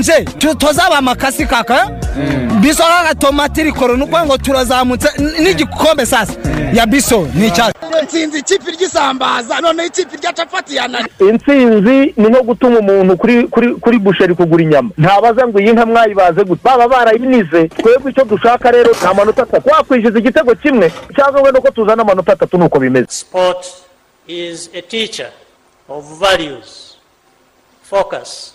danje tuzaba amakasi kaka? Biso kaka tomati rikoro ni ukuvuga ngo turazamutse n'igikombe sasa. Ya biso ni icyatsi. Nsinzi ikipe ry'isambaza noneho ikipe rya capati yanani intsinzi ni nko gutuma umuntu kuri kuri kuri busheri kugura inyama. Ntabaza ngo iyi nka mwayibaze gute? Baba barayinize. Twebwe icyo dushaka rero nta manota atatu. Wakwishyuza igitego kimwe cyangwa wenda ko tuzana amanota atatu nuko bimeze. Sport is a teacher of values, focus,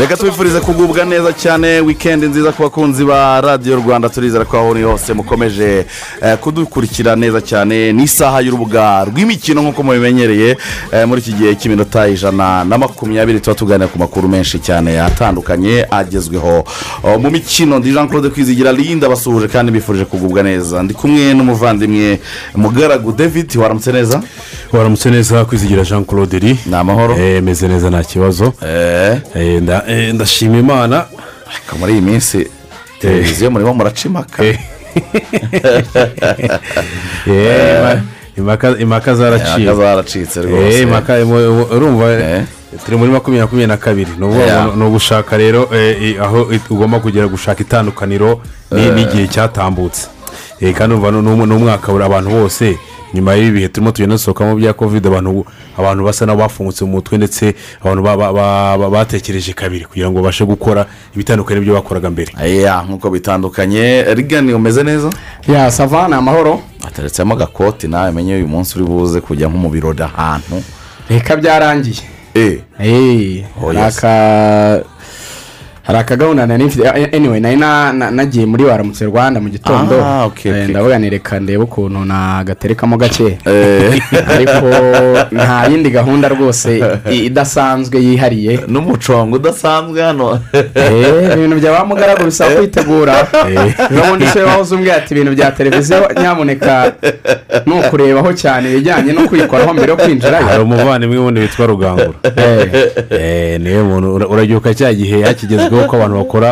Reka tubifurize kugubwa neza cyane wikendi nziza ku bakunzi ba radiyo rwanda turizera ko aho uri hose mukomeje eh, kudukurikira neza cyane. N'isaha y'urubuga rw'imikino nk'uko mubimenyereye eh, muri iki gihe cy'iminota ijana na makumyabiri tuba tuganira ku makuru menshi cyane atandukanye agezweho. Mu mikino ndi jean claude kwizigira linda basuhuje kandi bifurije kugubwa neza. Ndi kumwe n'umuvandimwe mugaragu david waramutse neza? Waramutse neza kwizigira jean claude ri ni amahoro. Eh, meze neza nta kibazo. Eh, Eh, nda- eh, ndashima imana. Muri iyi minsi. Televiziyo murimo muraca impaka Eh. Eh, impaka- impaka zaracitse. Eh, rwose. urumva Eh. turi muri makumyabiri makumyabiri na kabiri. Ni ugushaka rero eh, eh, aho ugomba kugera gushaka itandukaniro ni- n'igihe cyatambutse. Eh, kandi ni umwaka buri abantu bose nyuma y'ibi bihe turimo tugenda dusohokamo bya kovide abantu abantu basa n'abafungutse mu mutwe ndetse abantu ba- ba- ba- ba- batekereje kabiri kugira ngo babashe gukora ibitandukanye n'ibyo bakoraga mbere. Nk'uko bitandukanye. Rigani umeze neza? Ya savana amahoro. Ateretsemo agakoti nawe menye uyu munsi uri buze kujya nko mu birori ahantu. Reka byarangiye. Eh. Hey, Oh, hari yes. aka hari akagahunda nari mfite. Eh, anyway nari na- na- nagiye muri waramutse rwanda mu gitondo. Ah, Eh, ndavuga ni reka ndebe ukuntu nagaterekamo gake. Eh, ariko nta yindi gahunda rwose idasanzwe yihariye. N'umucongo udasanzwe hano. Eh, ibintu bya ba mugaragu bisaba kwitegura. N'ubundi se wahoze umbwira ati ibintu bya televiziyo nyamuneka ni ukurebaho cyane ibijyanye no kwikoraho mbere yo kwinjirayo. Hari umuvandimwe wundi witwa rugangura. Eh, ni we muntu ura- urabyuka cya gihe yakigezweho ko abantu bakora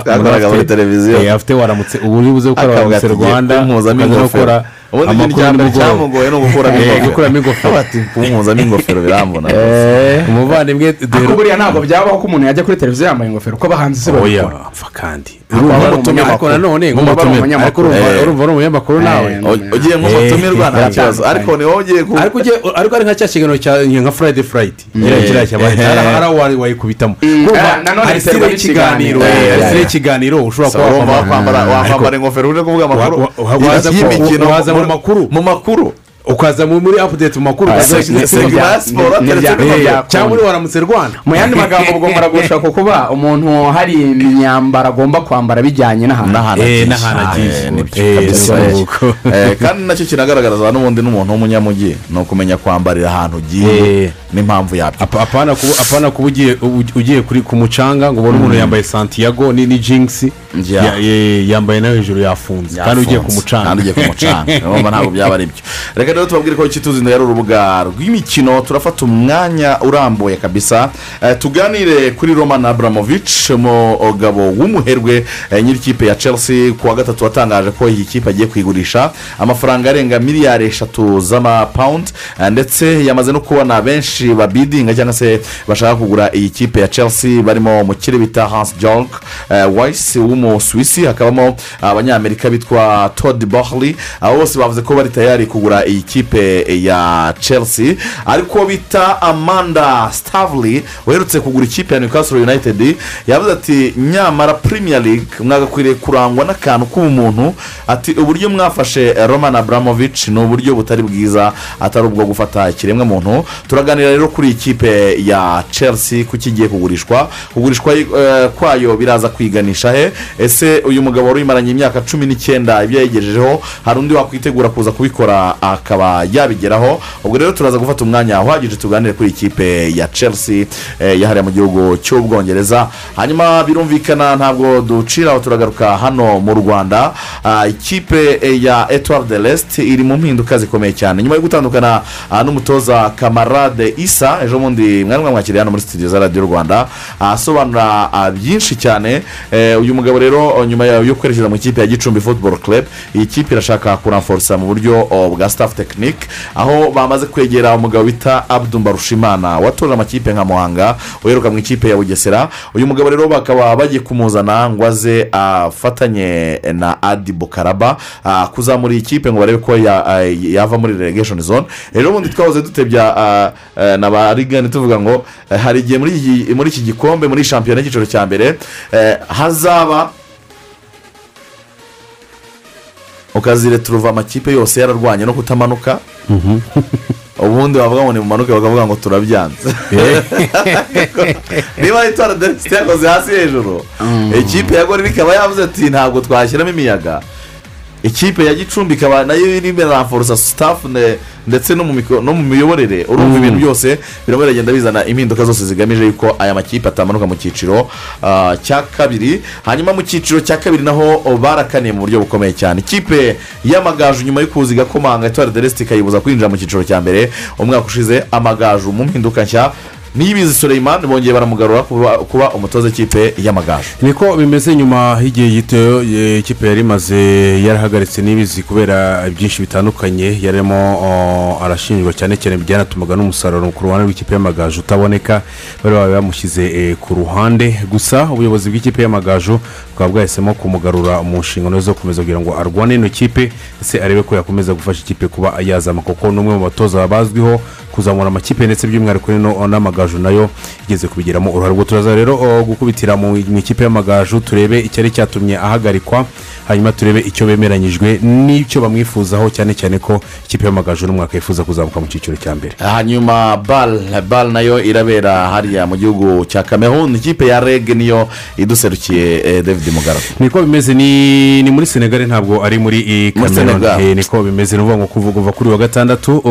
muri televiziyo. Eh, afite waramutse ubu uri buze gukora waramutse rwanda ukaza no gukora ubundi ikintu cyamugoye ni ugukuramo Eh, ingofero gukuramo ingofero. ati kumpuzamo ingofero birambona Eh, umuvandimwe ariko duheruka buriya ntabwo byabaho ko umuntu yajya kuri televiziyo yambaye ingofero uko abahanzi se babikora apfa kandi ariko nanone Urumva ari nk'umutumirwa umunyamakuru. ariko urumva Eh. ari umunyamakuru nawe Eh, ugiye nk'umutumirwa nta Eh, kibazo ariko ni wowe ugiye ku ariko ari nka cya kiganiro cya nka furayidi furayidi kiriya Eh. hari aho wari wayikubitamo Eh, nanone hari biterwa sitire y'ikiganiro n'ikiganiro. eh, hari Eh, eh. y'ikiganiro ushobora kuba wakwambara ingofero uje kuvuga amakuru y'imikino mu makuru. Ukaza mu- muri apudeti mu makuru. Ukaza se- washyize se- ku segima bya- ya siporo cyangwa muri waramutse rwanda. Mu yandi magambo ubwo muragusha ku kuba umuntu hari imyambaro agomba kwambara bijyanye n'ahantu n'ahantu Eh, agiye. Eh, Eh, Eh, eh, kandi na cyo kinagaragaza n'ubundi n'umuntu w'umunyamujyi ni ukumenya kwambarira ahantu ugiye Eh. n'impamvu yabyo. Apa- apana kuba ugiye ku mucanga ngo ubone umuntu yambaye santiago ni ye- yambaye na yo hejuru yafunze. kandi ugiye ku mucanga. Ntabwo byaba ari byo reka rero tubabwire ko ikituzinda yari urubuga rw'imikino turafata umwanya urambuye kabisa. Eh, tuganire kuri roman abramovich umugabo w'umuherwe eh, nyir'ikipe ya chelsea ku wa gatatu watangaje ko iyi kipe agiye kuyigurisha. Amafaranga arenga miliyari eshatu z'amapawundi eh, ndetse yamaze no kubona benshi babidinga cyangwa se bashaka kugura iyi kipe ya chelsea barimo umukire bita hans jorg wayisi w'umusuwisi hakabamo abanyamerika bitwa todd bohley abo bose bavuze ko bari tayari kugura iyi kipe ya chelsea. Ariko bita amanda stavely uherutse kugura ikipe ya newcastle united yavuze ati nyamara premier league mwagakwiriye kurangwa n'akantu k'ubumuntu. Ati uburyo mwafashe roman abramovich ni uburyo butari bwiza atari ubwo gufata ikiremwamuntu. Turaganira rero kuri iyi kipe ya chelsea kuko igiye kugurishwa. Kugurishwa eh, kwayo biraza kwiganisha he? Ese uyu mugabo wari uyimaranye imyaka cumi n'icyenda ibyo yayigejejeho hari undi wakwitegura kuza kubikora akaba yabigeraho. Ubwo rero turaza gufata umwanya uhagije tuganire kuri iyi kipe ya chelsea eh, yahariye mu gihugu cy'ubwongereza. Hanyuma birumvikana ntabwo duciraho turagaruka hano mu rwanda. Ah, ikipe eh, ya etuwari de resite iri mu mpinduka zikomeye cyane. Nyuma yo gutandukana ah, n'umutoza kamarade isa ejo bundi mwari mwamwakiriye hano muri studio za radiyo rwanda asobanura ah, byinshi cyane. Eh, uyu mugabo rero nyuma ya- yo kwerekeza mu ikipe ya gicumbi football club iyi kipe irashaka kuramforsa mu buryo o, bwa staff technique aho bamaze kwegera umugabo bita mbarushimana. Watoje amakipe nka muhanga uheruka mu ikipe ya bugesera. Uyu mugabo rero bakaba bagiye kumuzana ngo aze afatanye na adi bukaraba kuzamura iyi kipe ngo barebe ko ya- yava muri relegation zone. Rero ubundi twahoze dutebya na ba rigani tuvuga ngo hari igihe muri iki- gikombe muri shampiyona y'icyiciro cya mbere eh, hazaba ukazireturuva amakipe yose yararwanye no kutamanuka ubundi bavuga ngo ni mumanuke bakavuga ngo turabyanze. Niba itwara derisite yakoze hasi hejuru ikipe ya gori ikaba yavuze ati ntabwo twashyiramo imiyaga. Ikipe ya gicumbi ikaba na yo irimo iramforosa sitafu ndetse no mu miyoborere. Urumva ibintu byose birimo biragenda bizana impinduka zose zigamije yuko aya makipe atamanuka mu cyiciro ah, cya kabiri. Hanyuma mu cyiciro cya kabiri naho barakaniye mu buryo bukomeye cyane. Ikipe y'amagaju nyuma yo kuza igakomanga itwara deresite ikayibuza kwinjira mu cyiciro cya mbere umwaka ushize amagaju mu mpinduka nshya niyibizi Suleiman bongeye baramugarura kuba, umutoza w'ikipe y'amagaju. Niko bimeze nyuma y'igihe gito ikipe yari imaze yarahagaritse n'ibizi kubera byinshi bitandukanye. Yarimo arashinjwa cyane cyane byanatumaga n'umusaruro ku ruhande rw'ikipe y'amagaju utaboneka bari babaye bamushyize eh, ku ruhande. Gusa ubuyobozi bw'ikipe y'amagaju bukaba bwahisemo kumugarura mu nshingano zo gukomeza kugira ngo arwane ino kipe ndetse arebe ko yakomeza gufasha ikipe kuba yazama. Kuko ni umwe mu batoza bazwiho kuzamura amakipe ndetse by'umwihariko n'amagaju na yo igeze kubigiramo uruhare. Ubwo turaza rero gukubitira mu ikipe y'amagaju turebe icyari cyatumye ahagarikwa hanyuma turebe icyo bemeranyijwe n'icyo bamwifuzaho cyane cyane ko ikipe y'amagaju n'umwaka yifuza kuzamuka mu cyiciro cya mbere. Hanyuma bal bal na yo irabera hariya mu gihugu cya kamerun ikipe ya reg niyo iduserukiye eh, david mugaragu niko bimeze ni ni muri senegali ntabwo ari muri eh, Senegal. Eh, niko bimeze ni ukuvuga kuva kuri wa gatandatu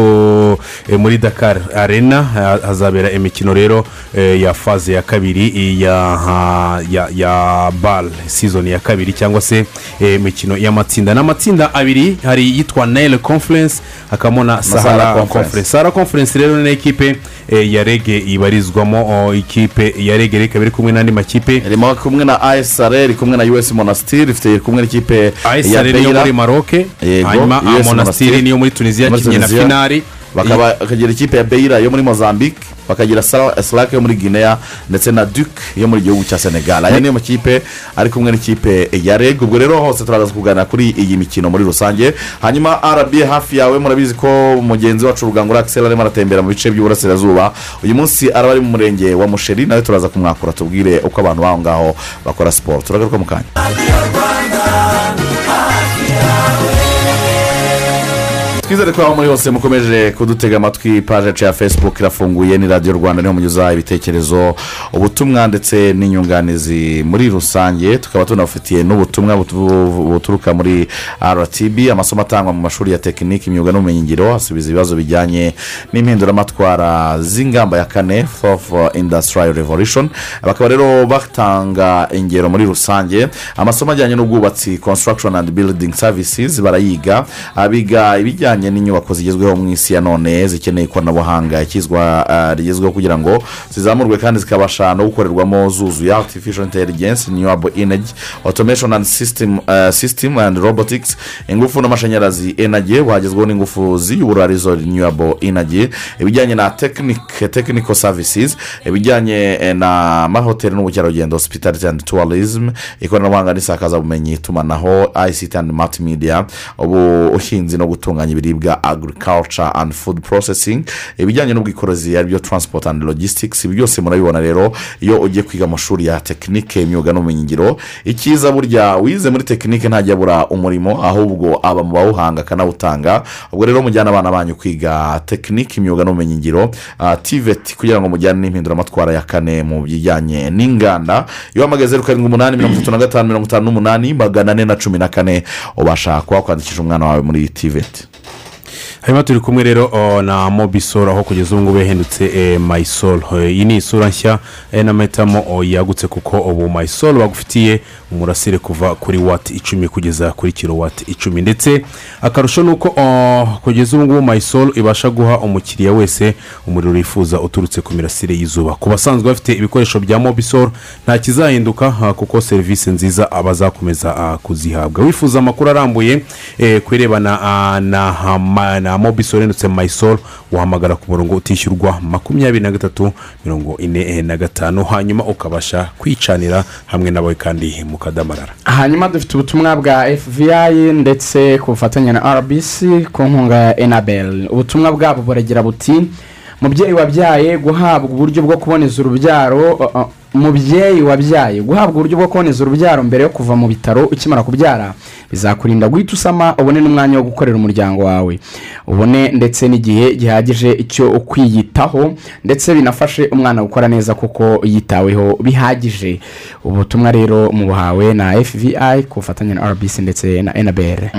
eh, muri dakar arena ha- hazabera imikino rero eh, ya faze ya kabiri ya ya ya bal season ya kabiri cyangwa se eh, imikino y'amatsinda ni amatsinda abiri hari iyitwa nile conference hakabamo na Sahara Conference. sahara conference rero ni ikipe eh, ya rege ibarizwamo ikipe ya rege ikaba iri kumwe n'andi makipe irimo kumwe na asr iri kumwe na us monastir ifite kumwe n'ikipe ya ayisari niyo Beira. muri maroke hanyuma monasitiri Monastir. niyo muri tunisiya yakinnye na finari bakagira ikipe ya beira yo muri mozambique bakagira sarake yo muri guinea ndetse na duke yo muri gihugu cya senegal. Aya niyo makipe ari kumwe n'ikipe ya reg. Ubwo rero hose turaza kuganira kuri iyi mikino muri rusange. Hanyuma rba hafi yawe murabizi ko mugenzi wacu rugangura akisera arimo aratembera mu bice by'uburasirazuba. Uyu munsi araba ari mu murenge wa musheri nawe turaza kumwakura tubwire uko abantu b'aho ngaho bakora siporo turagaruka mu kanya. Twizere ko aho muri hose mukomeje kudutega amatwi paje ya facebook irafunguye ni radiyo rwanda ni ho munyuza ibitekerezo ubutumwa ndetse n'inyunganizi muri rusange. Tukaba tunabafitiye n'ubutumwa butu- buturuka muri rtb amasomo atangwa mu mashuri ya tekiniki imyuga n'ubumenyingiro. Asubiza ibibazo bijyanye n'impinduramatwara z'ingamba ya kane fourth industrial revolution. Bakaba rero batanga ingero muri rusange. Amasomo ajyanye n'ubwubatsi construction and building services barayiga. Abiga ibijyanye n'inyubako zigezweho mu isi ya none zikeneye ikoranabuhanga. Ikizwa ah, rigezweho kugira ngo zizamurwe kandi zikabasha no gukorerwamo zuzuye. Artificial intelligence renewable energy automation and system, ah, system and robotics ingufu n'amashanyarazi energy. Buhagezweho n'ingufu ziyobora ari zo renewable energy. Ibijyanye na technic technical services. Ibijyanye eh, n'amahoteli n'ubukerarugendo hospitality and tourism. Ikoranabuhanga n'isakazabumenyi itumanaho ict and multimedia ubuhinzi no gutunganya ibiribwa. Agriculture and food processing. Ibijyanye n'ubwikorezi ari byo transport and logistics. Ibi byose murabibona rero iyo ugiye kwiga amashuri ya tekinike imyuga n'ubumenyingiro. Icyiza burya wize muri tekinike ntajya abura umurimo ahubwo aba mu bawuhanga akanawutanga. Ubwo rero mujyana abana banyu kwiga tekinike imyuga n'ubumenyingiro. Ah, tiveti kugira ngo mujyane n'impinduramatwara ya kane mu bijyanye n'inganda. Iyo wamagaze zeru karindwi umunani mirongo itatu na gatanu mirongo itanu n'umunani magana ane na cumi na kane ubasha kuba wakwandikisha umwana wawe muri tiveti hanyuma turi kumwe rero na mobisol aho kugeza ubu ngubu yahindutse eh, mayisol Eh, iyi ni isura nshya eh, n'amahitamo yagutse kuko ubu mayisol bagufitiye umurasire kuva kuri wati icumi kugeza kuri kilowati icumi. Ndetse akarusho ni uko kugeza ubu ngubu mayisol ibasha guha umukiriya wese umuriro yifuza uturutse ku mirasire y'izuba. Ku basanzwe bafite ibikoresho bya mobisol nta kizahinduka ah, kuko serivisi nziza abazakomeza ah, kuzihabwa. Wifuza amakuru arambuye ku irebana na na mobisol ndetse mayisol wahamagara ku murongo utishyurwa makumyabiri na gatatu mirongo ine eh, na gatanu. Hanyuma ukabasha kwicanira hamwe nawe kandi mukadamarara. Hanyuma dufite ubutumwa bwa fvi ndetse ku bufatanye na rbc ku nkunga ya enabel. Ubutumwa bwabo buragira buti mubyeyi wabyaye guhabwa uburyo bwo kuboneza urubyaro uh, uh, mubyeyi wabyaye guhabwa uburyo bwo kuboneza urubyaro mbere yo kuva mu bitaro ukimara kubyara. Bizakurinda guhita usama ubone n'umwanya wo gukorera umuryango wawe. Ubone ndetse n'igihe gihagije cyo kwiyitaho ndetse binafashe umwana gukora neza kuko yitaweho bihagije. Ubutumwa rero mubuhawe na fvi ku bufatanye na rbc ndetse na enabel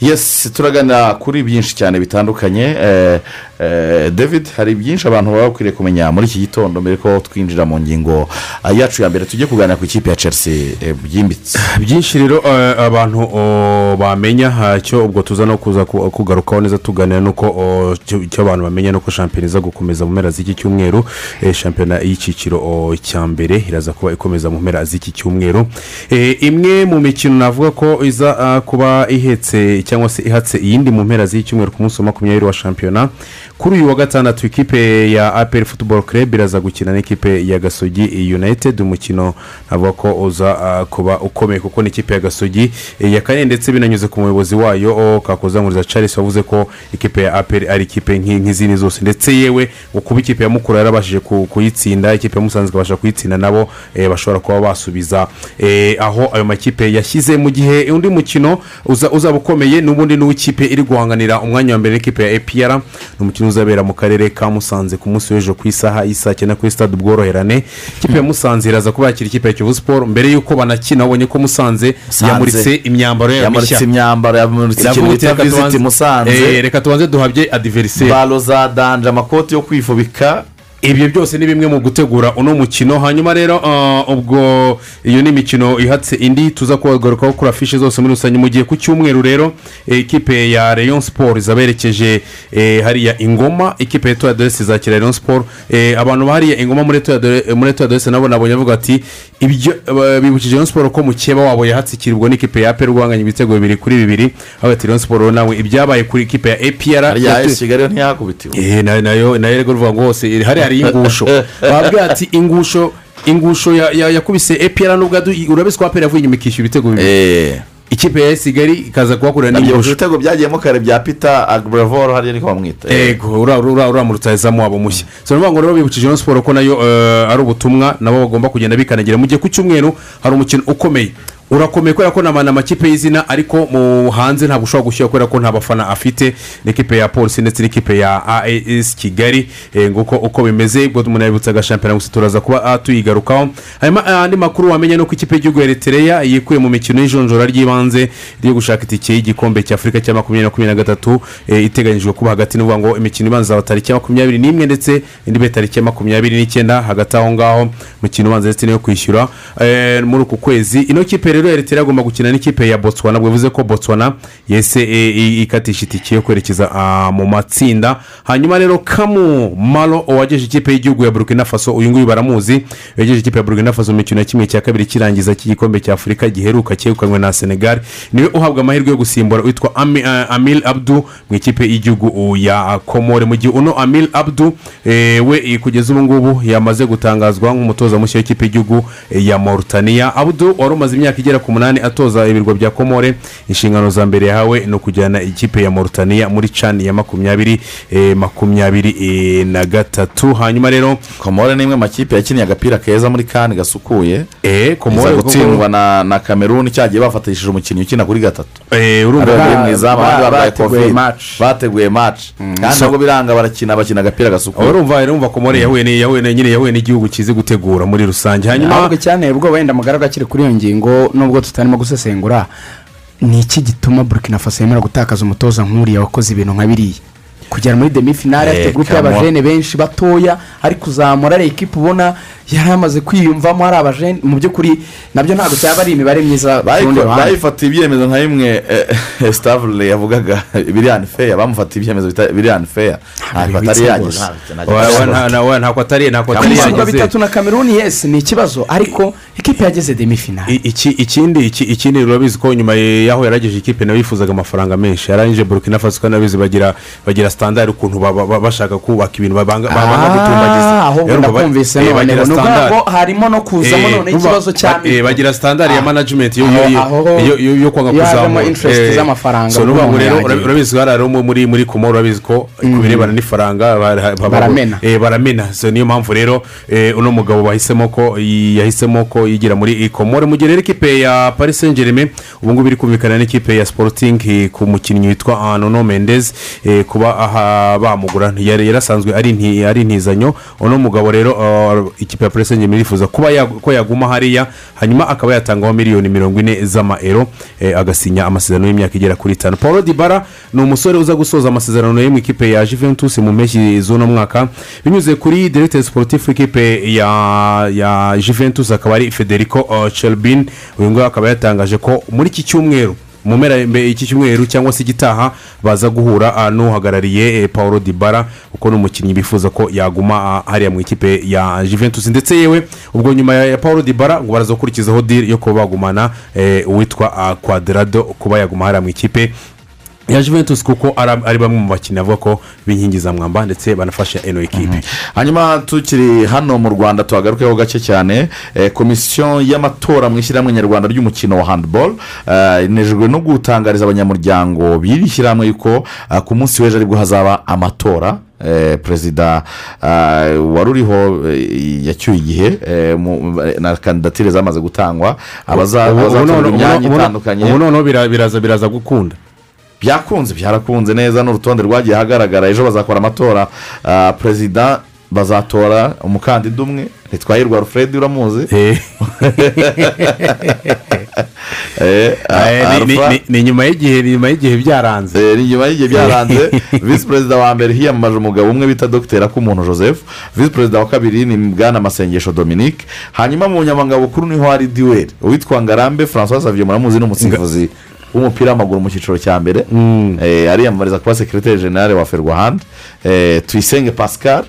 yesi turaganira kuri byinshi cyane bitandukanye. Eh, eh, david hari byinshi abantu baba bakwiriye kumenya muri iki gitondo mbere ko twinjira mu ngingo ah, yacu ya mbere tujye kuganira ku ikipe ya chelsea eh, byimbitse. Byinshi rero eh, abantu oh, bamenya cyo ubwo tuza no kuza ku- kugarukaho neza tuganira nuko cyo icyo abantu bamenya nuko shampiyona iza gukomeza mu mpera z'iki cyumweru. Eh, shampiyona y'icyiciro cya mbere iraza kuba ikomeza mu mpera z'iki cyumweru. Eh, imwe mu mikino navuga ko iza kuba ihetse cyangwa se ihatse iyindi mu mpera z'iki cyumweru ku munsi wa makumyabiri wa shampiyona. Kuri uyu wa gatandatu ikipe ya aperi futuboro club iraza gukina n'ikipe ya gasogi united. Umukino navuga ko uza kuba ukomeye kuko n'ikipe ya gasogi eh, yakanye ndetse binanyuze ku muyobozi wayo oh, kakozamuriza charles wavuze ko ikipe ya aperi ari ikipe nk'i- nk'izindi zose. Ndetse yewe kuba ikipe ya mukura yarabashije ku- kuyitsinda ikipe ya musanze ikabasha kuyitsinda nabo eh, bashobora kuba basubiza. Eh, aho ayo makipe yashyize mu gihe undi mukino uza- uzaba ukomeye n'ubundi n'uw'ikipe iri guhanganira umwanya wa mbere n'ikipe ya epr ni umukino uzabera mu karere ka musanze ku munsi w'ejo ku isaha y'isaa cyenda kuri stade ubworoherane ikipe ya musanze iraza kuba yakira ikipe ya kiyovu siporo mbere y'uko banakina babonye ko musanze Musanze. Yamuritse imyambaro yayo yamuritse imyambaro yamuritse ikintu bita "Reka visiti tubanze- musanze. Eh, reka tubanze duhabye adiveriseri balo za danje amakoti yo kwifubika. Ibyo byose ni bimwe mu gutegura uno mukino. Hanyuma rero ah, ubwo iyo ni imikino ihatse indi tuza kubagarukaho kuri afishe zose muri rusange. Mu gihe ku cyumweru rero ikipe ya rayon siporo izaberekeje eh, hariya ingoma. Ikipe ya etuwari adresi izakira rayon siporo Eh, abantu bahariya ingoma muri etuwari adresi nabo nabonye bavuga ati ibyo eh, bibukije rayon siporo ko mukeba wabo yahatsikirwa n'ikipe ya aperi guhanganya ibitego bibiri kuri bibiri. Aho ati rayon siporo nawe ibyabaye kuri ikipe ya epr hariya esi kigali ntiyakubitiwe na- na yo na yo rero ngo hose hariya hari ingusho babwira ati ingusho ingusho ya- ya- yakubise epr nubwo urabizi ko aperi yavuye inyuma ikishyura ibitego bibiri. Eee ikipe ya kigali ikaza kuhakorera n'ingusho. ibitego byagiyemo kare bya pita agburavoro hariya niko bamwita. Ego ura- ura- uramutse azamu wabo mushya. Ni ukuvuga ngo rero bibukije ino siporo ko na yo eh, ari ubutumwa nabo bagomba kugenda bikanagira. Mu gihe ku cyumweru hari umukino ukomeye. Urakomeye kubera ko ni amakipe y'izina ariko mu hanze ntabwo ushobora gushyira kubera ko nta bafana afite. N'ikipe ya polisi ndetse n'ikipe ya aes kigali. Eh, nguko uko bimeze ubwo umuntu yabibutsaga shampiyona gusa turaza kuba ah, tuyigarukaho. Hanyuma ah, andi makuru wamenya ni uko ikipe y'igihugu ya eritrea yikuye mu mikino y'ijonjora ry'ibanze ryo gushaka itike y'igikombe cya afurika cya makumyabiri na makumyabiri na gatatu. Eh, iteganyijwe kuba hagati ni ukuvuga ngo imikino ibanza izaba tariki ya makumyabiri n'imwe ndetse indi ibe tariki ya makumyabiri n'icyenda hagati aho ngaho. Umukino ubanza ndetse n'iyo kwishyura eh, muri uku kwezi. Ino kipe rero eritrea agomba gukina n'ikipe ya botswana ubwo bivuze ko botswana yese eh, i- ikatisha itike yo kwerekeza mu matsinda. Hanyuma rero kamu malo wagejeje ikipe y'igihugu ya burkina faso uyu nguyu baramuzi yagejeje ikipe ya burkina faso mu mikino ya kimwe cya kabiri kirangiza cy'igikombe cya afurika giheruka cyegukanywe na senegal. Niwe uhabwa amahirwe yo gusimbura witwa Ami- amil abdu mu ikipe y'igihugu ya komore. Mu gihe uno amil abdu eh, we kugeza ubu ngubu yamaze gutangazwa nk'umutoza mushya w'ikipe y'igihugu ya mauritania. Abdu wari umaze imyaka igera ku munani atoza ibirwa bya komore inshingano za mbere yahawe ni ukujyana ikipe ya mauritania muri cani ya makumyabiri eh, makumyabiri eh, na gatatu. Hanyuma rero komore ni imwe mu makipe yakiniye agapira keza muri kani gasukuye. Eh, komore gutsindwa na na kameruni cyagiye bafatishije umukinnyi ukina kuri gatatu. Eh, urumva Ariwe Ba- wari mu izamu abandi ba- barwaye bateguye bateguye match. Kandi ntabwo biranga barakina bakina agapira gasukuye. Urumva urumva komore yahuye ni- yahuye na- nyine yahuye n'igihugu kizi gutegura muri rusange. Hanyuma ahubwo cyane ubwo wenda mugaragu akiri kuri iyo ngingo nubwo tutarimo gusesengura ni iki gituma burkina faso yemera gutakaza umutoza nk'uriya wakoze ibintu nka biriya? Kugera muri demi finale afite Eh, gurupe y'abajene benshi batoya ari kuzamura ari ekipa ubona yari amaze kwiyumvamo ari abajene. Mu by'ukuri na byo ntabwo cyaba ari imibare myiza bayifatiye ibyemezo nka bimwe sitabule yavugaga biri anifeya bamufatiye ibyemezo bita- biri anifeya ntabwo atari wa- ntabwo atari ntabwo atari ibisigo yageze. Bitatu na kameruni yesi ni ikibazo. Ariko ekipa yageze demi finale ikindi iki- ikindi urabizi ko nyuma y'aho yarageje ikipe nawe yifuzaga amafaranga menshi. Yarangije burkina faso kandi bagira bagira sitandari ukuntu bashaka kubaka ibintu babanga babanga gutumbagiza Ah, ahubwo ndakumvise eh, none ni ukuvuga standard. ngo harimo no kuzamo Eh, buba- ikibazo cya eh, mikoro. bagira sitandari ya Ah. management yo- kwanga kuzamura Eh, z'amafaranga so ukuvuga umuntu rero urabizi ko mu- muri muri komoro urabizi ko ku birebana n'ifaranga ba- ba- Baramena. eh, baramena niyo mpamvu rero eh, uno mugabo bahisemo ko yahisemo ko yigira muri komore mu gihe rero ikipe ya paris saint germain ubu ngubu iri kumvikana n'ikipe ya sporting eh, ku mukinnyi witwa nono mendez eh, kuba bamugura yari yarasanzwe ari inti- ari intizanyo. Uno mugabo rero uh, ikipe ya germain irifuza kuba ko yaguma hariya hanyuma akaba yatangaho miliyoni mirongo ine z'amaero eh, agasinya amasezerano y'imyaka igera kuri itanu. Paul dibara ni umusore uza gusoza amasezerano ye mu ikipe ya juventus mu mpeshyi z'uno mwaka. Binyuze kuri directeur sportif w'ikipe ya ya juventus akaba ari federico uh, celbin uyu nguyu akaba yatangaje ko muri iki cyumweru mu mpera iki cyumweru cyangwa se igitaha baza guhura ah, n'uhagarariye eh, paul dibara kuko ni umukinnyi bifuza ko yaguma ah, hariya mu ikipe ya juventus. Ndetse yewe ubwo nyuma ya paul dibara ngo baraza gukurikizaho diri yo kuba bagumana eh, uwitwa ah, quadrado kuba yaguma hariya mu ikipe ya juventus kuko ari bamwe mu bakinnyi bavuga ko b'inkingi za mwamba ndetse banafasha eno ekipe hanyuma tukiri hano mu rwanda tuhagarukeho gake cyane. Eh, komisiyo y'amatora mu ishyirahamwe nyarwanda ry'umukino wa handiboro inejejwe no gutangariza abanyamuryango b'iri shyirahamwe yuko ah, ku munsi w'ejo ari bwo hazaba amatora. Eh, perezida wari uriho eh, yacyuye igihe eh, na kandidatire zamaze gutangwa. Abaza- Ubu- ubu abazatorerwa none- imyanya itandukanye. ubu noneho bira- biraza biraza gukunda. Byakunze byarakunze neza n'urutonde rwagiye ahagaragara. Ejo bazakora amatora ah, perezida bazatora umukandida umwe ntitwahirwa alfred uramuzi. Eh, Eh, eh, ni- nyuma y'igihe ni nyuma y'igihe byaranze. Ni nyuma y'igihe byaranze. Visi perezida wa mbere hiyamamaje umugabo umwe bita dogiteri akumuntu joseph. Visi perezida wa kabiri ni bwana masengesho dominique. Hanyuma mu bunyamabanga bukuru ni ho hari diweri uwitwa ngarambe francois xavier muramuzi ni umusifuzi. W'umupira w'amaguru mu cyiciro cya mbere. Eh, ariyamamariza kuba sekiriteri generale wa ferwahandi Eh, tuyisenge pascal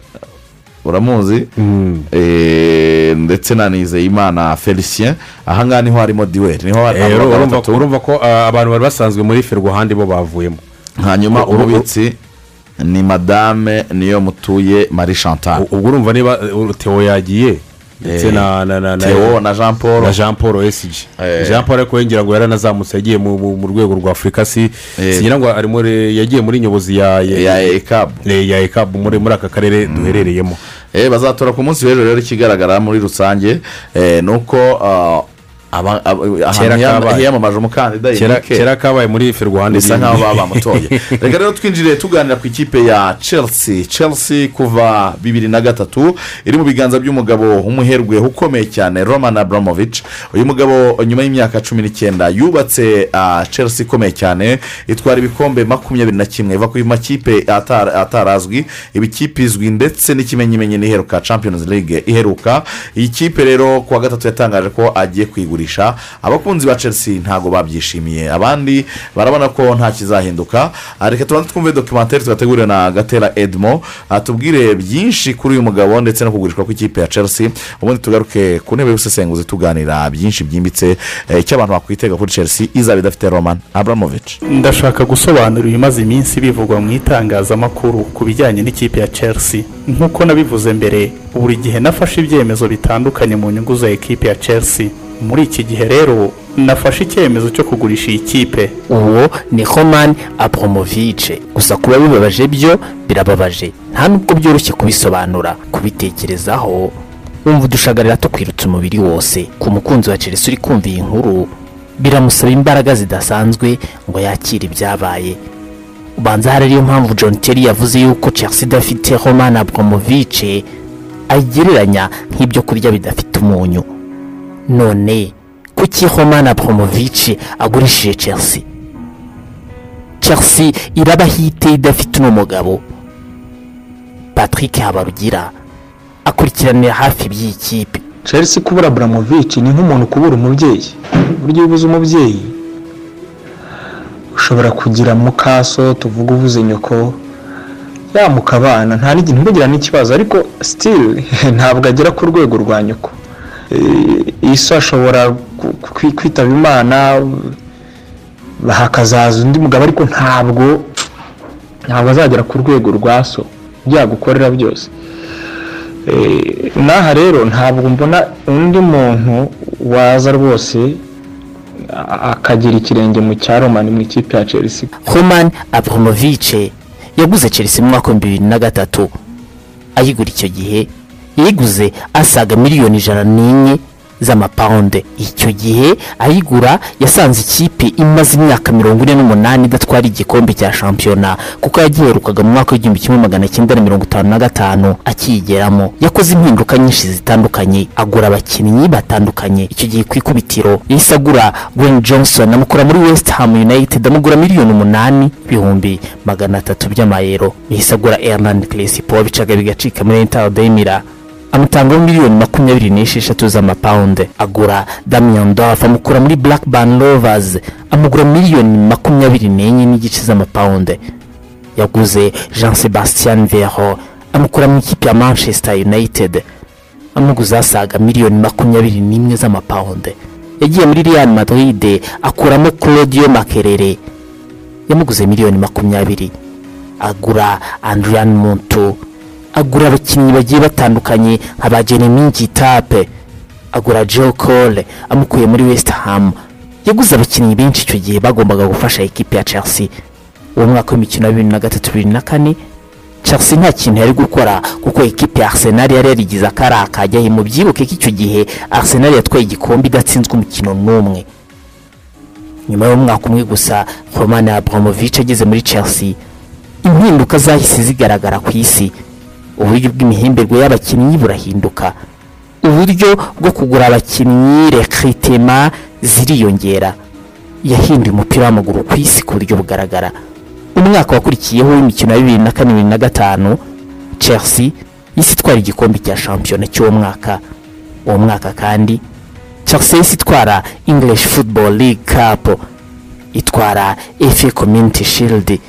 uramuzi? Eh, ndetse na nizeyimana felicien. Ahangaha ni ho harimo diweri ni ho urumva ko- abantu bari basanzwe muri ferwahandi bo bavuyemo. Hanyuma umubitsi ni madame niyo mutuye marie chantal. Ubwo urumva niba theo yagiye ndetse Eh, na na na na theo na jean paul. na jean paul esigi Eh. jean paul ariko ngira ngo yaranazamutse yagiye mu- rwego rwa afurika si Eh. singira ngo ari muri yagiye muri nyobozi ya ekabu eh, ya ekabu muri aka karere duherereyemo. Eh, bazatora ku munsi w'ejo rero ikigaragara muri rusange. Eh, ni uko hiyamamaje umukandida kera kabaye muri ferwahandi bisa nkaho baba bamutoye reka rero twinjire tuganira ku ikipe ya chelsea. Chelsea kuva bibiri na gatatu iri mu biganza by'umugabo w'umuherwe ukomeye cyane roman abramovich uyu mugabo nyuma y'imyaka cumi n'icyenda yubatse chelsea ikomeye cyane itwara ibikombe makumyabiri na kimwe iva ku makipe atara- atarazwi ibikipe izwi ndetse n'ikimenyimenyi n'iheruka champions league iheruka iyi kipe rero kuwa gatatu yatangaje ko agiye kuyigurisha abakunzi ba chelsea ntabwo babyishimiye. Abandi barabona ko nta kizahinduka. Ah, reka tubanze twumve dokimantere tugategurira na gatera edmo Ah, tubwire byinshi kuri uyu mugabo ndetse no kugurishwa kw'ikipe ya chelsea. Ubundi tugaruke ku ntebe y'ubusesenguzi tuganira byinshi byimbitse eh, icyo abantu bakwitega kuri chelsea. Izaba idafite roman abramovich. Ndashaka gusobanura ibimaze iminsi bivugwa mu itangazamakuru ku bijyanye n'ikipe ya chelsea. Nk'uko nabivuze mbere buri gihe nafashe ibyemezo bitandukanye mu nyungu za ekipe ya chelsea. Muri iki gihe rero nafashe icyemezo cyo kugurisha iyi kipe. Uwo ni homani aporomovice gusa kuba bibabaje byo birababaje. Nta nubwo byoroshye kubisobanura. Kubitekerezaho wumva udushagarira tukwirutsa umubiri wose. Ku mukunzi wa chelsea uri kumva iyi nkuru biramusaba imbaraga zidasanzwe ngo yakire ibyabaye. Ubanza hari ariyo mpamvu john terry yavuze yuko chelsea idafite homani aporomovice ayigereranya nk'ibyo kurya bidafite umunyu. None kuki roman abramovich agurishije chelsea? Chelsea iraba hite idafite uno mugabo. Patrick habarugira akurikiranira hafi by'iyi kipe. Chelsea kubura buramovici ni nk'umuntu kubura umubyeyi. Buryo ubuze umubyeyi ushobora kugira mukaso tuvuga ubuze nyoko yamuka abana nta n'igihe ntugira n'ikibazo. Ariko sitiri ntabwo agera ku rwego rwa nyoko. Isi ashobora kwitaba imana hakazaza undi mugabo ariko ntabwo ntabwo azagera ku rwego rwa so byagukorera byose. Eh, n'aha rero ntabwo mbona undi muntu waza rwose akagira ikirenge mu cya romani mu ikipe ya chelsea. Roman abramovich yaguze chelsea mu mwaka w'ibihumbi bibiri na gatatu. Ayigura icyo gihe yayiguze asaga miliyoni ijana n'enye z'amapawundi icyo gihe ayigura yasanze ikipe imaze imyaka mirongo ine n'umunani idatwara igikombe cya shampiyona kuko yagiherukaga mu mwaka w'igihumbi kimwe magana cyenda na mirongo itanu na gatanu akiyigeramo yakoze impinduka nyinshi zitandukanye. Agura abakinnyi batandukanye. Icyo gihe ku ikubitiro yahise agura Gwen Johnson amukura muri West Ham United amugura miliyoni umunani ibihumbi magana atatu by'amayero. Yahise agura Hernan Crespo bicaga bigacika muri Inter de Mira amutangaho miliyoni makumyabiri n'esheshatu z'amapawundi. Agura Damian Dorf amukura muri Blackburn Rovers amugura miliyoni makumyabiri n'enye n'igice z'amapawundi. Yaguze Jean Sebastien Vero amukura mu ikipe ya Manchester United. Amuguze asaga miliyoni makumyabiri n'imwe z'amapawundi. Yagiye muri Real Madrid akuramo Claudio Makerere. Yamuguze miliyoni makumyabiri. Agura Adrian Muntu agura abakinnyi bagiye batandukanye nka ba Jeremy Gitape agura Joe Cole amukuye muri West Ham. Yaguze abakinnyi benshi icyo gihe bagombaga gufasha ikipe ya Chelsea. Uwo mwaka w'imikino wa bibiri na gatatu bibiri na kane Chelsea nta kintu yari gukora kuko ikipe ya Arsenal yari yarigize akari akajyahe mu byibuke ko icyo gihe Arsenal yatwaye igikombe idatsinzwe umukino n'umwe. Nyuma y'umwaka umwe gusa Roman Abramovich ageze muri Chelsea. Impinduka zahise zigaragara ku isi. Uburyo bw'imihemberwe y'abakinnyi burahinduka. Uburyo bwo kugura abakinnyi rekritema ziriyongera. Yahinduye umupira w'amaguru ku isi ku buryo bugaragara. Umwaka wakurikiyeho w'imikino ya bibiri na kane bibiri na gatanu chelsea yahise itwara igikombe cya shampiyona cy'uwo mwaka. Uwo mwaka kandi chelsea yahise itwara english football league cup itwara fa community shield.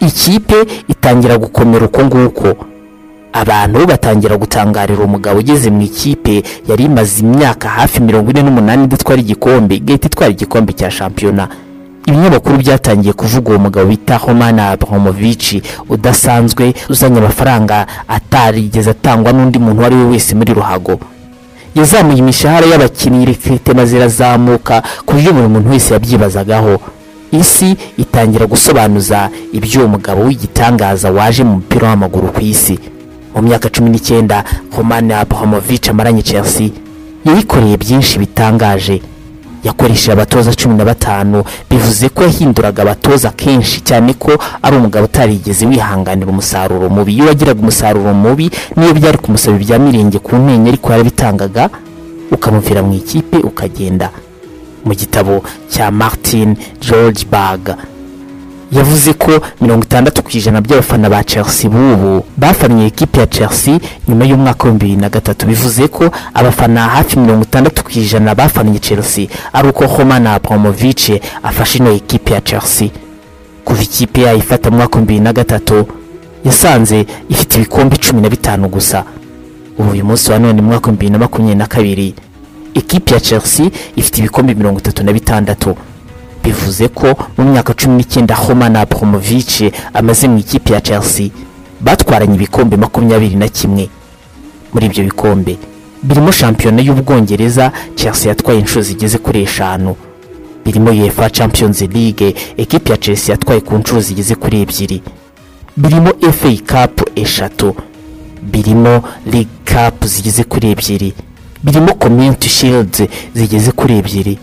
Ikipe itangira gukomera uko nguko. Abantu batangira gutangarira umugabo ugeze mu ikipe yari imaze imyaka hafi mirongo ine n'umunani idatwara igikombe igahita itwara igikombe cya shampiyona. Ibinyamakuru byatangiye kuvuga uwo mugabo bita homana abramovich udasanzwe uzanye amafaranga atarigeze atangwa n'undi muntu uwo ari we wese muri ruhago. Yazamuye imishahara y'abakinnyi rekritema zirazamuka ku buryo buri muntu wese yabyibazagaho. Isi itangira gusobanuza iby'uwo mugabo w'igitangaza waje mu mupira w'amaguru ku isi. Mu myaka cumi n'icyenda Roman Abramovich amaranye Chelsea yayikoreye byinshi bitangaje. Yakoresheje abatoza cumi na batanu bivuze ko yahinduraga abatoza kenshi cyane ko ari umugabo utarigeze wihanganira umusaruro mubi. Iyo wagiraga umusaruro mubi niyo byari kumusaba ibya mirenge ku ntenyo ariko yarabitangaga ukamuvira mu ikipe ukagenda. Mu gitabo cya martin george bag yavuze ko mirongo itandatu ku ijana by'abafana ba chelsea b'ubu bafannye ikipe ya chelsea nyuma y'umwaka w'ibihumbi bibiri na gatatu. Bivuze ko abafana hafi mirongo itandatu ku ijana bafannye chelsea. Ari uko roman abramovich afashe ino ikipe ya chelsea. Kuva ikipe yayifata mu mwaka w'ibihumbi bibiri na gatatu yasanze ifite ibikombe cumi na bitanu gusa. Ubu uyu munsi wa none mu mwaka w'ibihumbi bibiri na makumyabiri na kabiri ikipe ya chelsea ifite ibikombe mirongo itatu na bitandatu. Bivuze ko mu myaka cumi n'icyenda Roman Abramovich amaze mu ikipe ya Chelsea batwaranye ibikombe makumyabiri na kimwe. Muri ibyo bikombe birimo shampiyona y'ubwongereza Chelsea yatwaye inshuro zigeze kuri eshanu. Birimo UEFA Champions League ekipe ya Chelsea yatwaye ku nshuro zigeze kuri ebyiri. Birimo FA Cup eshatu. Birimo League Cup zigeze kuri ebyiri. Birimo Community Shield zigeze kuri ebyiri.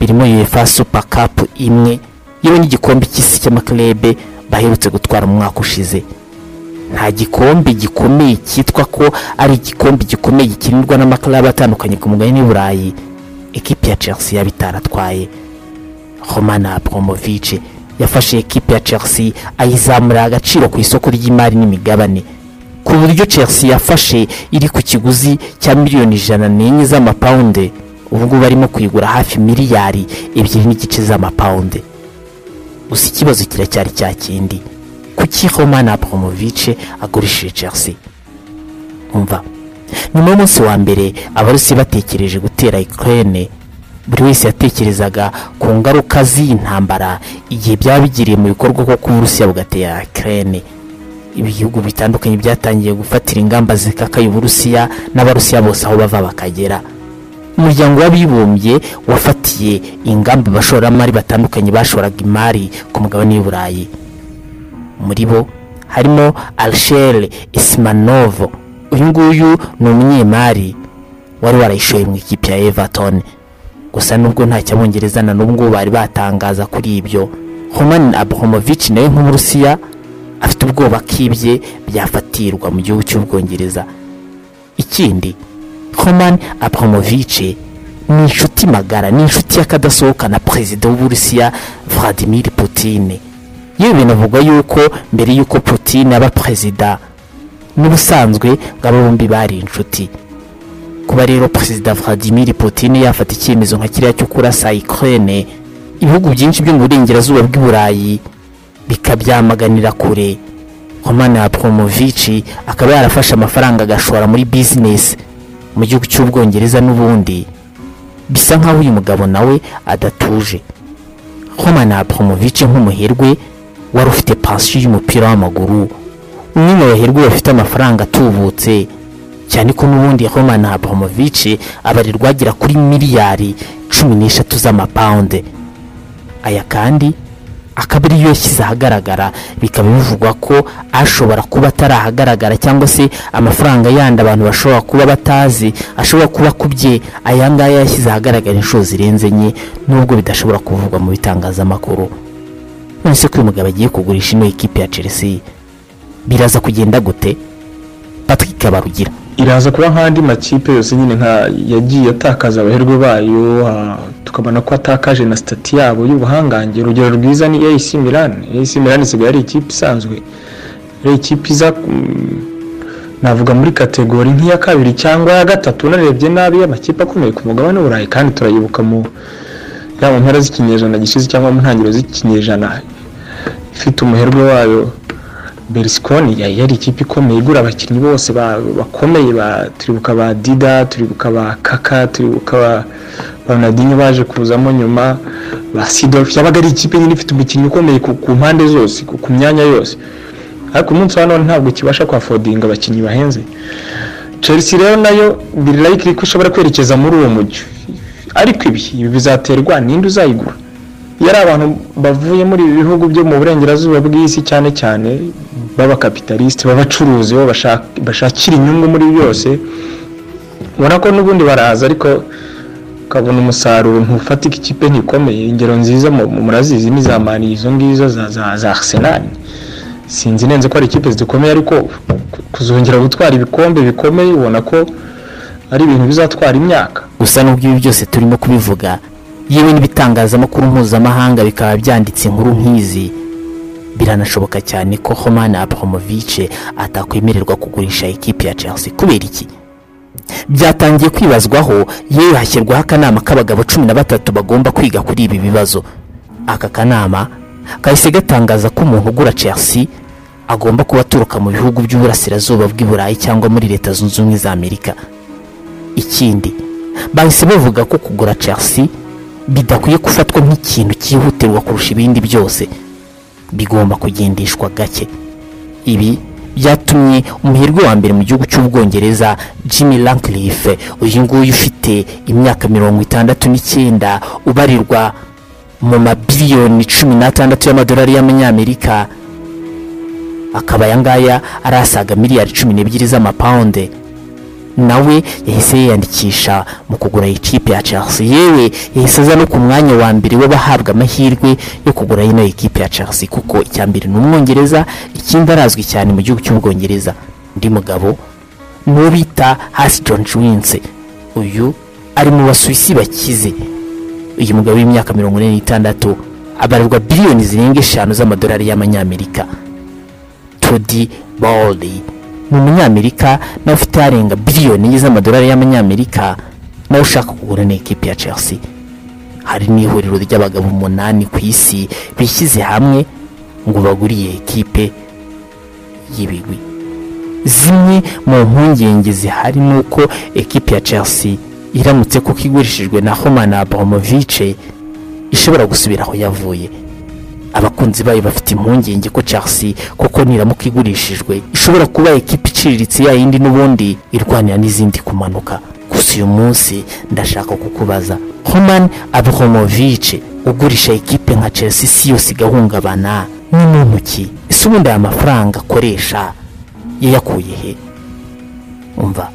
Birimo UEFA Super Cup imwe. Yewe n'igikombe cy'isi cy'amaklebe baherutse gutwara mu mwaka ushize. Nta gikombe gikomeye cyitwa ko ari igikombe gikomeye gikinirwa n'amaklebe atandukanye ku mugabane w'i ekipi ya chelsea yaba itaratwaye. Roman abramovich yafashe ekipi ya chelsea ayizamurira agaciro ku isoko ry'imari n'imigabane. Ku buryo chelsea yafashe iri ku kiguzi cya miliyoni ijana n'enye z'amapawunde ubu ngubu barimo kuyigura hafi miliyari ebyiri n'igice z'amapawunde gusa ikibazo kiracyari cya kindi. Kuki roman abramovich agurishije chelsea? Umva. Nyuma y'umunsi wa mbere abarusi batekereje gutera ukraine. Buri wese yatekerezaga ku ngaruka z'iyi ntambara igihe byaba bigiriye mu bikorwa ko kuba uburusiya bugatera ukraine. Ibihugu bitandukanye byatangiye gufatira ingamba zikakaye uburusiya n'abarusiya bose aho bava bakagera. Umuryango w'abibumbye wafatiye ingamba abashoramari batandukanye bashoraga imari ku mugabane w'i burayi. Muri bo harimo alshere isimanovo uyu nguyu ni umunyemari wari warayishoye mu ikipe ya everton. Gusa nubwo nta cyabongereza na n'ubwo bari batangaza kuri ibyo roman abramovich nawe nk'umurusiya afite ubwoba k'ibye byafatirwa mu gihugu cy'ubwongereza ikindi roman abramovich ni inshuti magara ni inshuti y'akadasohoka na perezida w'uburusiya vladimir putin. Yewe binavugwa yuko mbere y'uko putin aba perezida n'ubusanzwe ngo aba bombi bari inshuti. Kuba rero perezida vladimir putin yafata icyemezo nka kiriya cyo kurasa ukraine ibihugu byinshi byo mu burengerazuba bw'i burayi bikabyamaganira kure. Roman abramovich akaba yarafashe amafaranga agashora muri bizinesi mu gihugu cy'ubwongereza n'ubundi bisa nk'aho uyu mugabo nawe adatuje. Roman abramovich nk'umuherwe wari ufite pansiyo y'umupira w'amaguru umwe mu baherwe bafite amafaranga atubutse. Cyane ko n'ubundi roman abramovich abarirwa agera kuri miliyari cumi n'eshatu z'amapawunde aya kandi akaba ariyo yashyize ahagaragara. Bikaba bivugwa ko ashobora kuba atari ahagaragara cyangwa se amafaranga yandi abantu bashobora kuba batazi ashobora kuba akubye aya ngaya yashyize ahagaragara inshuro zirenze enye nubwo bidashobora kuvugwa mu bitangazamakuru. None se ko uyu mugabo agiye kugurisha ino ekipi ya chelsea biraza kugenda gute? Patrick barugira iraza kuba nk'andi makipe yose nyine nka yagiye atakaza abaherwe bayo tukabona ko atakaje na sitati yabo y'ubuhangange. Urugero rwiza ni AC Milan. AC Milan isigaye ari ikipe isanzwe. Ari ikipe iza mm, navuga muri kategori nk'iya kabiri cyangwa ya gatatu unarebye nabi y'amakipe akomeye ku mugabane w'uburayi kandi turayibuka mu yaba mpera z'ikinyejana gishize cyangwa mu ntangiriro z'ikinyejana. Ifite umuherwe wayo. Berlusconi yari ikipe ikomeye igura abakinnyi bose ba- bakomeye ba turibuka ba Dida turibuka ba Kaka turibuka ba Ronaldinho baje kuzamo nyuma ba Sidorf yabaga ari ikipe nyine ifite umukinnyi ukomeye ku, mpande zose ku, myanya yose. Ariko umunsi wa none ntabwo kibasha kwafodinga abakinnyi bahenze. Chelsea rero na yo biri likely ko ishobora kwerekeza muri uwo mujyi. Ariko ibi bizaterwa ninde uzayigura? Iyo ari abantu bavuye muri ibi bihugu byo mu burengerazuba bw'isi cyane cyane b'abakapitalisite b'abacuruzi bo bashakira inyungu muri byose. Ubona ko n'ubundi baraza ariko ukabona umusaruro ntufatika ikipe ntikomeye. Ingero nziza mu- mu- murazizi ni za mani izo ngizo za arsenal. Sinzi neza ko ari ikipe zikomeye ariko ku- kuzongera gutwara ibikombe bikomeye ubona ko ari ibintu bizatwara imyaka. Gusa n'ubwo ibi byose turimo kubivuga yewe n'ibitangazamakuru mpuzamahanga bikaba byanditse inkuru nk'izi biranashoboka cyane ko Roman Abramovich atakwemererwa kugurisha ikipe ya Chelsea. Kubera iki? Byatangiye kwibazwaho yewe hashyirwaho akanama k'abagabo cumi na batatu bagomba kwiga kuri ibi bibazo. Aka kanama kahise gatangaza ko umuntu ugura Chelsea agomba kuba aturuka mu bihugu by'uburasirazuba bw'i Burayi cyangwa muri leta zunze ubumwe za Amerika. Ikindi bahise bavuga ko kugura Chelsea bidakwiye gufatwa nk'ikintu cyihutirwa kurusha ibindi byose. Bigomba kugendeshwa gake. Ibi byatumye umuherwe wa mbere mu gihugu cy'ubwongereza Jimmy Ratcliffe uyu nguyu ufite imyaka mirongo itandatu n'icyenda ubarirwa mu mabiliyoni cumi n'atandatu y'amadolari y'amanyamerika akaba aya ngaya ari asaga miliyari cumi n'ebyiri z'amapawunde nawe yahise yiyandikisha mu kugura ikipe ya Chelsea. Yewe yahise aza no ku mwanya wa mbere w'abahabwa amahirwe yo kugura ino ikipe ya Chelsea kuko icya mbere ni umwongereza ikindi arazwi cyane mu gihugu cy'ubwongereza. Undi mugabo n'uwo bita hasi John Winse uyu ari mu basuwisi bakize. Uyu mugabo w'imyaka mirongo ine n'itandatu abarirwa biliyoni zirenga eshanu z'amadolari y'amanyamerika. Todi bawuri ni umunyamerika nawe ufite arenga biliyoni enye z'amadolari y'amanyamerika nawe ushaka kugura n'ikipe ya chelsea. Hari n'ihuriro ry'abagabo umunani ku isi bishyize hamwe ngo baguriye ekipe y'ibigwi. Zimwe mu mpungenge zihari ni uko ekipe ya chelsea iramutse kuko igurishijwe na Roman Abramovich ishobora gusubira aho yavuye. Abakunzi bayo bafite impungenge ko chelsea kuko niramuka igurishijwe ishobora kuba ekipa iciriritse ya yindi n'ubundi irwanira n'izindi kumanuka. Gusa uyu munsi ndashaka kukubaza. Roman Abramovich ugurisha ekipe nka chelsea isi yose igahungabana ni muntu ki? Ese ubundi aya mafaranga akoresha? Yayakuye he? Umva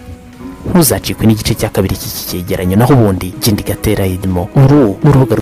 ntuzacikwe n'igice cya kabiri cy'iki cyegeranyo naho ubundi genda igatera idimo uru mu rubuga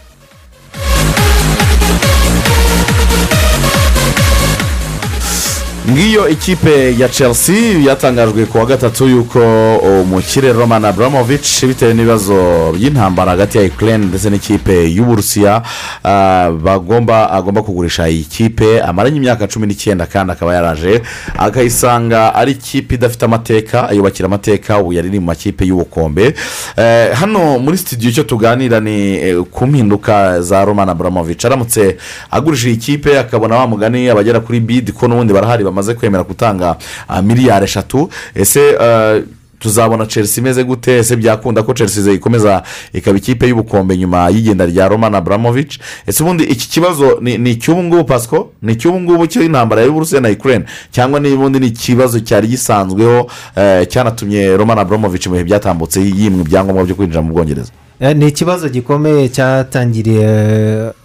ngiyo ikipe ya chelsea yatangajwe ku wa gatatu y'uko umukire roman abramovich bitewe n'ibibazo by'intambara hagati ya ukraine ndetse n'ikipe y'uburusiya ah, bagomba agomba kugurisha iyi kipe. Amaranye imyaka cumi n'icyenda kandi akaba yaraje akayisanga ari ikipe idafite amateka ayubakira amateka ubu yari iri mu makipe y'ubukombe. Eh, hano muri studio icyo tuganira ni eh, ku mpinduka za roman abramovich. Aramutse agurishije iyi kipe akabona wa mugani abagera kuri bidi ko n'ubundi barahari bamaze kwemera gutanga ah, miliyari eshatu. Ese eh, tuzabona chelsea imeze gute? Ese byakunda ko chelsea ikomeza ikaba ikipe y'ubukombe nyuma y'igenda rya roman abramovich? Ese ubundi iki kibazo ni icy'ubu ngubu pasiko ni icy'ubu ngubu cy'intambara y'uburusiya na ukraine? Cyangwa n'ubundi ni ikibazo cyari gisanzweho eh, cyanatumye roman abramovich mu bihe byatambutse yimwe ibyangombwa byo kwinjira mu bwongereza? Ni ikibazo gikomeye cyatangiriye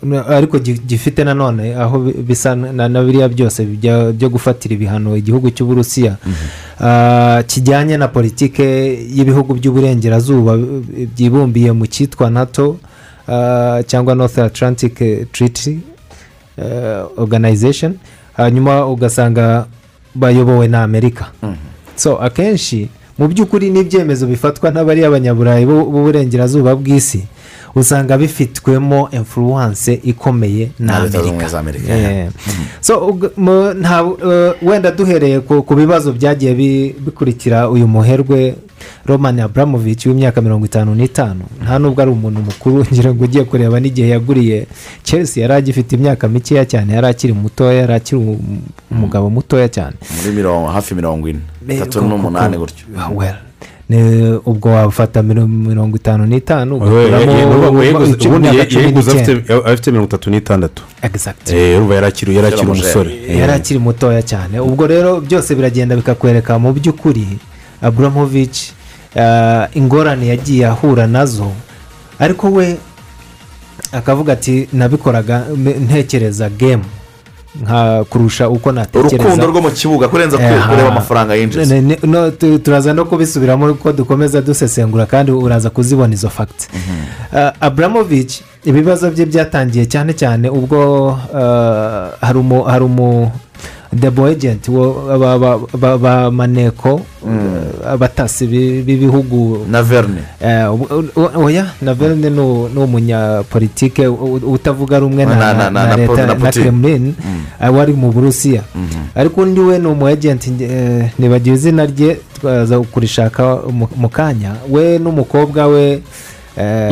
eh, ariko gi- gifite nanone aho bi- bisa na na biriya byose byo gufatira ibihano igihugu cy'uburusiya. Ah, kijyanye na politike y'ibihugu by'uburengerazuba eh, byibumbiye mu cyitwa nato ah, cyangwa north atlantic eh, treaty eh, organization hanyuma ugasanga bayobowe na amerika. So akenshi mu by'ukuri n'ibyemezo bifatwa n'abariya banyaburayi b'u- b'uburengerazuba bw'isi usanga bifitwemo influence ikomeye na amerika Eh. nta- eh, wenda duhereye ku bibazo byagiye bi- bikurikira uyu muherwe roman abramovich w'imyaka mirongo itanu n'itanu. Nta nubwo ari umuntu mukuru ngira ngo ugiye kureba n'igihe yaguriye chelsea yari agifite imyaka mikeya cyane yari akiri mutoya yari akiri um- umugabo mutoya cyane. Muri mirongo hafi mirongo ine. Itatu n'umunani gutyo ubwo wafata miro- mirongo itanu n'itanu ubundi ugakuramo yayiguze afite afite mirongo itatu n'itandatu Exact. Eh, urumva yari akiri yari akiri umusore yari akiri mutoya cyane ubwo rero byose biragenda bikakwereka mu by'ukuri. Aburamovich ah, ingorane yagiye ahura na zo. Ariko we akavuga ati nabikoraga ntekereza gemu kurusha uko natekereza urukundo rwo mu kibuga kurenza kureba amafaranga yinjiza. Turaza no kubisubiramo uko dukomeza dusesengura kandi uraza kuzibona izo fagiti aburamovich ibibazo bye byatangiye cyane cyane ubwo ah, hari umu debo ejenti ba- maneko eh, abatasi bi- b'ibihugu na verne Eh, oya na verne ni umunyapolitike utavuga rumwe na, Na- na- na, na- na na leta na kremlin eh, wari mu burusiya. Ariko undi we ni umu ejenti eh, izina rye twaza kurishaka mu- kanya. We n'umukobwa we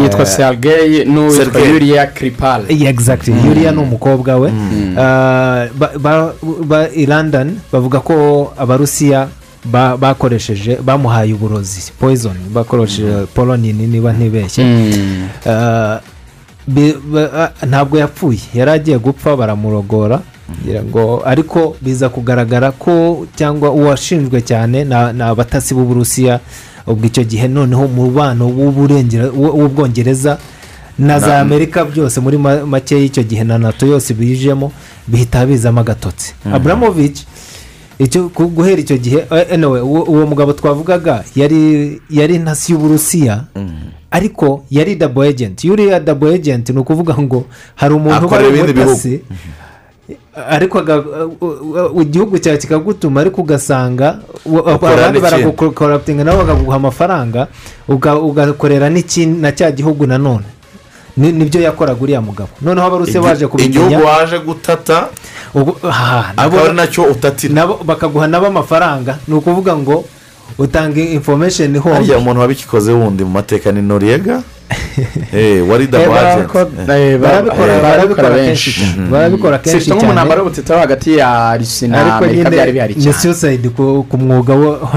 yitwa sergei n'uwitwa yuriya kiripari Yeah, exactly. Yuriya ni umukobwa we. Ba- ba- ba- i london bavuga ko abarusiya ba- bakoresheje bamuhaye uburozi poison bakoresheje polonini niba ntibeshye. Ah, ntabwo yapfuye. Yari agiye gupfa baramurogora. Ngo ariko biza kugaragara ko cyangwa uwashinjwe cyane na- ni abatasi b'uburusiya ubwo icyo gihe noneho umubano w'ubwongereza na za amerika byose muri ma- make y'icyo gihe na nato yose bijemo bihita bizamo agatotsi icyo ku- guhera icyo gihe eh, uwo mugabo twavugaga yari intasi y'uburusiya ariko yari dabo ejenti yuriya dabo ejenti ni ukuvuga ngo hari umuntu uba ari umutasi ariko igihugu cyawe kikagutuma ariko ugasanga abandi baragukoraputinga nabo bakaguha amafaranga uga- ugakorera na cya gihugu nanone Ni- ni byo yakoraga uriya mugabo. Noneho abarusiya baje kubimenya. igihugu waje gutata akaba ari na cyo utatira bakaguha nabo amafaranga. Ni ukuvuga ngo utanga information harya ihomba umuntu wabikikoze wundi mu mateka ni noriyega Eh, wari dabo agenti barabikora barabikora benshi. kenshi barabikora kenshi sifite nk'umunambaro w'ubutita hagati ya risi na amerika byari bihari ni cyane suicide ku mwuga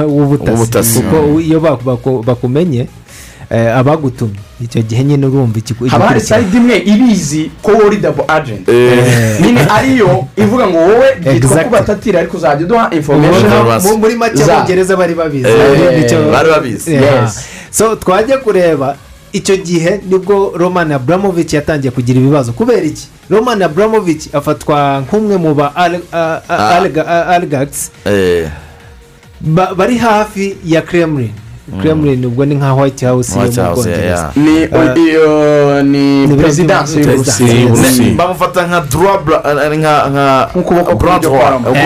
W'ubutasi. kuko iyo baku- baku- bakumenye eh, abagutumye. Icyo gihe nyine urumva ikigo haba hari sayidi imwe ibizi ko wowe uri dabo agenti Eh, nyine ariyo ivuga ngo wowe byitwa ko batatira ariko uzajya uduha mu- muri make za- abongereza bari babizi. Eh, bari babizi. Yeah. Yes. so twajya kureba icyo gihe ni bwo roman abramovich yatangiye kugira ibibazo. Kubera iki? Roman abramovich afatwa nk'umwe mu ba Ah. aligagisi eh, bari hafi ya kremlin. Kremlin ubwo ni nka white house yo White mu bwongereza ni Eh, perezidansi y'uburusiya bamufata nka nka Nk'ukuboko kw'iburyo kwa- Eh,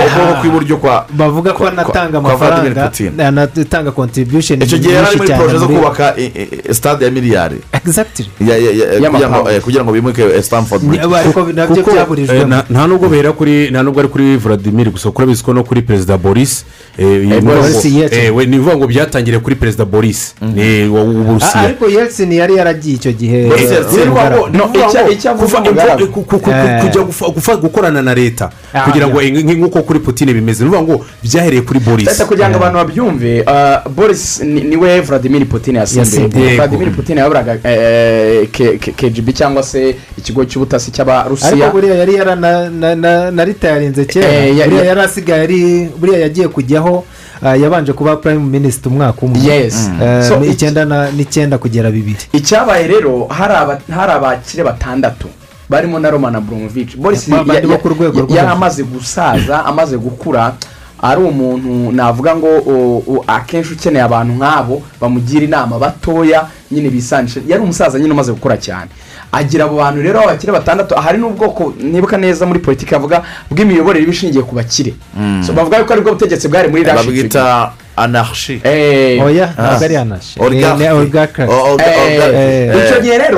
bavuga ko kwa- anatanga amafaranga anatanga contribution icyo gihe yari ari muri poroje zo kubaka stade ya miliyari kugira ngo eh, bimuke stamford eh, nta- nubwo bihera kuri nta nubwo ari kuri vladimir gusa kuko urabizi ko no kuri perezida boris eh, eh, we- ni ukuvuga ngo byatangiriye kuri perezida boris ni wa- Ah, w'uburusiya ariko yeltsin yari yaragiye icyo gihe eh, Eh. kujya gukorana na leta Ah, kugira ngo eh, nk'uko kuri putin bimeze ni ukuvuga ngo byahereye kuri boris leta kugira ngo abantu babyumve uh, boris ni- ni we vladimir putin yasimbuye vladimir putin yayoboraga eh, K- K- kgb cyangwa se ikigo cy'ubutasi ariko cy'abarusiya buriya yari yaranaritayarinze kera Eh, ya- buriya ya- yari asigaye ari buriya yagiye kujyaho ah, yabanje kuba prime minister umwaka umwe. Eh, na- n'icyenda kugera bibiri. Icyabaye rero hari aba- hari abakire batandatu. Barimo na roman abramovich. Boris yari amaze gusaza amaze gukura. Ari umuntu navuga ngo akenshi ukeneye abantu nk'abo bamugira inama batoya nyine bisanisha yari umusaza nyine umaze gukura cyane. Agira abo bantu rero abakire batandatu hari n'ubwoko nibuka neza muri politiki bavuga bw'imiyoborere iba ishingiye ku bakire. So, bavuga yuko ari bwo butegetsi bwari muri Russia. Eh, oya ntabwo ari yanashe Oligarchy. oligarchy O- o- Eh, o- eh, icyo gihe rero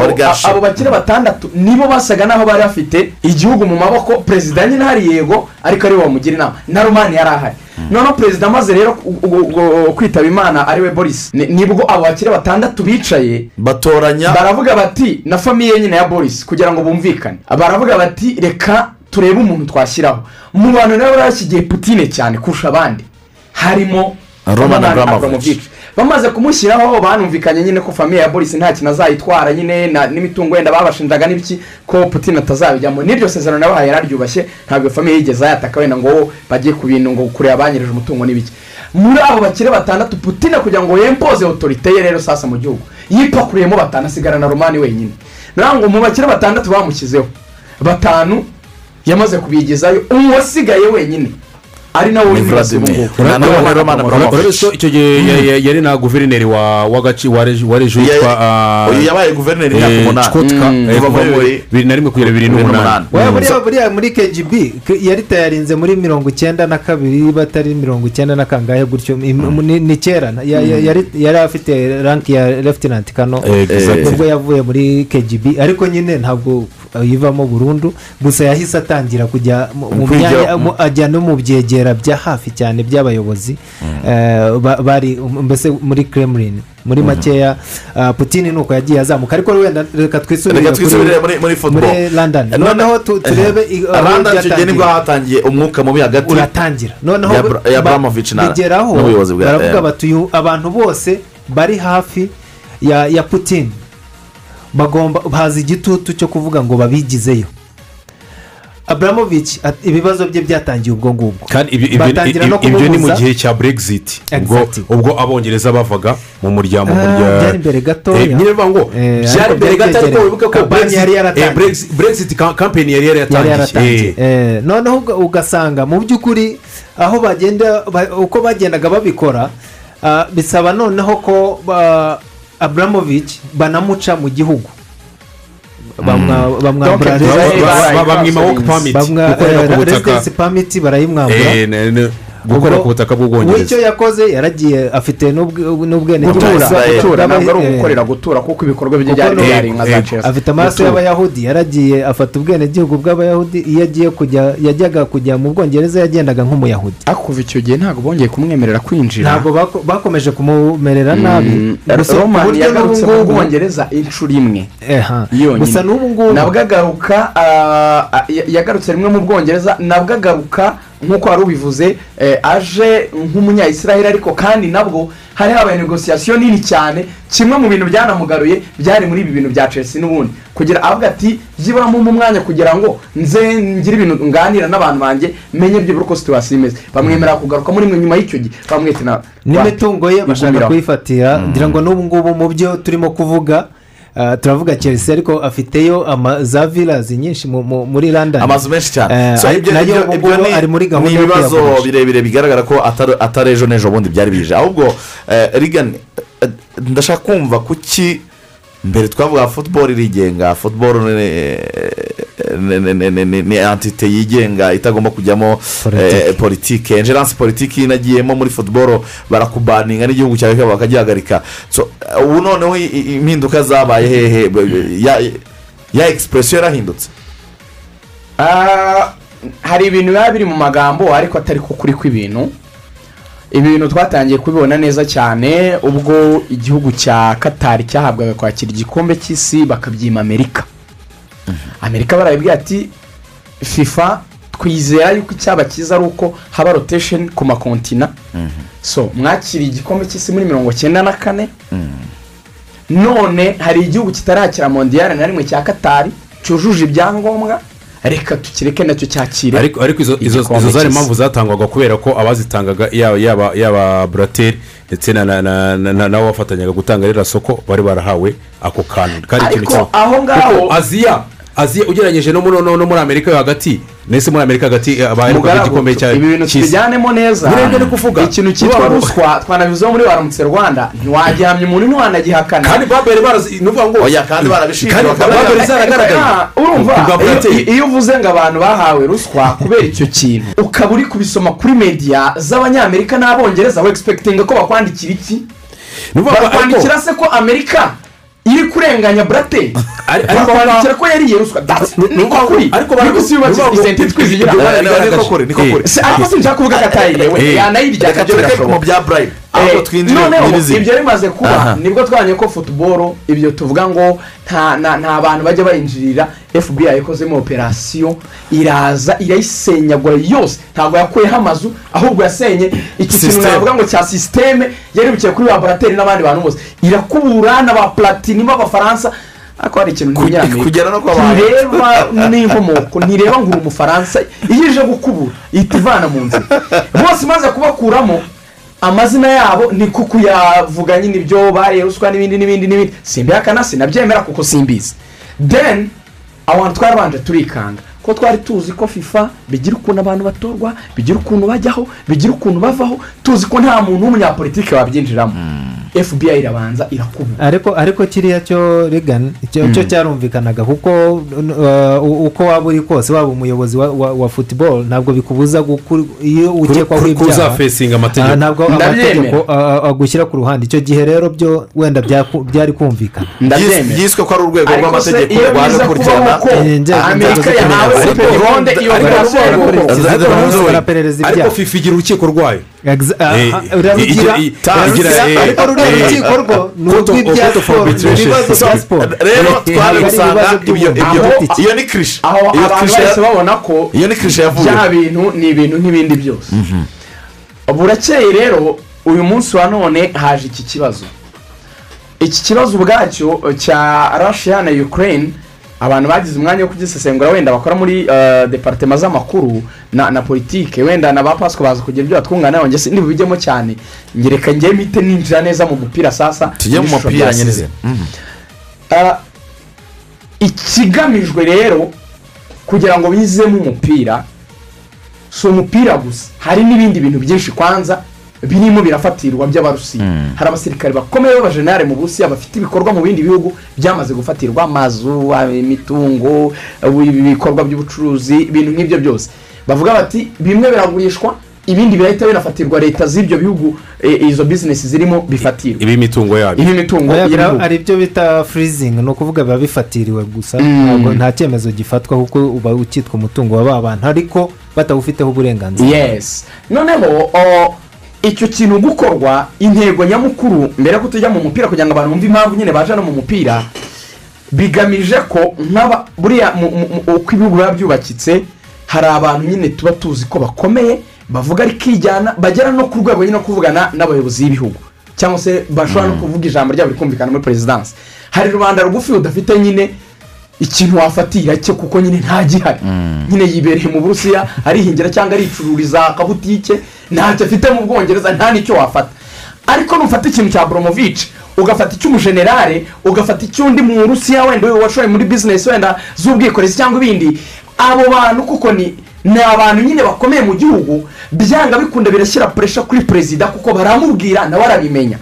abo bakire batandatu nibo basaga n'aho bari bafite igihugu mu maboko perezida nyine hari yego ariko ari we wamugira inama. Na romani yari ahari. Noneho perezida amaze rero kwitaba imana ari we boris. Ni- ni bwo abo bakire batandatu bicaye batoranya baravuga bati na famiye nyine ya boris kugira ngo bumvikane. Baravuga bati reka turebe umuntu twashyiraho. Mu bantu rero bashyigiye putine cyane kurusha abandi. Harimo Roman Abramovich. Abramovich. bamaze kumushyiraho banumvikanye nyine ko famiye ya boris nta kintu azayitwara nyine na- n'imitungo wenda babashinjaga n'ibiki ko putin atazabijyamo. N'iryo sezerano nabahaye yararyubashye ntabwo famiye yigeze ayataka wenda ngo bagiye ku bintu ngo kureba banyirije umutungo n'ibiki. Muri abo bakire batandatu putin kugira ngo yempoze otorite ye rero sasa mu gihugu. Yipakuriyemo batanu asigara na romani wenyine. Ngo mu bakire batandatu bamushyizeho. Batanu yamaze kubigezayo uwasigaye wenyine. Ari nawe uri muri ubu ngubu urabizi ko icyo gihe ya- ya- yari na guverineri wa reji witwa ah, yabaye guverineri imyaka eh, umunani. Chkotka, Mm. eh, bibiri na rimwe kugera bibiri n'umunani. Mm. buriya muri kgb yari tayarinze muri mirongo icyenda na kabiri batari mirongo icyenda na kangahe gutyo. Im- ni kera. Yari afite ranki ya lefutinanti kano Eh, exactly. nubwo yavuye muri kgb ariko nyine ntabwo yivamo burundu. Gusa yahise atangira kujya mu myanya ajya no mu byegera bya hafi cyane by'abayobozi eh, ba- bari mbese muri kremlin muri makeya ah, putin ni uko yagiye azamuka. Ariko wenda reka twisubire muri london. Eh, noneho tu- turebe london byatangiye. ni bwo hatangiye umwuka mubi hagati uratangira. Noneho Ya Bra- ya ba- Abramovich na- bigeraho n'ubuyobozi bwa- baravuga eh. bati abantu bose bari hafi ya ya putin bagomba bazi igitutu cyo kuvuga ngo babigizeyo. Aburamovich at- ibibazo bye byatangiye ubwo ngubwo. Kandi ibyo- ni mu gihe cya brexit. Ubwo abongereza bavaga mu muryango mu Ah, byari imbere gatoya. Eh, bivuga ngo Eh, byari imbere gato ariko wibuke ko Kampani Brexit- yari yaratangiye. Eh, Eh, noneho uga- ugasanga mu by'ukuri aho bagenda ba- uko bagendaga babikora ah, bisaba noneho ko aburamovich banamuca mu gihugu. Bamwa- bamwambura Donc, residence- ba- ba- bamwima work permit bamwa residence permit barayimwambura Eh, Ubwo ku butaka bw'ubwongereza. yakoze yaragiye afite n'ubwe- n'ubwenegihugu gutura. Ntabwo ari eh, ugukorera gutura kuko ibikorwa bye byari byari nka za eh, chelsea. afite amaraso y'abayahudi yaragiye afata ubwenegihugu bw'abayahudi iyo agiye kujya yajyaga kujya mu bwongereza yagendaga nk'umuyahudi. Ariko kuva icyo gihe ntabwo bongeye kumwemerera kwinjira. Ntabwo bako- bakomeje kumumerera nabi. Gusa ku roman buryo yagarutse mu bwongereza inshuro imwe. Gusa n'ubu ngubu nabwo agaruka ah, ah, ya- yagarutse rimwe mu bwongereza nabwo agaruka nk'uko wari ubivuze eh, aje nk'umunyayisiraheli ariko kandi nabwo hari habaye negosiyasiyo nini cyane. Kimwe mu bintu byanamugaruye byari muri ibi bintu bya chelsea n'ubundi. Kugira avuga ati byibamo mu mwanya kugira ngo nze ngire ibintu nganira n'abantu banjye menye byibura uko situwasiyo imeze. Bamwemerera kugaruka muri mwe nyuma y'icyo gihe. Bamwita na n'imitungo ye bashaka kuyifatira ngira ngo n'ubu ngubu mu byo turimo kuvuga turavuga chelsea ariko afiteyo za villazi nyinshi mu- mu- muri london. Amazu menshi cyane. Eh, na yo ni- ari muri ni gahunda yo ibibazo kuyagurisha. birebire bigaragara ko atari- ejo n'ejo bundi byari bije. Ahubwo eh, rigani eh, ndashaka kumva kuki mbere twavuga futuboro irigenga futuboro ni- antite yigenga itagomba kujyamo Politiki. eh, politiki. enjeranse politiki inagiyemo muri futuboro barakubaninga n'igihugu cyawe bakagihagarika eh, ubu noneho impinduka zabaye hehe ya ya egisipuresiyo yarahindutse. Ah, hari ibintu biba biri mu magambo ariko atari ko kuri kw'ibintu. Ibi bintu twatangiye kubibona neza cyane ubwo igihugu cya katari cyahabwaga kwakira igikombe cy'isi bakabyima amerika. Amerika barabibwira ati fifa twizera yuko icyaba cyiza ari uko haba rotesheni ku makontina. So mwakiriye igikombe cy'isi muri mirongo cyenda na kane. None hari igihugu kitarakira mondiyari na rimwe cya katari cyujuje ibyangombwa. Reka tukireke na cyo cyakire ariko ariko izo zari impamvu zatangwaga kubera ko abazitangaga yaba yaba yaba burateri ndetse na na na na- na- n'abo bafatanyaga gutanga ririya soko bari barahawe ako kantu. Kari ikintu kimwe aho ngaho- aziya aziya ugereranyije no muri no no amerika yo hagati? Ndetse muri amerika hagati eh, Mugaragu, igikombe cya ibi bintu cy'isi. tubijyanemo neza. Birebye ni kuvuga. ikintu cyitwa ruswa twanabivuzeho muri waramutse rwanda. Ntiwagihamya umuntu ntiwanagihakana. Kandi babere barazi ni ukuvuga ngo Oya, kandi barabishinzwe babere zaragaragaye. Ah, urumva iyo- uvuze ngo abantu bahawe ruswa kubera icyo kintu ukaba uri kubisoma kuri mediya z'abanyamerika n'abongereza wegispekitinga ko bakwandikira iki? Bakwandikira se ko amerika? Iri kurenganya burateri Ari- ariko bakwandikira ko yariye ruswa ni niko kuri ariko niko baravuga- si yubatse ni ukuvuga ngo- isenti twizigira Eh, niko kuri, niko Eh. kuri. Se- ariko sinshaka kuvuga ko atayiriwe Eh. yanayirya reka tureke mu bya burayi ahubwo Eh, twinjire nyirizina ibyo bimaze kuba ni bwo twabonye ko futuboro ibyo tuvuga ngo nta bantu bajya bayinjirira fbi yakozemo operasiyo iraza irayisenyagura yose. Ntabwo yakuyeho amazu ahubwo yasenye iki kintu navuga ngo cya sisiteme yaribukiye kuri laborateri n'abandi bantu bose. Irakubura n'aba platini b'abafaransa. Ariko hari ikintu ba- ntireba n'inkomoko ntireba ngo uri umufaransa iyo ije gukubura ihita ivana mu nzira. Bose imaze kubakuramo amazina yabo ni kuko yavuga nyine ibyo bariye ruswa n'ibindi n'ibindi n'ibindi. Simbihakana sinabyemera kuko simbizi. Then abantu twarabanje turikanga. Ko twari tuzi ko fifa bigira ukuntu abantu batorwa bigira ukuntu bajyaho bigira ukuntu bavaho tuzi ko nta muntu w'umunyapolitike wabyinjiramo fbi irabanza irakubura ariko ariko kiriya cyo rigani cyo cyarumvikanaga kuko uh, uko waba uri kose waba umuyobozi wa, football ntabwo bikubuza iyo ukekwaho ibyaha ah, ntabwo amategeko ah, ah, agushyira ku ruhande icyo gihe rero byo wenda byari kumvikana byiswe ko ari urwego rw'amategeko rwaje Eh, inzego- amerika yahawe seperonde iyo Ariko- operasiyo ariko- yarakubura ariko- Ariko- ibyaha fifa igira urukiko rwayo Eh, ariko ruriya rukiko rwo ni urw'ibya siporo ni ibibazo bya siporo rero twaje gusanga ibyo iyo ni kirishe aho abantu bahise babona ko iyo ni kirishe yavuye bya bintu ni ibintu nk'ibindi byose burakeye rero uyu munsi wa none haje iki kibazo iki kibazo ubwacyo cya russia na ukraine abantu bagize umwanya wo kugisesengura wenda bakora muri eh, departema z'amakuru na, na politike wenda na ba pasiko baza kugira ibyo batwungana nawe njye ntibijyemo cyane. Ngereka njye mpite ninjira neza mu mupira sasa tujye mu mupira nyirizina Mhm. Ah, ikigamijwe rero kugira ngo bizemo umupira si umupira gusa. Hari n'ibindi bintu byinshi kwanza birimo birafatirwa by'abarusiya. Hari abasirikare bakomeye b'abajenali mu burusiya bafite ibikorwa mu bindi bihugu byamaze gufatirwa amazu imitungo ibikorwa by'ubucuruzi ibintu nk'ibyo byose. Bavuga bati bimwe biragurishwa ibindi birahita binafatirwa. Leta z'ibyo bihugu eh, izo bizinesi zirimo bifatirwa. Ibi imitungo yabyo. Ibi mitungo y'ibihugu hari ibyo bita furizingi ni ukuvuga biba bifatiriwe gusa. Mm. ntabwo nta cyemezo gifatwa kuko uba ukitwa umutungo wa ba bantu ariko batawufiteho uburenganzira. Yes. Noneho icyo kintu gukorwa intego nyamukuru mbere ko tujya mu mupira kugira ngo abantu bumve impamvu nyine baje no mu mupira bigamije ko nk'aba buriya uko ibihugu biba byubakitse hari abantu nyine tuba tuzi ko bakomeye bavuga ariko ijyana bagera no ku rwego nyine no kuvugana n'abayobozi b'ibihugu. Cyangwa se bashobora no kuvuga ijambo ryabo rikumvikana muri perezidansi hari rubanda rugufi rudafite nyine ikintu wafatira cye kuko nyine nta gihari. Nyine yibereye mu burusiya arihingira cyangwa aricururiza akabutike ntacyo afite mu bwongereza nta n'icyo wafata. Ariko nufata ikintu cya boromovici ugafata icy'umujenerale ugafata icy'undi mu burusiya wenda washoye muri bizinesi wenda z'ubwikorezi cyangwa ibindi. Abo bantu kuko ni ni abantu nyine bakomeye mu gihugu byanga bikunda birashyira puresha kuri perezida kuko baramubwira nawe arabimenya.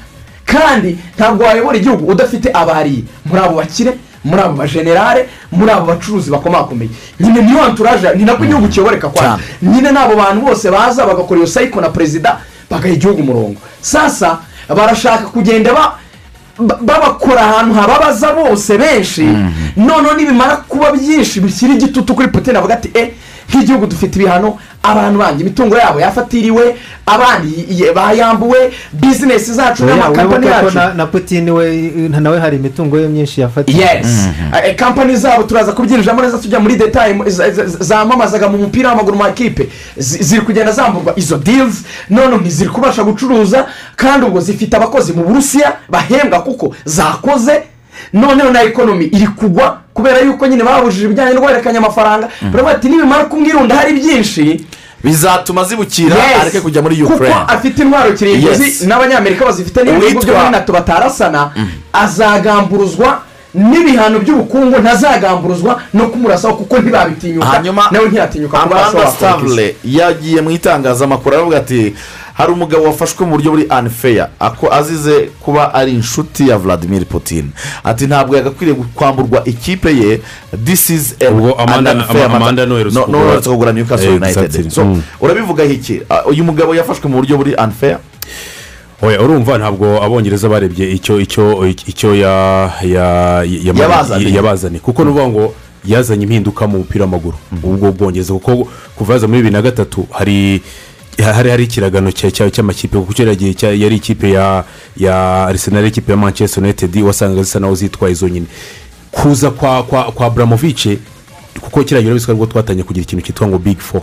Kandi ntabwo wayobora igihugu udafite abariye muri abo bakire muri abo bajenerale muri abo bacuruzi bakomakomeye. Nyine niyo anturaje ni nako igihugu kiyoboreka kwa nyine n'abo bantu bose baza bagakora iyo sayiko na perezida bagaha igihugu umurongo. Sasa barashaka kugenda ba ba- babakora ahantu hababaza bose benshi. Noneho nibimara kuba byinshi bishyira igitutu kuri putin avuga ati e nk'igihugu dufite ibihano abantu banjye imitungo yabo yafatiriwe abandi bayambuwe bizinesi zacu n'amakampani yacu. na- putin we nawe hari imitungo ye myinshi yafatiwe. Yes. Eh, kampani zabo turaza kubyinjiramo neza tujya muri detaye zamamazaga mu mupira w'amaguru mu makipe zi- ziri kugenda zamburwa izo deals none ntiziri kubasha gucuruza kandi ubwo zifite abakozi mu burusiya bahembwa kuko zakoze. Noneho na ekonomi iri kugwa kubera yuko nyine babujije ibijyanye no guhererekanya amafaranga baravuga ati nibimara kumwirunda hari byinshi. Bizatuma zibukira areke kujya muri kuko ukraine. afite intwaro kirimbuzi n'abanyamerika bazifite n'ibihugu byo muri nato batarasana azagamburuzwa n'ibihano by'ubukungu ntazagamburuzwa no kumurasaho kuko ntibabitinyuka. Nawe ntiyatinyuka kuba stavule yagiye mu itangazamakuru aravuga ati hari umugabo wafashwe mu buryo buri unfair. Ako azize kuba ari inshuti ya vladimir putin. Ati ntabwo yagakwiriye kwamburwa ikipe ye. This is an Ubwo Amanda- an unfair Ama- Amanda matter." noherutse No- kugura- newcastle Exactly. united. so Mm. urabivugaho iki? Ah, uyu mugabo yafashwe mu buryo buri unfair? Oya urumva ntabwo abongereza barebye icyo icyo icyo ya ya ya- Yabazaniye. yabazaniye. Kuko ni ukuvuga ngo yazanye impinduka mu mupira w'amaguru. Ubwo bwongereza kuko kuva yaza muri bibiri na gatatu hari hari hari ikiragano cya- cya- cy'amakipe kuko cya- yari ikipe ya ya arisenali ikipe ya manchester united wasanga zisa naho zitwaye izo nyine kuza kwa kwa kwa buramovice kuko gihe urabona ko twatangiye kugira ikintu cyitwa ngo big four.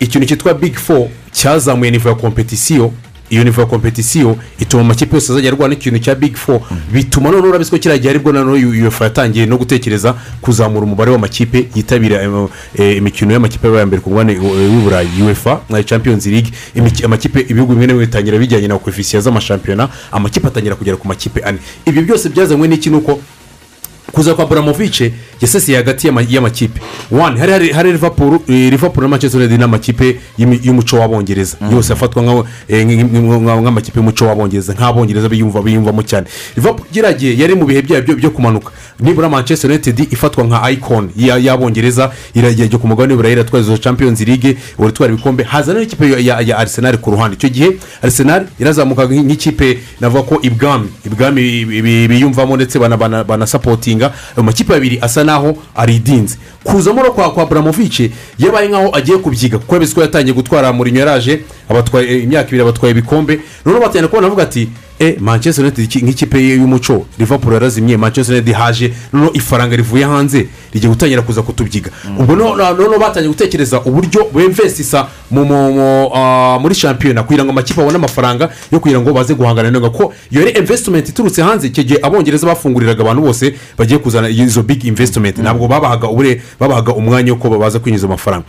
Ikintu cyitwa big four cyazamuye nivo ya kompetisiyo iyo nivo ya kompetisiyo ituma amakipe yose azajya arwana ikintu cya big four. Bituma noneho urabizi ko kiriya gihe ari bwo noneho uefa yatangiye no gutekereza kuzamura umubare w'amakipe yitabira eh, eh, imikino y'amakipe yabaye mbere ku mubare eh, w'i burayi uefa na champions league. Amakipe ibihugu bimwe na bimwe bitangira bijyanye na koefisiye z'amashampiyona amakipe atangira kugera ku makipe ane. Ibyo byose byazanywe n'iki ni uko kuza kwa buramovice yasesiye hagati y'ama- y'amakipe. Wani hari hari hari liverpool eh, na manchester united n'amakipe y'imi- y'umuco w'abongereza. Yose afatwa eh, nk- nk- nk- nk'amakipe y'umuco w'abongereza. Nk'abongereza biyumva biyumvamo cyane. Liverpool geragiye yari mu bihe byayo byo- kumanuka. Nibura manchester united ifatwa nka ya- y'abongereza iragiye ku mugabane w'iburayi iratwara izo champions league ubu itwara ibikombe. Haza n'ikipe ya- arsenal ku ruhande. Icyo gihe arsenal irazamuka nk'ikipe navuga ko ibwami ibwami bi- bi- biyumvamo ndetse bana- banasapotinga ayo makipe abiri asa naho aridinze kuzamo no kwa kwa buramovice yabaye nkaho agiye kubyiga. Kuko yabizi ko yatangiye gutwara murinyo yaraje abatwaye imyaka ibiri abatwaye ibikombe. Noneho batangira kubona avuga ati e manchester united iki- nk'ikipe y'umuco liverpool yarazimye manchester united haje noneho ifaranga rivuye hanze rigiye gutangira kuza kutubyiga. Ubwo no- no- noneho batangiye gutekereza uburyo bemvesisa ah, muri shampiyona kugira ngo amakipe abone amafaranga yo kugira ngo baze guhangana na yo ko iyo yari invesitimenti iturutse hanze icyo gihe abongereza bafunguriraga abantu bose bagiye kuzana izo big invesitimenti ntabwo babahaga ubure babahaga umwanya wo kuba baza kwinjiza amafaranga.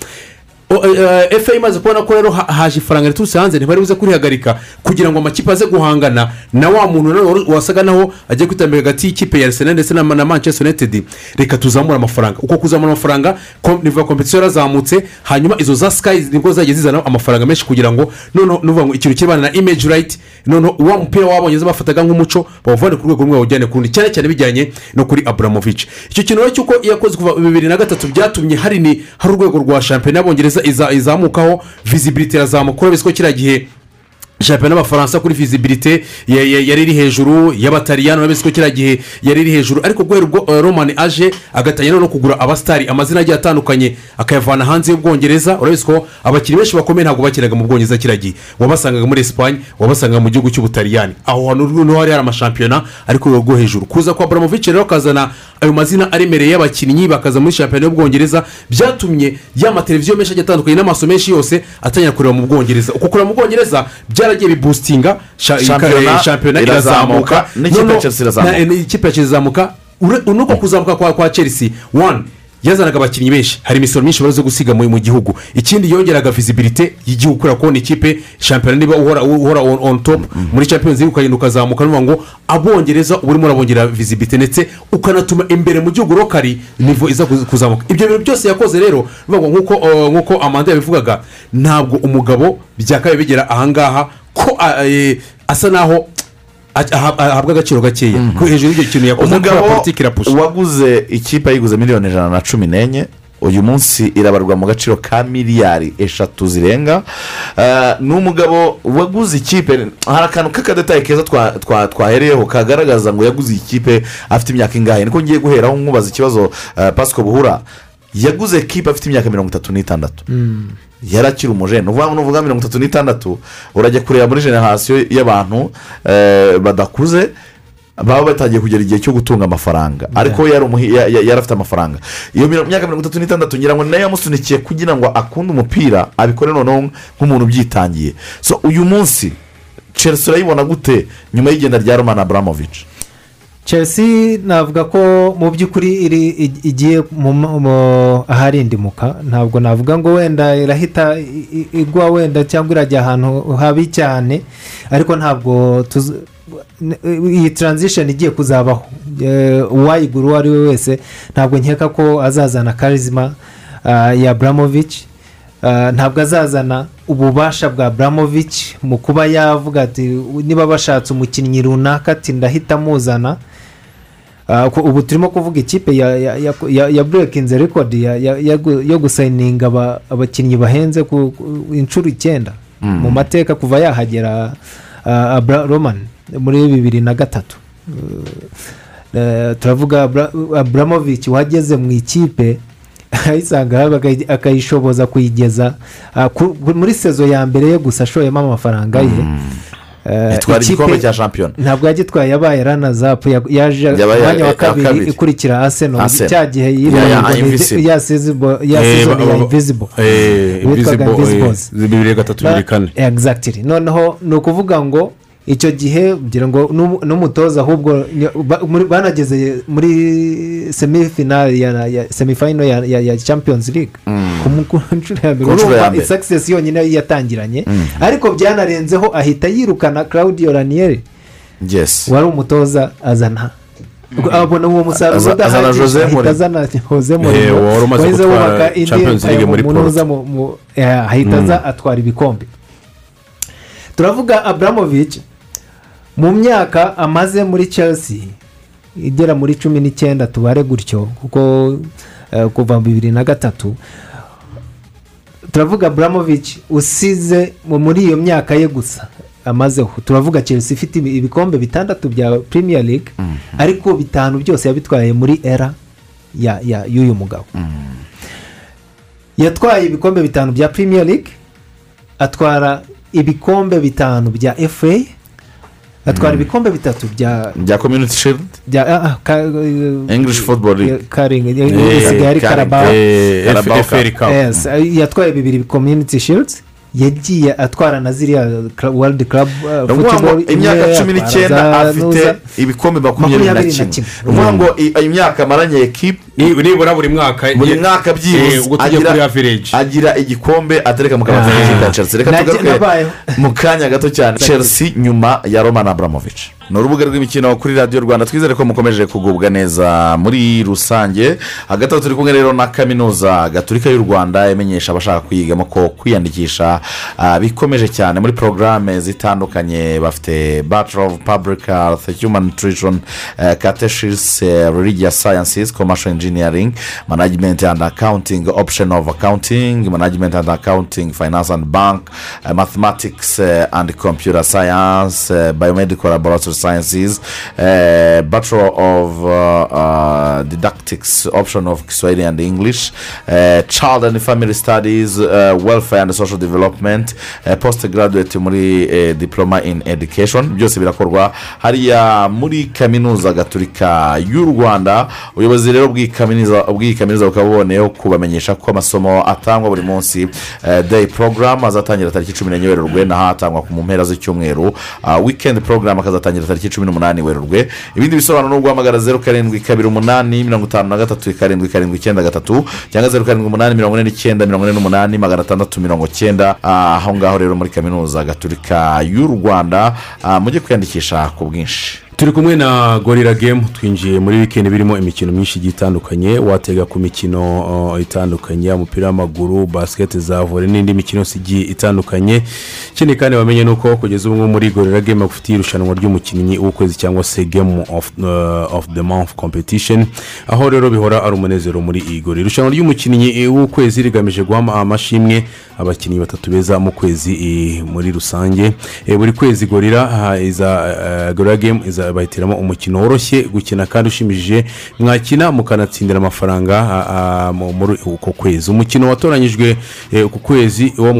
Efe imaze kubona ko rero ha- haje ifaranga riturutse hanze ntibari buze kurihagarika kugira ngo amakipe aze guhangana. Na wa muntu wari- wasaga naho agiye kwitambira hagati y'ikipe ya arsenal ndetse na manchester united. Reka tuzamure amafaranga. Uko kuzamura amafaranga nivuga kompetisiyo yarazamutse hanyuma izo za sky ni bwo zagiye zizana amafaranga menshi kugira ngo noneho nuvuga ngo ikintu kirebana na image right noneho wa mupira w'abongereza bafataga nk'umuco bawuvane ku rwego rumwe bawujyane ku rundi. Cyane cyane bijyanye no kuri aburamovic icyo kintu rero cy'uko yakoze kuva bibiri na gatatu byatumye hari ni hari urwego rwa shampiyona y'abongereza izamukaho visibility irazamuka urabona ko kiriya gihe shampiyona y'abafaransa kuri ya- yari iri hejuru y'abataliyani urabona ko kiriya gihe yari iri hejuru. Ariko guhera ubwo uh, roman aje agatangira no kugura abasitari amazina agiye atandukanye akayavana hanze y'ubwongereza. Urabona ko abakinnyi benshi bakomeye ntabwo bakinaga mu bwongereza kiriya gihe. Wabasangaga muri esipanye wabasangaga mu gihugu cy'ubutaliyani. Aho hantu ni ho hari hari amashampiyona ari ku rwego rwo hejuru. Kuza kwa buramovic rero akazana ayo mazina aremereye y'abakinnyi bakaza muri shampiyona y'ubwongereza. Byatumye ya mateleviziyo menshi agiye atandukanye n'amaso menshi yose atangira kureba mu bwongereza. Uko kureba mu bwongereza byaragiye bibustinga sha- Shampiyona eh, irazamuka, irazamuka. n'ikipe ya Chelsea irazamuka. eh, nuko kuzamuka kwa kwa chelsea. One yazanaga abakinnyi benshi. Hari imisoro myinshi bari zo gusiga mu gihugu. Ikindi yongeraga visibility y'igihugu kubera ko ni ikipe shampiyona niba uhora uhora on, top muri champions league ukagenda ukazamuka. Nuvuga ngo abongereza uba urimo urabongera visibility ndetse ukanatuma imbere mu gihugu rokari nivo iza kuz- kuzamuka. Ibyo bintu byose yakoze rero uh, nk'uko amanda yabivugaga ntabwo umugabo byakabaye bigera ahangaha ko eh, asa naho ah- aha- ahabwa agaciro gakeya. Ko hejuru y'icyo kintu yakoze umugabo kubera politiki irapusha waguze ikipe yiguze miliyoni ijana na cumi n'enye uyu munsi irabarwa mu gaciro ka miliyari eshatu zirenga. Eh, ni umugabo waguze ikipe hari akantu k'akadetaye keza twa- twa- twahereyeho kagaragaza ngo yaguze iyi kipe afite imyaka ingahe. Niko ngiye guheraho nkubaza ikibazo eh, pasiko buhura. Yaguze kipe afite imyaka mirongo itatu n'itandatu. Yarakiri umujene. Nuvuga mirongo itatu n'itandatu urajya kureba muri generasiyo y'abantu eh, badakuze baba batangiye kugera igihe cyo gutunga amafaranga. Ariko yari afite amafaranga. Iyo myaka mirongo itatu n'itandatu ngira ngo na yo yamusunikiye kugira ngo akunde umupira abikore noneho nk'umuntu ubyitangiye. So uyu munsi chelsea urayibona gute? Nyuma y'igenda rya romana aburamovic chelsea navuga ko mu by'ukuri iri ig- igiye mu- aharindimuka ntabwo navuga ngo wenda irahita igwa wenda cyangwa irajya ahantu habi cyane ariko ntabwo iyi taranzisheni igiye kuzabaho. Uwayigura uwo ari we wese ntabwo nkeka ko azazana karizima ah, ya buramovic Ah, ntabwo azazana ububasha bwa buramovic mu kuba yavuga ati niba bashatse umukinnyi runaka ati ndahita muzana. Ubu turimo kuvuga ikipe ya burekinze rekodi yo gusayininga aba- abakinnyi bahenze ku inshuro icyenda. Mm. mu mateka kuva yahagera ah, Abra- roman muri bibiri na gatatu. Eh, turavuga aburamovic wageze mu ikipe ayisanga akayishoboza kuyigeza ah, ku- ku- muri sezo ya mbere ye gusa ashoyemo amafaranga ye. Eh, itwara ikipe- igikombe cya shampiyona. Ntabwo yagitwaye yabaye ranazapu yaje ku Yabaye- mwanya wa eh, kabiri ikurikira aseno cya gihe Ya- ya Eh, eh, witwaga Invisible, eh, bibiri gatatu bibiri kane. Noneho ni ukuvuga ngo icyo gihe kugira ngo n'umu- n'umutoza ahubwo banageze muri semifinali ya semifayino ya champions league. Ku mu- ku nshuro ya mbere urumva success yonyine yatangiranye. Ariko byanarenzeho ahita yirukana claudio ranieri. Yes. Wari umutoza azana. Abona uwo musaruro udahagije. Jose ahita azana jose umaze wahise wubaka indi Champions League muri umuntu Porto. uza mu- mu- eh, ahita aza atwara ibikombe. Turavuga aburamovic mu myaka amaze muri chelsea igera muri cumi n'icyenda tubare gutyo kuko eh, kuva bibiri na gatatu turavuga aburamovic usize mu- muri iyo myaka ye gusa amazeho turavuga chelsea ifite ibi- ibikombe bitandatu bya premier league ariko bitanu byose yabitwaye muri era y'uyu mugabo. Yatwaye ibikombe bitanu bya premier league atwara ibikombe bitanu bya fa atwara ibikombe bitatu bya bya community shield? Bya english football league. Karingi karabaho yatwaye bibiri community shields yagiye atwara na ziriya world club ni ukuvuga ngo imyaka cumi n'icyenda afite ibikombe makumyabiri na kimwe ni ukuvuga ngo imyaka amaranye ekipe Ni- nibura buri mwaka buri mwaka eh, kuri average agira igikombe atereka mu kabati k'ikipe ya chelsea. Reka tugaruke mu kanya gato cyane. Chelsea nyuma ya roman abramovich. Ni urubuga rw'imikino kuri radiyo rwanda. Twizere ko mukomeje kugubwa neza muri rusange. Hagati aho turi kumwe rero na kaminuza gaturika y'u rwanda imenyesha abashaka kuyigamo ko kwiyandikisha ah, bikomeje cyane muri porogaramu zitandukanye. Bafite bachelor of public health human nutrition uh, catechists uh, religious sciences commercial engineering management and accounting option of accounting management and accounting finance and bank uh, mathematics uh, and computer science uh, biomedical laboratory sciences uh, bachelor of uh, uh, didactics option of kiswahili and english child and family studies welfare and social development postgraduate muri diploma in education. Byose birakorwa. Hariya muri kaminuza gaturika y'u rwanda. Ubuyobozi rero bw'iyi kaminuza bukaba buboneyeho kubamenyesha ko amasomo atangwa buri munsi uh, day program azatangira tariki cumi n'enye werurwe naho atangwa mu mpera z'icyumweru. Uh, weekend program akazatangira tariki cumi n'umunani werurwe. Ibindi bisobanuro ni uguhamagara zeru karindwi kabiri umunani mirongo itanu na gatatu karindwi karindwi icyenda gatatu cyangwa zeru karindwi umunani mirongo ine n'icyenda mirongo ine n'umunani magana atandatu mirongo cyenda Ah, aho ngaho rero muri kaminuza gaturika y'u rwanda ah, mujye kwiyandikisha ku bwinshi. Turi kumwe na gorira gemu twinjiye muri wikendi birimo imikino myinshi igiye itandukanye watega ku mikino uh, itandukanye umupira w'amaguru basiketi za vore n'indi mikino igiye itandukanye. Ikindi kandi bamenye ni uko kugeza ubu muri gorira gemu bafitiye irushanwa ry'umukinnyi w'ukwezi cyangwa se gemu of, uh, the month competition. Aho rero bihora ari umunezero muri iyi gorira irushanwa ry'umukinnyi w'ukwezi rigamije guha amashimwe abakinnyi batatu beza mu kwezi eh, muri rusange. Eh, buri kwezi gorira eh, gorira gemu iza bahitiramo umukino woroshye gukina kandi ushimishije mwakina mukanatsindira amafaranga mu- muri uko kwezi. Umukino watoranyijwe eh, uku kwezi uwo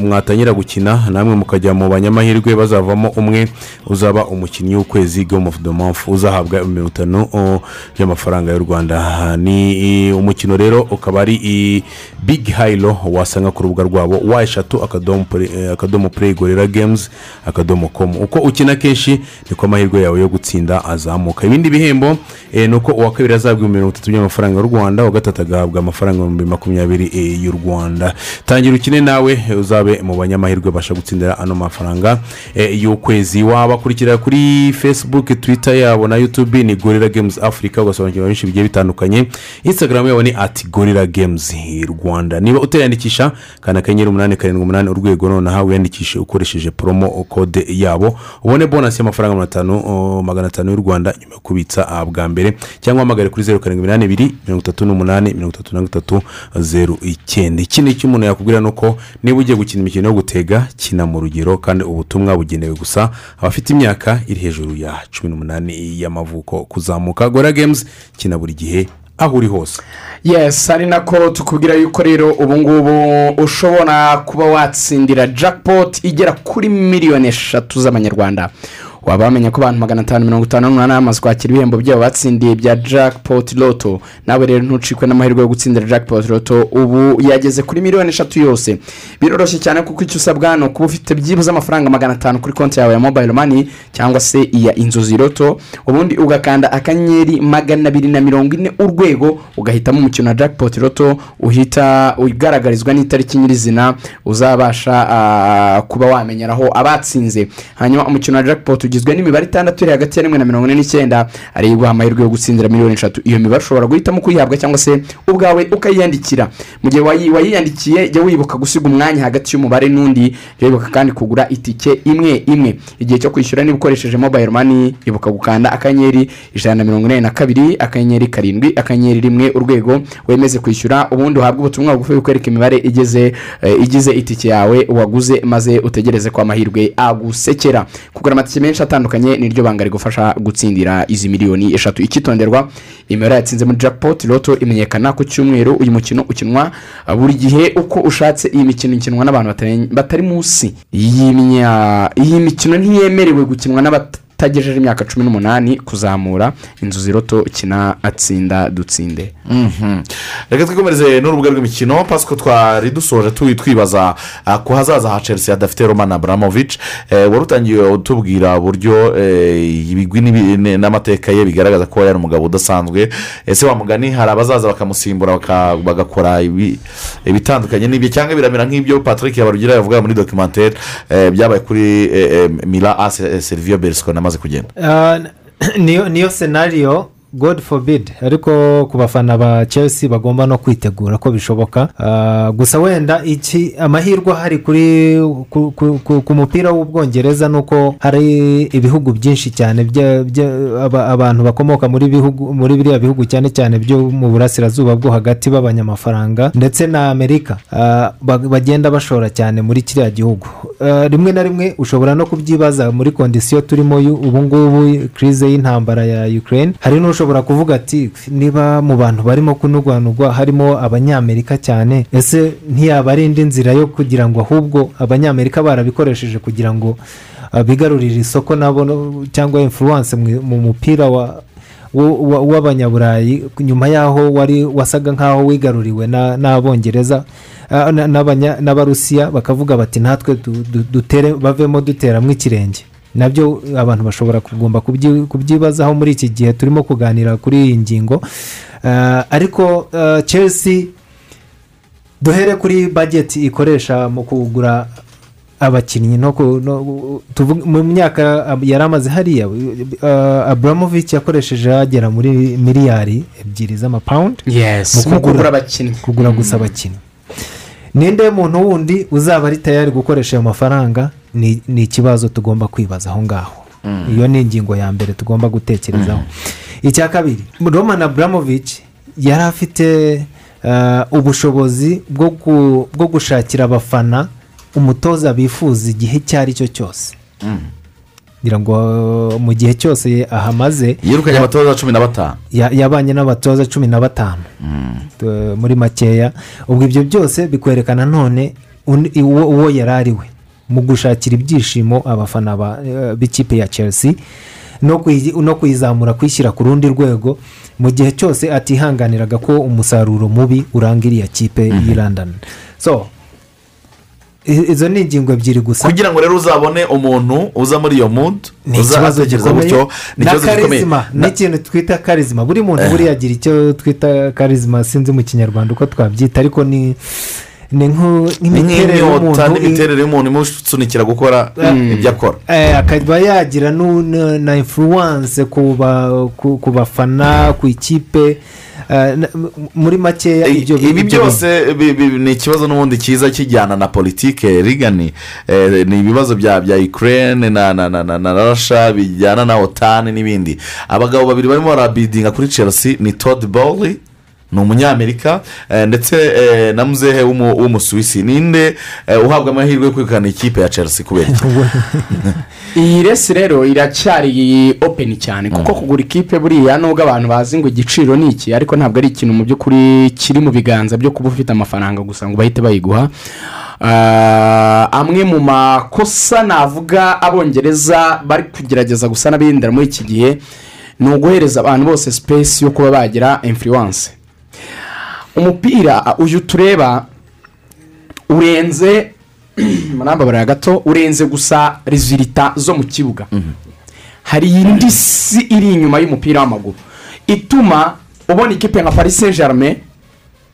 mwatangira gukina namwe mukajya mu banyamahirwe bazavamo umwe uzaba umukinnyi w'ukwezi game of the month. Uzahabwa mirongo itanu y'amafaranga y'u rwanda. Ni umukino rero ukaba ari big hayiro wasanga ku rubuga rwabo wa eshatu akadomo akadomo play gorira games akadomo komu uko ukina kenshi niko amahirwe yawe yo gutsinda azamuka. Ibindi bihembo eh, ni uko uwa kabiri azahabwa mirongo itatu by'amafaranga y'u rwanda uwa gatatu agahabwa amafaranga ibihumbi makumyabiri eh, y'u rwanda. Tangira ukine nawe uzabe mu banyamahirwe babasha gutsindira ano mafaranga eh, y'ukwezi. Wabakurikira kuri facebook twitter yabo na youtube ni gorira games africa ugasobanukirwa byinshi bigiye bitandukanye. Instagram yabo ni ati gorira games rwanda. Niba utayandikisha kandi akanyenyeri umunani karindwi umunani urwego noneho wiyandikishe ukoresheje promo kode yabo. Ubone bonasi y'amafaranga atanu oh, magana atanu y'u rwanda nyuma yo kubitsa ah, bwa mbere cyangwa uhamagare kuri zeru karindwi iminani ibiri mirongo itatu n'umunani mirongo itatu na gatatu zeru icyenda. Ikindi icyo umuntu yakubwira ni uko niba ugiye gukina imikino yo gutega kina mu rugero kandi ubutumwa bugenewe gusa abafite imyaka iri hejuru ya cumi n'umunani y'amavuko. Kuzamuka gora games kina buri gihe aho uri hose. Yes ari nako tukubwira yuko rero ubu ngubu ushobora kuba watsindira jackpot igera kuri miliyoni eshatu z'amanyarwanda. Waba wamenya ko abantu magana atanu mirongo itanu n'umunani bamaze kwakira ibihembo byabo batsindiye bya jackpot loto nawe rero ntucikwe n'amahirwe yo gutsindira jackpot loto ubu yageze kuri miliyoni eshatu yose. Biroroshye cyane kuko icyo usabwa ni ukuba ufite byibuze amafaranga magana atanu kuri konti yawe ya mobile money cyangwa se iya inzozi loto ubundi ugakanda akanyenyeri magana abiri na mirongo ine urwego ugahitamo umukino wa jackpot loto uhita ugaragarizwa n'itariki nyirizina uzabasha ah, kuba wamenyeraho abatsinze. Hanyuma umukino wa jackpot ugizwe n'imibare itandatu iri hagati ya rimwe na mirongo ine n'icyenda. Ariyo iguha amahirwe yo gutsindira miliyoni eshatu. Iyo mibare ushobora guhitamo kuyihabwa cyangwa se ubwawe ukayiyandikira. Mu gihe wayi- wayiyandikiye jya wibuka gusiga umwanya hagati y'umubare n'undi. Jya wibuka kandi kugura itike imwe imwe. Igihe cyo kwishyura niba ukoresheje mobile money ibuka gukanda akanyenyeri ijana na mirongo inani na kabiri akanyenyeri karindwi akanyenyeri rimwe urwego. Wemeze kwishyura ubundi uhabwe ubutumwa bugufi bukwereka imibare igeze eh, igize itike yawe waguze maze utegereze ko amahirwe agusekera. Kugura amatike menshi atandukanye niryo banga rigufasha gutsindira izi miliyoni eshatu. Icyitonderwa imibare yatsinze muri jackpot loto imenyekana ku cyumweru. Uyu mukino ukinwa uh, buri gihe uko ushatse. Iyi mikino ikinwa n'abantu batari- munsi iyi mikino ntiyemerewe gukinwa n'abat- utagejeje imyaka cumi n'umunani kuzamura inzu ziroto ukina atsinda dutsinde. Mhm. reka twikomereze n'urubuga rw'imikino pasiko twari dusoje twibaza ah, ku hazaza ha chelsea hadafite roman abramovic Eh, wari utangiye utubwira uburyo eh, ibigwi n'amateka ye bigaragaza ko yari umugabo udasanzwe. Ese wa mugani hari abazaza bakamusimbura baka- bagakora ibi- ibitandukanye n'ibyo cyangwa biramera nk'ibyo patrick yabarugira yavuga muri dokimantere byabaye kuri eh, eh, mira ase serivio beriscone amaze kugenda niyo senariyo god forbid ariko ku bafana ba chelsea bagomba no kwitegura ko bishoboka. Ah, gusa wenda iki amahirwe ahari kuri ku, mupira w'ubwongereza ni uko hari ibihugu byinshi cyane abantu bakomoka muri biriya bihugu cyane cyane byo mu burasirazuba bwo hagati b'abanyamafaranga ndetse na amerika. Ah, ba- bagenda bashora cyane muri kiriya gihugu. Ah, rimwe na rimwe ushobora no kubyibaza muri kondisiyo turimo ubu ngubu kirize y'intambara ya ukraine hari n'ushobora kuvuga ati niba mu bantu barimo kunugwanugwa harimo abanyamerika cyane ese ntiyaba ari indi nzira yo kugira ngo ahubwo abanyamerika barabikoresheje kugira ngo ah, bigarurire isoko nabo cyangwa influence mu mu mupira wa w'abanyaburayi nyuma y'aho wari wasaga nk'aho wigaruriwe na- n'abongereza ah, n'abarusiya bakavuga bati natwe du- du- dutere bavemo duteramo ikirenge. Na byo abantu bashobora kugomba kubyi- kubyibazaho muri iki gihe. Turimo kuganira kuri iyi ngingo. Ah, ariko ah, chelsea duhere kuri bageti ikoresha mu kugura abakinnyi. Mu myaka yari amaze hariya uh, aburamovic yakoresheje agera muri miliyari ebyiri z'amapawundi Yes, mu mu kugura abakinnyi. kugura gusa abakinnyi. Ninde muntu wundi uzaba ari tayari gukoresha ayo mafaranga? Ni ni ikibazo tugomba kwibaza aho ngaho. Iyo ni ingingo ya mbere tugomba gutekerezaho. Icya kabiri roman aburamovic yari afite uh, ubushobozi bwo gu- bwo gushakira abafana umutoza bifuza igihe icyo ari cyo cyose. Ngira ngo uh, mu gihe cyose ahamaze yirukanye abatoza cumi na batanu. Ya- yabanye n'abatoza cumi na batanu. Muri makeya. Ubwo ibyo byose bikwerekana none uwo yari ari we mu gushakira ibyishimo abafana ba- eh, b'ikipe ya chelsea no kuyi- no kuyizamura kuyishyira ku rundi rwego mu gihe cyose atihanganiraga ko umusaruro mubi uranga iriya kipe y'i london. So izo ni ingingo ebyiri gusa. Kugira ngo rero uzabone umuntu uza muri iyo mudu ni ikibazo uzatekereza gikomeye. gutyo ni ikibazo gikomeye. n'ikintu twita karizima buri muntu buriya agira icyo twita karizima sinzi mu kinyarwanda uko twabyita ariko ni ni nk'inyota n'imiterere y'umuntu imusunikira gukora Mm. ibyo akora. Eh, akaba yagira na- influence ku ba- ku ku bafana ku ikipe eh, muri makeya ibyo ibi byose ni ikibazo n'ubundi cyiza kijyana na politike rigani eh, ni ibibazo bya bya ukraine na na na na na rasha bijyana na otani n'ibindi. Abagabo babiri barimo barabidinga kuri chelsea ni todd bowley ni umunyamerika eh, ndetse eh, na muzehe w'umu- w'umusuwisi ninde eh, uhabwa amahirwe yo kwegukana ikipe ya chelsea kubera iki? Iyi resi rero iracyari openi cyane kuko kugura ikipe buriya nubwo abantu bazi ngo igiciro ni iki ariko ntabwo ari ikintu mu by'ukuri kiri mu biganza byo kuba ufite amafaranga gusa ngo bahite bayiguha. Ah, amwe mu makosa navuga abongereza bari kugerageza gusa n'abindira muri iki gihe ni uguhereza abantu bose sipesi yo kuba bagira influence. Umupira uyu tureba urenze murambabara gato urenze gusa rezilita zo mu kibuga. Hari indi si iri inyuma y'umupira w'amaguru. Ituma ubona ikipe nka paris saint germain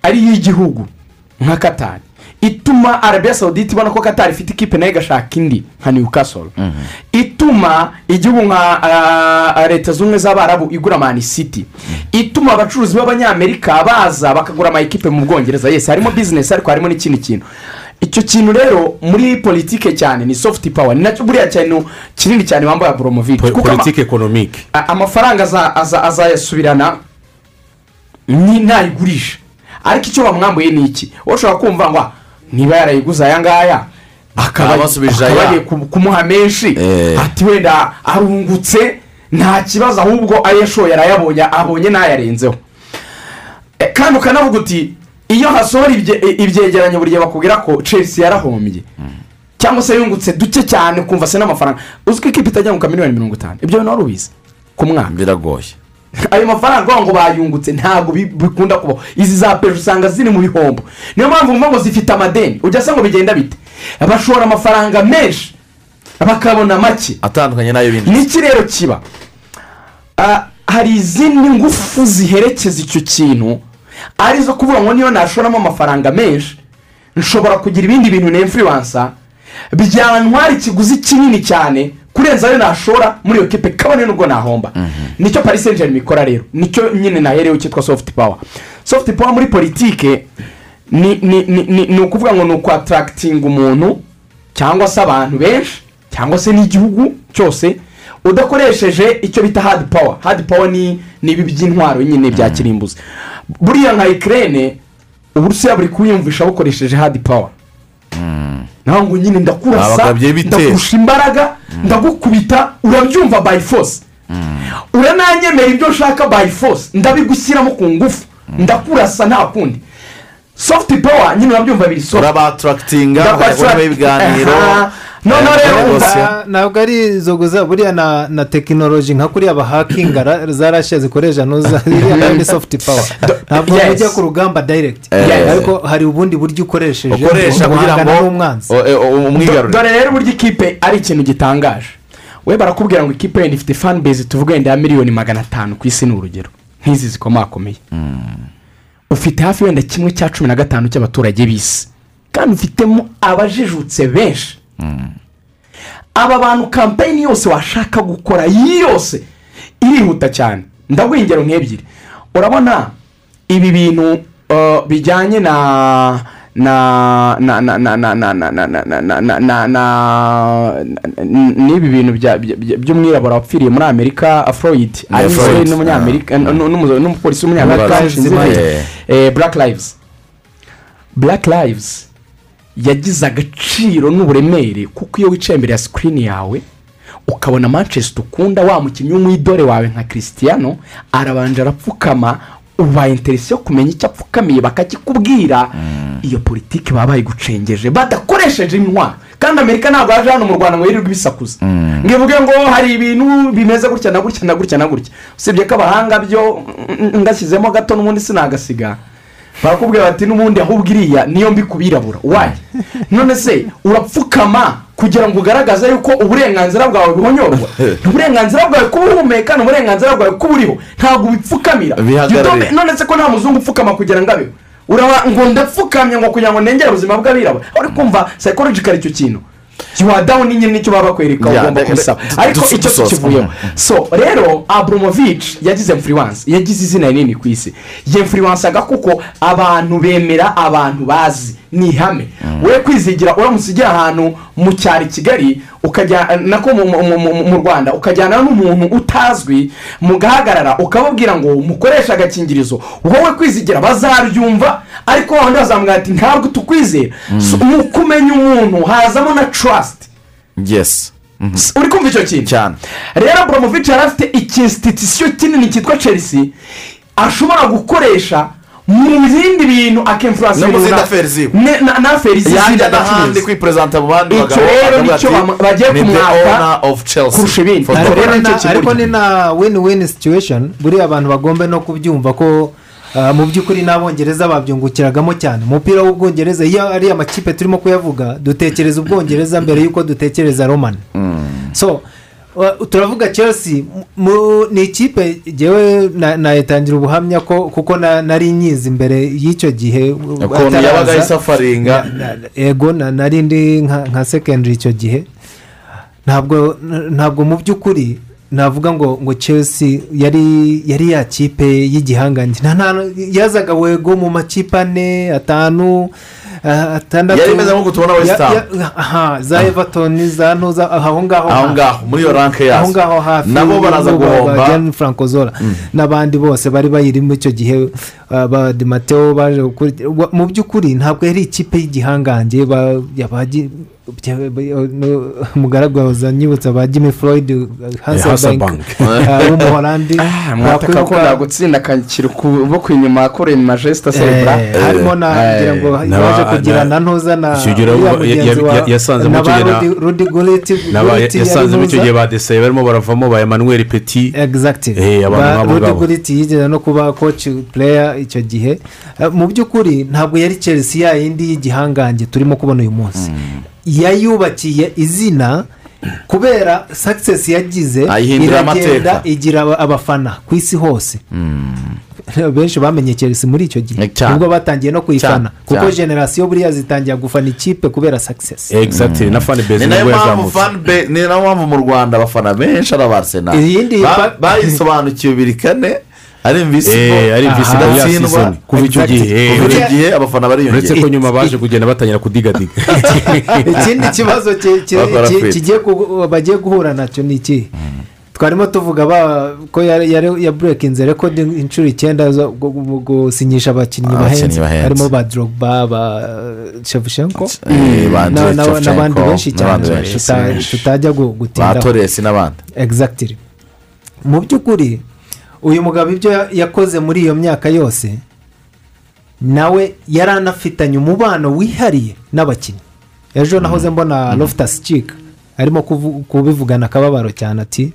ari iy'igihugu nka katari ituma arabiya sawudite ibona ko katari ifite ikipe na yo igashaka indi nka newcastle. Ituma igihugu nka ah, leta zunze ubumwe z'abarabu igura mani city. Ituma abacuruzi b'abanyamerika baza bakagura amayikipe mu bwongereza. Yesi harimo bizinesi ariko harimo n'ikindi kintu. Icyo kintu rero muri politike cyane ni sofuti pawa ni na cyo buriya kintu kinini cyane kuko ama- politike ekonomike amafaranga aza- aza- azayasubirana ntayigurisha ariko icyo bamwambuye ni iki? Ushobora kumva ngo "Ah, niba yarayiguze aya ngaya akaba Abasubije akaba aya." agiye ku- kumuha menshi. Ati wenda arungutse nta kibazo ahubwo ayo yashoye arayabonye abonye n'ayarenzeho E, kandi ukanavuga uti iyo hasohora ibye- ibyegeranyo buri gihe bakubwira ko chelsea yarahombye. Cyangwa se yungutse duke cyane ukumva se n'amafaranga. Uzi ko ikipe itajya mu miliyoni mirongo itanu. Ibyo wari ubizi? Ku mwaka. Biragoye. Ayo mafaranga ngo bayungutse ntabwo bi- bikunda kubaho izi za peje usanga ziri mu bihombo. Niyo mpamvu ngo zifite amadeni. Ujya se ngo bigenda bite? Bashora amafaranga menshi bakabona make. Atandukanye n'ayo bindi. N'iki rero kiba? Ah, hari izindi ngufu ziherekeza icyo kintu ari zo kuvuga ngo niyo nashoramo amafaranga menshi nshobora kugira ibindi bintu nemfuriwansa byantwara ikiguzi kinini cyane kurenza ayo nashora muri iyo kipe kabone n'ubwo nahomba. Nicyo paris saint germain ikora rero. Nicyo nyine naherewe cyitwa soft power. Soft power muri politike ni ukuvuga ngo ni ukwatarakitinga umuntu cyangwa se abantu benshi cyangwa se n'igihugu cyose udakoresheje icyo bita hadi pawa hadi pawa ni ibi by'intwaro nyine bya kirimbuzi. Buriya nka ikirere uburusiya buri kuwiyumvisha bukoresheje hadi pawa naho ngo nyine ndakurasa ndakurusha imbaraga ndagukubita urabyumva by force. Urananyemera ibyo nshaka by force ndabigushyiramo ku ngufu. Ndakurasa nta kundi. Soft power nyine urabyumva biri soft. Urabatarakitinga Ndabataract- ukabaho ibiganiro. Noneho eh, rero ntabwo ari izo gusa buriya na na tekinoloji nka kuriya bahakinga ra- za rashya zikoresha nuza iriya na yo ni sofuti pawa ntabwo ujya ku rugamba dayiregiti Yes. ariko hari ubundi buryo ukoresheje kugira guhangana ngo n'umwanzi. o- e- o- umwigarurire dore rero uburyo ikipe ari ikintu gitangaje. We barakubwira ngo ikipe yenda ifite fan base tuvuga wenda ya miliyoni magana atanu ku isi ni urugero. Nk'izi zikomakomeye. Ufite hafi wenda kimwe cya cumi na gatanu cy'abaturage b'isi. Kandi ufitemo abajijutse benshi. Aba bantu kampeyini yose washaka gukora yose irihuta cyane ndaguha ingero nk'ebyiri urabona ibi bintu uh, bijyanye na na na na na na na na na na na na na na na n'ibi bintu by'umwirabura wapfiriye muri amerika afroid Yeah, ari Floyd. n'umunyamerika n'umupolisi w'umunyamerika eh, black lives black lives yagize agaciro n'uburemere kuko iyo wicaye imbere ya sikirini yawe ukabona manchester ukunda wa mukinnyi w'umwidore wawe nka christiano arabanje arapfukama ubaye interesi yo kumenya icyo apfukamiye bakakikubwira iyo politiki baba bayigucengeje badakoresheje intwaro kandi amerika ntabwo yaje hano mu rwanda ngo yirirwe ibisakuza ngo ivuge ngo hari ibintu bimeze gutya na gutya na gutya na gutya usibye ko abahanga byo mm, ngashyizemo gato n'ubundi sinagasiga barakubwira bati n'ubundi ahubwo iriya niyo mbi ku birabura wayi none se urapfukama kugira ngo ugaragaze yuko uburenganzira bwawe buhonyorwa? Uburenganzira bwawe kuba uhumeka ni uburenganzira bwawe kuba uriho ntabwo ubipfukamira none se ko nta muzungu upfukama kugira ngo abeho? Uraba ngo ndapfukamye ngo kugira ngo ndengere ubuzima bw'abirabura. Uri kumva psychological icyo kintu. Yuwa dawuni nyine ni cyo baba bakwereka ugomba kubisaba ariko icyo tukivuyemo so rero abromovic yagize influence. Yagize izina rinini ku isi. Yinfluensaga kuko abantu bemera abantu bazi. Ni ihame. We kwizigira uramutse ujya ahantu mu cyaro i kigali ukajya nako mu- rwanda ukajyana n'umuntu utazwi mugahagarara ukababwira ngo mukoreshe agakingirizo. Wowe kwizigira bazabyumva ariko wabandi bazamubwira ati ntabwo tukwizera mu kumenya umuntu hazamo na trust yesi uri kumva icyo kintu? Cyane. Rero boromovici yari afite ikinsititisiyo kinini cyitwa chelsea ashobora gukoresha mu bindi bintu akemfuransa No mu zindi na- aferi ziwe. na- aferi z'izindi yajya n'ahandi kwiperezanta mu bandi bagabo rero ni cyo bagiye "Ni the kumwaka owner of Chelsea." kurusha ibindi. Ariko ni na win win situation. Buriya abantu bagomba no kubyumva ko mu by'ukuri n'abongereza babyungukiragamo cyane. Umupira w'ubwongereza iyo ari amakipe turimo kuyavuga dutekereza ubwongereza mbere y'uko dutekereza romani so wa- turavuga chelsea mu- ni ikipe ngewe na- nayitangira ubuhamya ko kuko na- nari nyizi imbere y'icyo gihe. Ukuntu yabaga isafaringa Na- na- ego na- nari ndi nka secondary icyo gihe. Ntabwo ntabwo mu by'ukuri navuga ngo ngo chelsea yari yari ya kipe y'igihangange yazaga wego mu makipe ane atanu ah, atandatu. Yari imeze nk'uko tubona ya- aha za everton za ntuza aho ngaho aho ngaho muri iyo ranke yazo. Aho ngaho hafi nabo baraza guhomba. Zola. N'abandi bose bari bayirimo icyo gihe. badimateo baje mu by'ukuri ntabwo yari ikipe y'igihangange umugaragu nyibutsa ba jimmy floyd uh, hasi uh, w'umuholandi ah, mwataka ko nagutsinda akakira ukuboko inyuma akoreye majesita sebura eh, harimo nagira eh, ngo yaje kugira na ntuza na yasanzemo icyo gihe ba deseye barimo baravamo ba emanuel peti eh, abantu ba rudi guriti yigeze no kuba koci pureya icyo gihe Eh, mu by'ukuri ntabwo yari chelsea ya yindi y'igihangange turimo kubona uyu munsi. Yayubakiye izina kubera success yagize iragenda igira aba- abafana ku isi hose. Benshi bamenye chelsea muri icyo gihe. Nubwo batangiye no kuyifana. Kuko generasiyo buriya zitangira gufana ikipe kubera success. Exactly. Na fan base ni na yo ni bwo mpamvu yazamutse. ni na yo mpamvu mu rwanda abafana benshi ari pa- bayisobanukiwe bibiri kane. Ari Eh, invisible ari idatsindwa season. Kuva icyo gihe, eh, kuva icyo gihe abafana uretse bariyongera ko nyuma baje kugenda batangira kudigadiga. Ikindi kibazo bagiye guhura na cyo ni iki? Twarimo tuvuga ko yaburekinze rekodi inshuro icyenda zo gu- gu- gusinyisha abakinnyi bahenze harimo ba drogba ba shevushenko Eh, Andrei n'abandi benshi cyane. tutajya gu- ba toresi n'abandi mu by'ukuri uyu mugabo ibyo ya- yakoze muri iyo myaka yose nawe yari anafitanye umubano wihariye n'abakinnyi. Ejo nahoze mbona loftus cik arimo kuvu- kubivugana akababaro cyane ati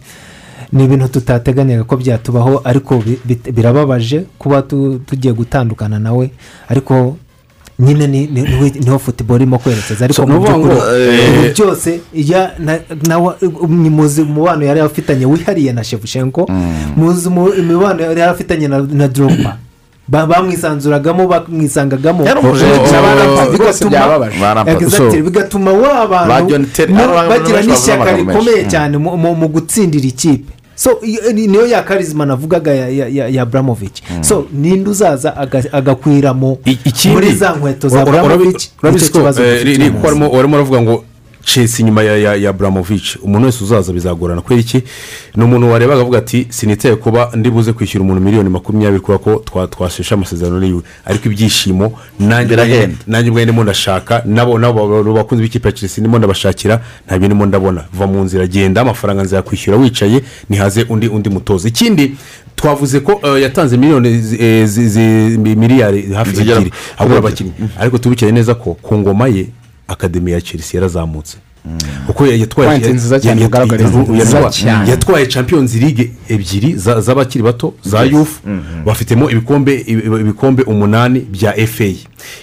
ni ibintu tutateganyaga ko byatubaho ariko bi- bi- birababaje kuba tu- tugiye gutandukana nawe ariko nyine ni- ni- niwe- ni ho futuboro irimo kwerekeza. Ariko mu by'ukuri eh, ibi byose nawe ni muzi umubano yari afitanye wihariye na shevushenko muzi umu- imibano yari afitanye na Ba- bamwisanzuragamo bamwisangagamo. Bose bigatuma- wa Ba bantu bagira n'ishyaka rikomeye Mm. cyane mu gutsindira ikipe. So iyo- ni- niyo ya karizima navugaga ya- abramovich so ninde uzaza aga- agakwira mu I- ikindi muri za nkweto za urabizi ni cyo kibazo eh, warimo uravuga ngo chelsea inyuma ya ya ya buramovich umuntu wese uzaza bizagorana. Kubera iki ni umuntu warebaga avuga ati siniteye kuba ndi buze kwishyura umuntu miliyoni makumyabiri kubera ko twa- twasheshe amasezerano n'iwe. Ariko ibyishimo nanjye ubwo ndimo ndashaka. Nabo nabo ba- bakunze b'ikipe ya chelsea ndimo ndabashakira ntabyo ndimo ndabona. Va mu nzira genda. Amafaranga nzayakwishyura wicaye nihaze undi undi mutoza. Ikindi twavuze ko eh, yatanze miliyoni eh, miliyari hafi ebyiri. Agura abakinnyi. Ariko tubikire neza ko ku ngoma ye akademi ya chelsea yarazamutse. Kuko yatwaye champions league ebyiri za- z'abakiri bato za yufu bafitemo ibikombe ibi- ibikombe umunani bya fa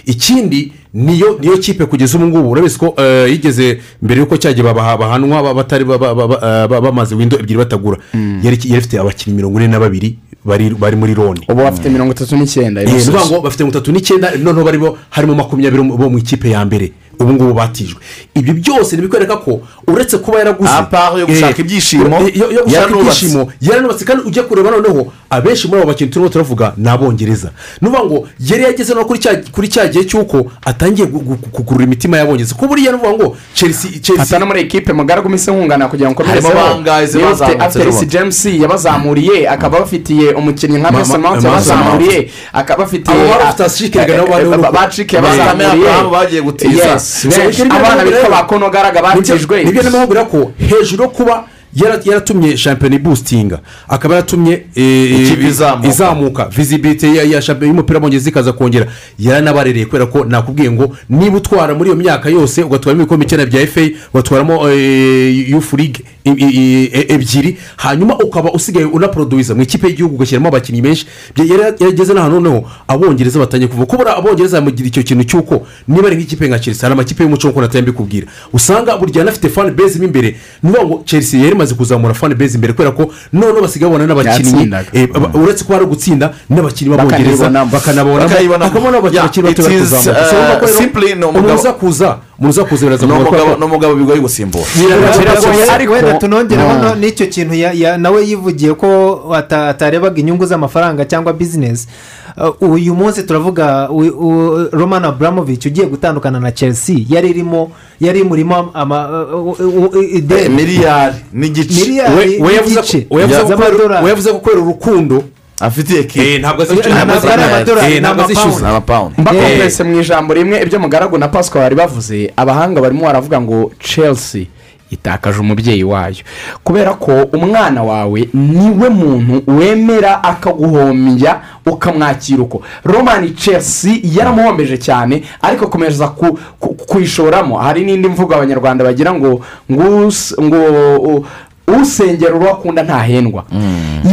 ikindi niyo niyo kipe kugeza ubu ngubu. Urabizi ko eh, yigeze mbere y'uko cyagiye bahanwa ba- batari ba- ba- ba- ba- ba- bamaze windo ebyiri batagura. Yari yari ifite abakinnyi mirongo ine na babiri bari bari muri loni. Ubu bafite mirongo itatu n'icyenda Eh, ni ukuvuga ngo bafite mirongo itatu n'icyenda noneho barimo harimo makumyabiri bo mu ikipe ya mbere. Ubu ngubu batijwe. Ibyo byose ntibikwereka ko uretse kuba yaraguze Apart yo gushaka eh, ibyishimo, eh, yo- gushaka yaranubatse. ibyishimo yaranubatse kandi ujya kureba noneho abenshi muri abo bakinnyi turimo turavuga ni abongereza ni ukuvuga ngo yari yageze no kuri cya gihe cy'uko atangiye gu- gu- kugurura imitima y'abongereza ko buriya ni ukuvuga ngo chelsea chelsea no muri ekipe mugaragu iminsi nkungana kugira ngo ukomerezeho niba ufite ejobundi? james yabazamuriye akaba bafitiye umukinnyi nka Ma- mason ma- mount yabazamuriye akaba afitiye bacike yabazamuriye. bagiye gutiza. Abana bitwa ba konogaraga batijwe ni byo nimubwira ko hejuru yo kuba yara- yaratumye shampiyona ibustinga akaba yaratumye eh, Ikipe izamuka. visibility ya- shampiyona y'umupira w'abongereza ikaza kongera. Yaranabarereye kubera ko nakubwiye ngo niba utwara muri iyo myaka yose ugatwaramo ibikombe icyenda bya fa ugatwaramo eh, yufu ligue e- ebyiri hanyuma ukaba usigaye unaporoduwiza mu ikipe y'igihugu ugashyiramo abakinnyi benshi. Yarageze n'ahantu noneho abongereza batangiye kuva. Kubura abongereza bamugira icyo kintu cy'uko niba ari nk'ikipe nka chelsea hari amakipe y'umuco nk'uko nataya mbikubwira usanga buri gihe anafite fan base mo imbere. Ni ukuvuga ngo chelsea yari imaze kuzamura fan base imbere kubera ko noneho basigaye babona n'abakinnyi eh, uretse kuba ari ugutsinda n'abakinnyi b'abongereza bakanabonamo. Hakabona bakiri bato is, kuzamuka uh, ko umuntu uza kuza umuntu uza kuza biraza ni kuvuga ko- umugabo ni umugabo bigoye gusimbura ariko wenda tunongereho Ah. n'icyo kintu nawe yivugiye ko ata- atarebaga inyungu z'amafaranga cyangwa bizinesi Uh, uyu munsi turavuga u- u- roman abramovich ugiye gutandukana na chelsea. Yari irimo yari imurimo ama- Eh, miliyari. N'igice we yavuze ko kubera urukundo. Afitiye ntabwo amadolari, eh, ni ntabwo amapawundi. azishyuza amapawundi mbakomplese mu ijambo rimwe ibyo mugaragu na pascal bari bavuze. Abahanga barimo baravuga ngo chelsea itakaje umubyeyi wayo. Kubera ko umwana wawe ni we muntu wemera akaguhombya ukamwakira uko. Romani chelsea yaramuhombeje cyane ariko akomeza ku- ku- kuyishoramo hari n'indi mvugo abanyarwanda bagira ngo ngo usengera uwo akunda ntahendwa.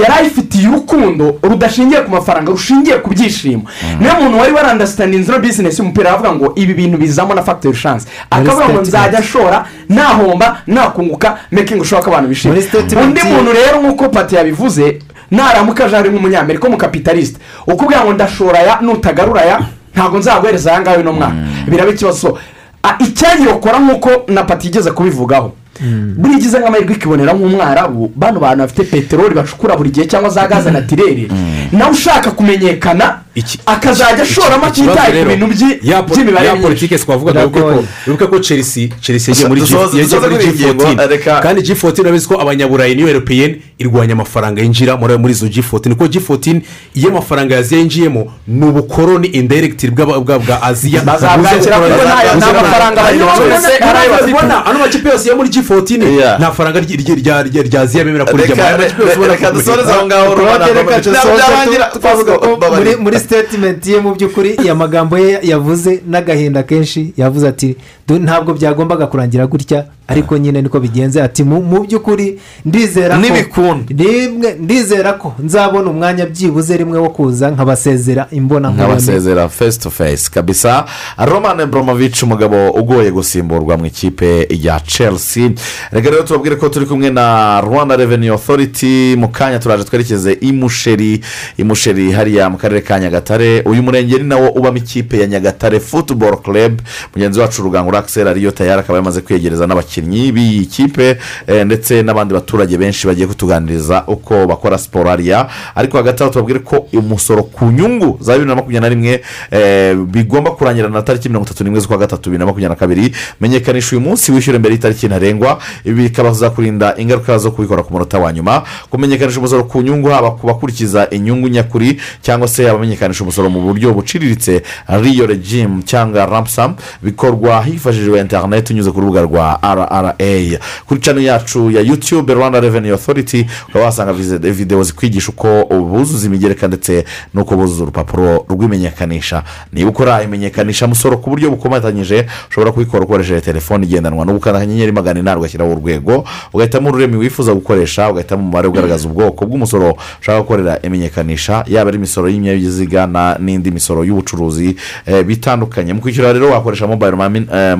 Yari ayifitiye urukundo rudashingiye ku mafaranga rushingiye ku byishimo. Niyo muntu wari warandasitandinze ino bizinesi y'umupira aravuga ngo ibi bintu bizamo na fagiteri shansi akavuga ngo nzajya ashora nahomba nakunguka mekingi ushobora ko abantu bishima undi muntu rero nk'uko pati yabivuze naramuka aje ari nk'umunyamerika w'umukapitalisite ukubwira ngo ndashora aya nutagarura aya ntabwo nzaguhereza aya ngaya uno mwaka biraba ikibazo. Ah, icyayirokora nk'uko na pati yigeze kubivugaho. Buriya igize nk'amahirwe ikibonera nk'umwarabu bano bantu bafite peteroli bacukura buri gihe cyangwa za gaze natirere nawe ushaka kumenyekana akazajya ashoramo atitaye ku bintu by'imibare ya politiki twavugaga wibuke ko chelsea chelsea yagiye muri G- Dusoze- yagiye dusoze muri kuri iyi ngingo, g14 reka- kandi g14 urabizi ko abanyaburayi niyo europeyeni irwanya amafaranga yinjira muri izo g14 kuko g14 iyo amafaranga yaziya yinjiyemo ni ubukoroni indiregiti bwa aziya Bazabwakira kuko nta- mafaranga bose hari ayo bafite. ano makipe yose yo muri g14 Yeah. nta faranga ry- ry- rya rya- rya aziya bemera kurijyamo Reka- dusoreze aho ngaho tu- twavuga ko muri statement ye mu by'ukuri iya magambo ye yavuze n'agahinda kenshi yavuze ati "Du- ntabwo byagombaga kurangira gutya. Ariko nyine niko bigenze ati mu by'ukuri ndizera ko ndizera ko nzabona umwanya byibuze rimwe wo kuza nkabasezera imbona nkabasezera face to face kabisa. Roman Abramovich umugabo ugoye gusimburwa mu ikipe ya chelsea. Reka rero tubabwire ko turi kumwe na rwanda revenue authority. Mu kanya turaje twerekeze imusheri imusheri hariya mu karere ka nyagatare. Uyu murenge ni nawo ubamo ikipe ya nyagatare football club. Mugenzi wacu rugangura axel ariyo tayari akaba yamaze kwegereza n'abakinnyi b'iyi kipe eh, ndetse n'abandi baturage benshi bagiye kutuganiriza uko bakora siporo hariya ariko hagati aho tubabwire ko umusoro ku nyungu za bibiri na makumyabiri na rimwe eh, bigomba kurangira na tariki mirongo itatu n'imwe z'ukwa gatatu bibiri na makumyabiri na kabiri. Menyekanisha uyu munsi wishyura mbere y'itariki ntarengwa. Ibi bikabaza kurinda ingaruka zo kubikora ku munota wa nyuma. Kumenyekanisha umusoro ku nyungu haba ku bakurikiza inyungu nyakuri cyangwa se abamenyekanisha umusoro mu buryo buciriritse. Riyo regimu cyangwa ramusamu bikorwa hifashishijwe interineti unyuze ku rubuga rwa rra kuri cano yacu ya yutube rwanda reveni otoriti ukaba wasanga videwo zikwigisha uko buzuza imigereka ndetse n'uko buzuza urupapuro rw'imenyekanisha. Niba ukora imenyekanisha musoro ku buryo bukomatanyije ushobora kubikora ukoresheje telefone igendanwa. No gukanda akanyenyeri magana inani ugashyiraho urwego ugahitamo ururimi wifuza gukoresha ugahitamo umubare ugaragaza ubwoko bw'umusoro ushaka gukorera imenyekanisha yaba ari imisoro y'ibinyabiziga n'indi misoro y'ubucuruzi eh, bitandukanye. Mu kwishyura rero wakoresha mobile mani eh,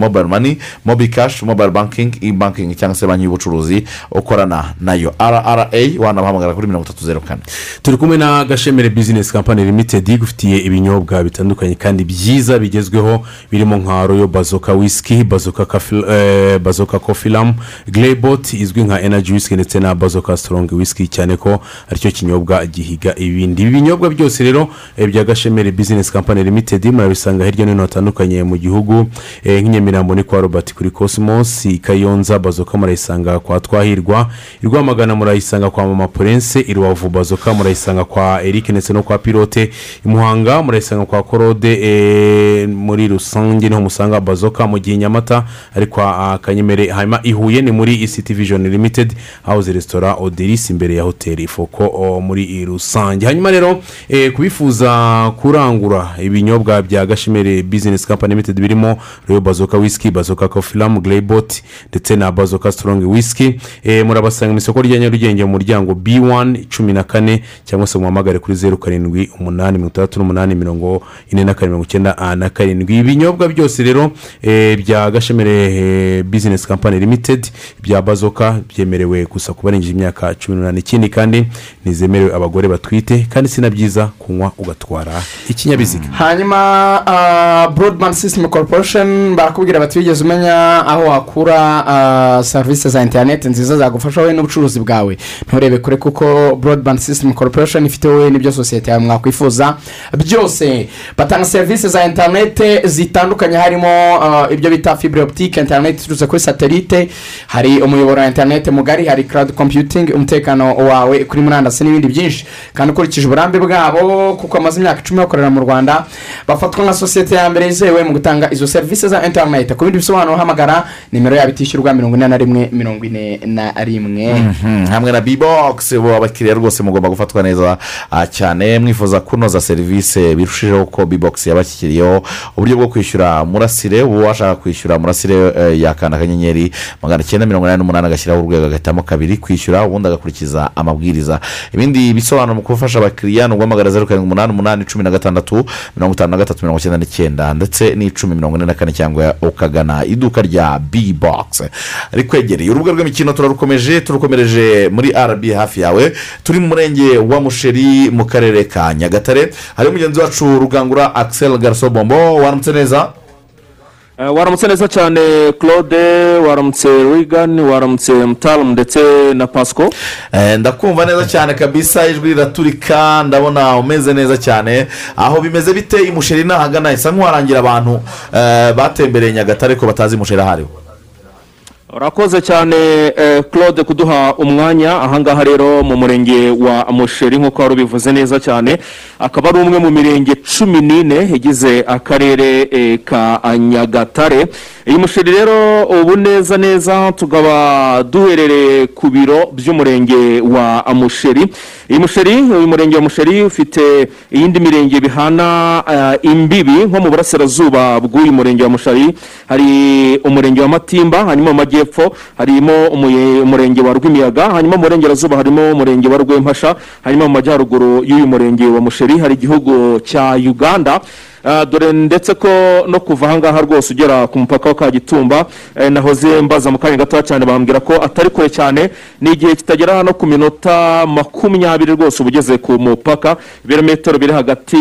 mobi cash mobile banking e banking cyangwa se banki y'ubucuruzi ukorana na yo. Rra wanabahamagara kuri mirongo itatu zeru kane. Turi kumwe na gashemere bizinesi kampani limitedi igufitiye ibinyobwa bitandukanye kandi byiza bigezweho birimo nka royo bazoka wisiki bazoka eh, bazoka kofilamu gereboti izwi nka enaji wisiki ndetse na bazoka sitorongi wisiki cyane ko ari cyo kinyobwa gihiga ibindi. Ibi binyobwa byose rero eh, bya gashemere bizinesi kampani limitedi murabisanga hirya no hino hatandukanye mu gihugu. Eh, nk'inyamirambo ni kwa robert kuri cosmos i kayonza bazoka murayisanga kwa twahirwa i rwamagana murayisanga kwa mama purense i rubavu bazoka murayisanga kwa eric ndetse no kwa pilote i muhanga murayisanga kwa korode eh, muri rusange ni ho musanga bazoka mu gihe nyamata ari kwa kanyemere hanyuma i huye ni muri isiti vision limited house resitora oderisi imbere ya hoteli foko muri rusange. Hanyuma rero eh, kubifuza kurangura ibinyobwa bya gashimere bizinesi kampani limited birimo royo bazoka wisiki bazoka kofilamu gereboti ndetse na bazoka sitorongi wisiki eh, murabasanga mu isoko rya nyarugenge mu muryango b wani cumi na kane cyangwa se muhamagare kuri zeru karindwi umunani mirongo itandatu n'umunani mirongo ine na kane mirongo icyenda ah, na karindwi. Ibinyobwa byose rero eh, bya gashemere eh, bizinesi kampani limitedi bya bazoka byemerewe gusa ku barengeje imyaka cumi n'umunani. Ikindi kandi ntizemerewe abagore batwite kandi si na byiza kunywa ugatwara ikinyabiziga. Hanyuma borodimani sisitemu koroporesheni barakubwira bati wigeze umenya aho wakura ah, serivisi za interineti nziza zagufasha wowe n'ubucuruzi bwawe. Nturebe kure kuko broadband system corporation ifite wowe n'ibyo sosiyete yawe mwakwifuza. Byose batanga serivisi za interineti zitandukanye harimo ah, ibyo bita fibre optique interineti iturutse kuri satelite hari umuyoboro wa interineti mugari hari cloud computing umutekano wawe kuri murandasi n'ibindi byinshi. Kandi ukurikije uburambe bwabo kuko bamaze imyaka icumi bakorera mu rwanda bafatwa nka sosiyete ya mbere yizewe mu gutanga izo serivisi za interineti ku bindi bisobanuro hamagara nimero yabo itishyurwa mirongo ine na rimwe mirongo ine na rimwe. Mhm, hamwe na bibogisi ubu abakiriya rwose mugomba gufatwa neza ah, cyane. Mwifuza kunoza serivisi birushijeho ko bibogisi yabashyiriyeho uburyo bwo kwishyura murasire ubu washaka kwishyura murasire eh, yakanda akanyenyeri magana cyenda mirongo inani n'umunani agashyiraho urwego agahitamo kabiri kwishyura ubundi agakurikiza amabwiriza. Ibindi bisobanuro mu gufasha abakiriya ni uguhamagara zeru karindwi umunani umunani cumi na gatandatu mirongo itanu na gatatu mirongo icyenda n'icyenda ndetse n'icumi mirongo ine na kane cyangwa ukagana iduka rya bibogisi rikwegereye. Urubuga rw'imikino turarukomeje turukomereje muri rb hafi yawe. Turi mu murenge wa musheri mu karere ka nyagatare. Hari mugenzi wacu rugangura axel garso bombo waramutse neza? Eh, waramutse neza cyane claude waramutse rigani waramutse mutamu ndetse na pasco. Eh, ndakumva neza cyane kabisa ijwi riraturika ndabona umeze neza cyane. Aho bimeze bite imusheri ntahagana isa nk'uwarangira abantu eh, batembereye nyagatare ko batazi imusheri aho ariho urakoze cyane eh, claude kuduha umwanya. Ahangaha rero mu murenge wa musheri nk'uko wari ubivuze neza cyane akaba ari umwe mu mirenge cumi n'ine igize akarere eh, ka nyagatare. Iyi musheri rero ubu neza neza tukaba duherereye ku biro by'umurenge wa musheri. Iyi musheri uyu murenge wa musheri ufite iyindi mirenge bihana eh, imbibi nko mu burasirazuba bw'uyu murenge wa musheri. Hari umurenge wa matimba hanyuma mu majyepfo harimo umurenge wa rwimiyaga hanyuma mu burengerazuba harimo umurenge wa rwempasha hanyuma mu majyaruguru y'uyu murenge wa musheri hari igihugu cya uganda. Dore ndetse ko no kuva ahangaha rwose ugera ku mupaka wa kagitumba eh, nahoze mbaza mu kanya gatoya cyane bambwira ko atari kure cyane. Ni igihe kitagera hano ku minota makumyabiri rwose uba ugeze ku mupaka. Ibirometero biri hagati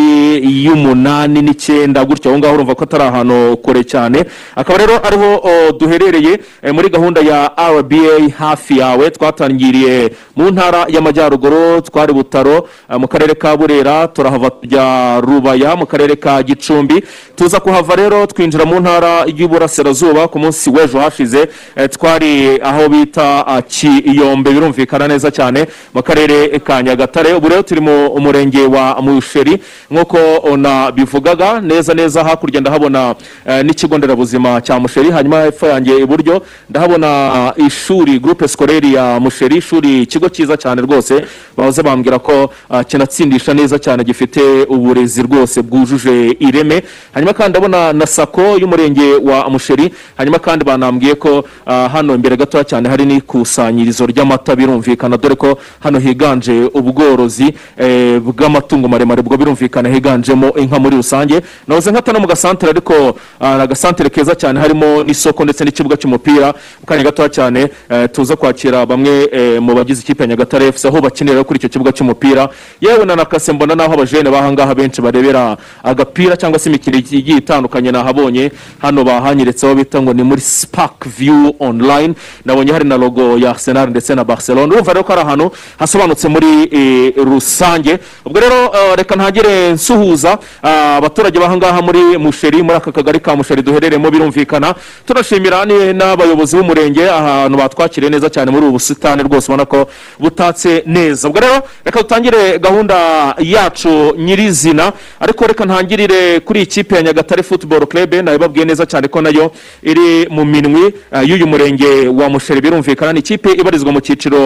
y'umunani n'icyenda gutyo aho ngaho urumva ko atari ahantu kure cyane. Akaba rero ariho duherereye eh, muri gahunda ya rba hafi yawe. Twatangiriye mu ntara y'amajyaruguru twari butaro eh, mu karere ka burera turahava tujya rubaya mu karere ka gicumbi. Tuza kuhava rero twinjira mu ntara y'uburasirazuba ku munsi w'ejo hashize. Eh, twari aho bita kiyombe birumvikana neza cyane mu karere ka nyagatare. Ubu rero turi mu murenge wa musheri. Nk'uko nabivugaga neza neza hakurya ndahabona eh, n'ikigo nderabuzima cya musheri. Hanyuma hepfo yanjye iburyo ndahabona ah, ishuri gurupe sikoreri ya musheri. Ishuri ikigo cyiza cyane rwose. Bahoze bambwira ko kinatsindisha neza cyane gifite uburezi rwose bwujuje ireme. Hanyuma kandi ndabona na sako y'umurenge wa musheri. Hanyuma kandi banambwiye ko ah, hano imbere gatoya cyane hari n'ikusanyirizo ry'amata birumvikana. Dore ko hano higanje ubworozi eh, bw'amatungo maremare. Bwo birumvikana higanjemo inka muri rusange. Nahoze nkata no mu gasantere ariko ah, agasantere keza cyane harimo n'isoko ndetse n'ikibuga cy'umupira. Mu kanya gatoya cyane eh, tuza kwakira bamwe eh, mu bagize ikipe ya nyagatare efuse aho bakinira kuri icyo kibuga cy'umupira. Yewe na nakase mbona n'aho abajene bahangaha benshi barebera agapira cyangwa se imikino igiye itandukanye nahabonye. Hano bahanyiretseho bita ngo ni muri spark view online. Nabonye hari na logo ya arsenal ndetse na barcelona. Urumva rero ko ari ahantu hasobanutse muri eh, rusange. Ubwo rero eh, reka ntagire nsuhuza ah, abaturage bahangaha muri musheri muri aka kagari ka musheri duherereyemo birumvikana. Turashimira n'abayobozi b'umurenge ahantu batwakiriye neza cyane muri ubu busitani rwose ubona ko butatse neza. Ubwo rero reka dutangire gahunda yacu nyirizina. Ariko reka ntangirire kuri iyi kipe ya nyagatare football club nabibabwiye neza cyane ko na yo iri mu minwi eh, y'uyu murenge wa musheri. Birumvikana ni ikipe ibarizwa mu cyiciro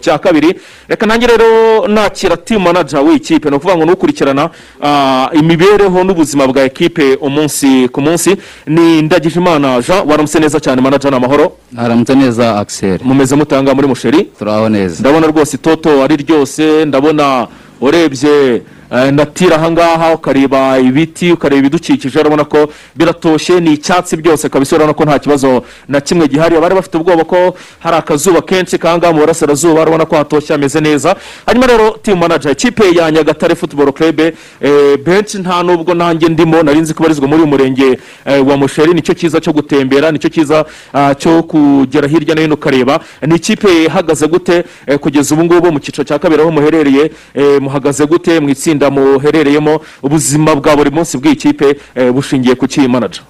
cya kabiri. Reka ntangire rero nakira team manager w'iyi kipe ni ukuvuga ngo n'ukurikirana ah, imibereho n'ubuzima bwa ekipe umunsi ku munsi. Ni ndagijimana jean waramutse neza cyane manager ni amahoro. Haramutse neza akiseri mumeze mutanga muri musheri? Turaho neza. Ndabona rwose itoto ari ryose ndabona urebye ndatira ahangaha ukareba ibiti ukareba ibidukikije urabona ko biratoshye ni icyatsi byose kabisa urabona ko nta kibazo na kimwe gihari. Abari bafite ubwoba ko hari akazuba kenshi kangaha mu burasirazuba urabona ko hatoshye hameze neza. Hanyuma rero timu manager ikipe ya nyagatare football club eh, benshi nta nubwo nanjye ndimo nari nzi ko ibarizwa muri uyu murenge eh, wa musheri ni cyo cyiza cyo gutembera ni cyo cyiza ah, cyo kugera hirya no hino ukareba. Ni ikipe ihagaze gute eh, kugeza ubu ngubu mu cyiciro cya kabiri aho muherereye eh, muhagaze gute mu itsinda muherereyemo ubuzima bwa buri munsi bw'iyi kipe eh, bushingiye ku kiyi manager.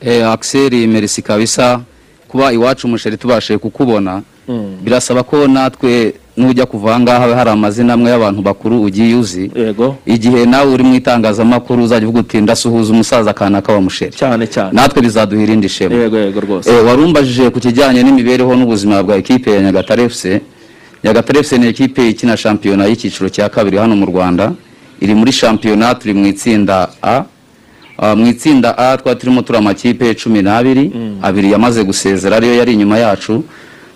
Eh, Axel Merisi kabisa kuba iwacu umusheri tubashije kukubona birasaba ko natwe nujya kuva aha ngaha hari amazina amwe y'abantu bakuru ugiye uzi. Yego. Igihe nawe uri mu itangazamakuru uzajya uvuga uti ndasuhuza umusaza akanaka wa musheri cyane cyane. Natwe bizaduha irindi shema. Yego yego rwose. Eh, warumbajije ku kijyanye n'imibereho n'ubuzima bwa ekipe ya nyagatare fc nyagatare fc ni ekipe ikina shampiyona y'icyiciro cya kabiri hano mu rwanda. Iri muri shampiyona turi mu itsinda a. Mu itsinda a twari turimo turi amakipe cumi n'abiri. Abiri yamaze gusezera ariyo yari inyuma yacu.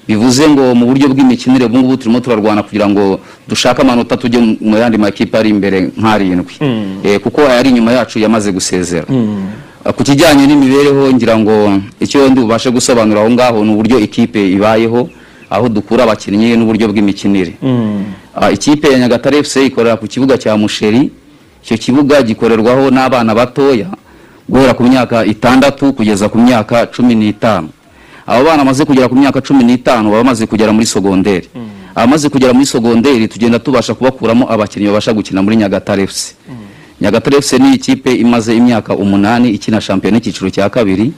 Bivuze ngo mu buryo bw'imikinire ubu ngubu turimo turarwana kugira ngo dushake amanota tujye mu- yandi makipe ari imbere nk'arindwi Eh, kuko ayari inyuma yacu yamaze gusezera. Uh, ku kijyanye n'imibereho ngira ngo icyo ndi bubashe gusobanura aho ngaho ni uburyo ikipe ibayeho aho dukura abakinnyi n'uburyo bw'imikinire. Ikipe ya nyagatare fc ikorera ku kibuga cya musheri. Icyo kibuga gikorerwaho n'abana batoya guhera ku myaka itandatu kugeza ku myaka cumi n'itanu. Abo bana bamaze kugera ku myaka cumi n'itanu baba bamaze kugera muri sogonderi abamaze kugera muri sogonderi tugenda tubasha kubakuramo abakinnyi babasha gukina muri nyagatare fc nyagatare fc ni ikipe imaze imyaka umunani ikina shampiyona y'icyiciro cya kabiri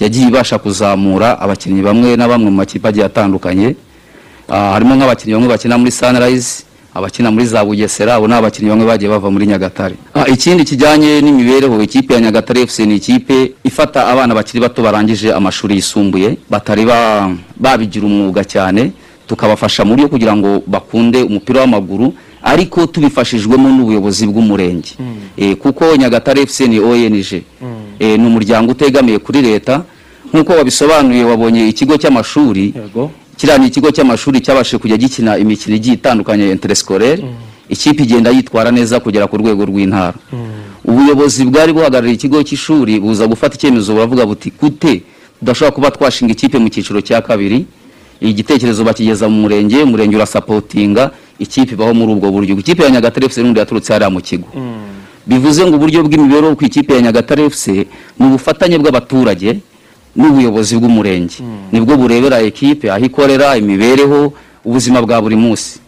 yagiye ibasha kuzamura abakinnyi bamwe na bamwe mu makipe agiye atandukanye. Ah, harimo nk'abakinnyi bamwe bakina muri sunrise abakina muri za bugesera abo ni abakinnyi bamwe bagiye bava muri nyagatare. Ah, ikindi kijyanye n'imibereho ikipe ya nyagatare fc ni ikipe ifata abana bakiri bato barangije amashuri yisumbuye batari ba- babigira umwuga cyane tukabafasha mu buryo kugira ngo bakunde umupira w'amaguru ariko tubifashijwemo n'ubuyobozi bw'umurenge. Eh, kuko nyagatare fc ni ong Eh, ni umuryango utegamiye kuri leta. Nk'uko wabisobanuye wabonye ikigo cy'amashuri kiriya ni ikigo cy'amashuri cyabashije kujya gikina imikino igiye itandukanye interescolaire ikipe igenda yitwara neza kugera ku rwego rw'intara. Ubuyobozi bwari buhagarariye ikigo cy'ishuri buza gufata icyemezo buravuga buti gute tudashobora kuba twashinga ikipe mu cyiciro cya kabiri? Igitekerezo bakigeza mu murenge umurenge urasapotinga ikipe ibaho muri ubwo buryo. Ikipe ya nyagatare fc n'undi yaturutse hariya mu kigo. Bivuze ngo uburyo bw'imibereho ku ikipe ya nyagatare fc ni ubufatanye bw'abaturage n'ubuyobozi bw'umurenge. Nibwo burebera ekipe aho ikorera imibereho ubuzima bwa buri munsi.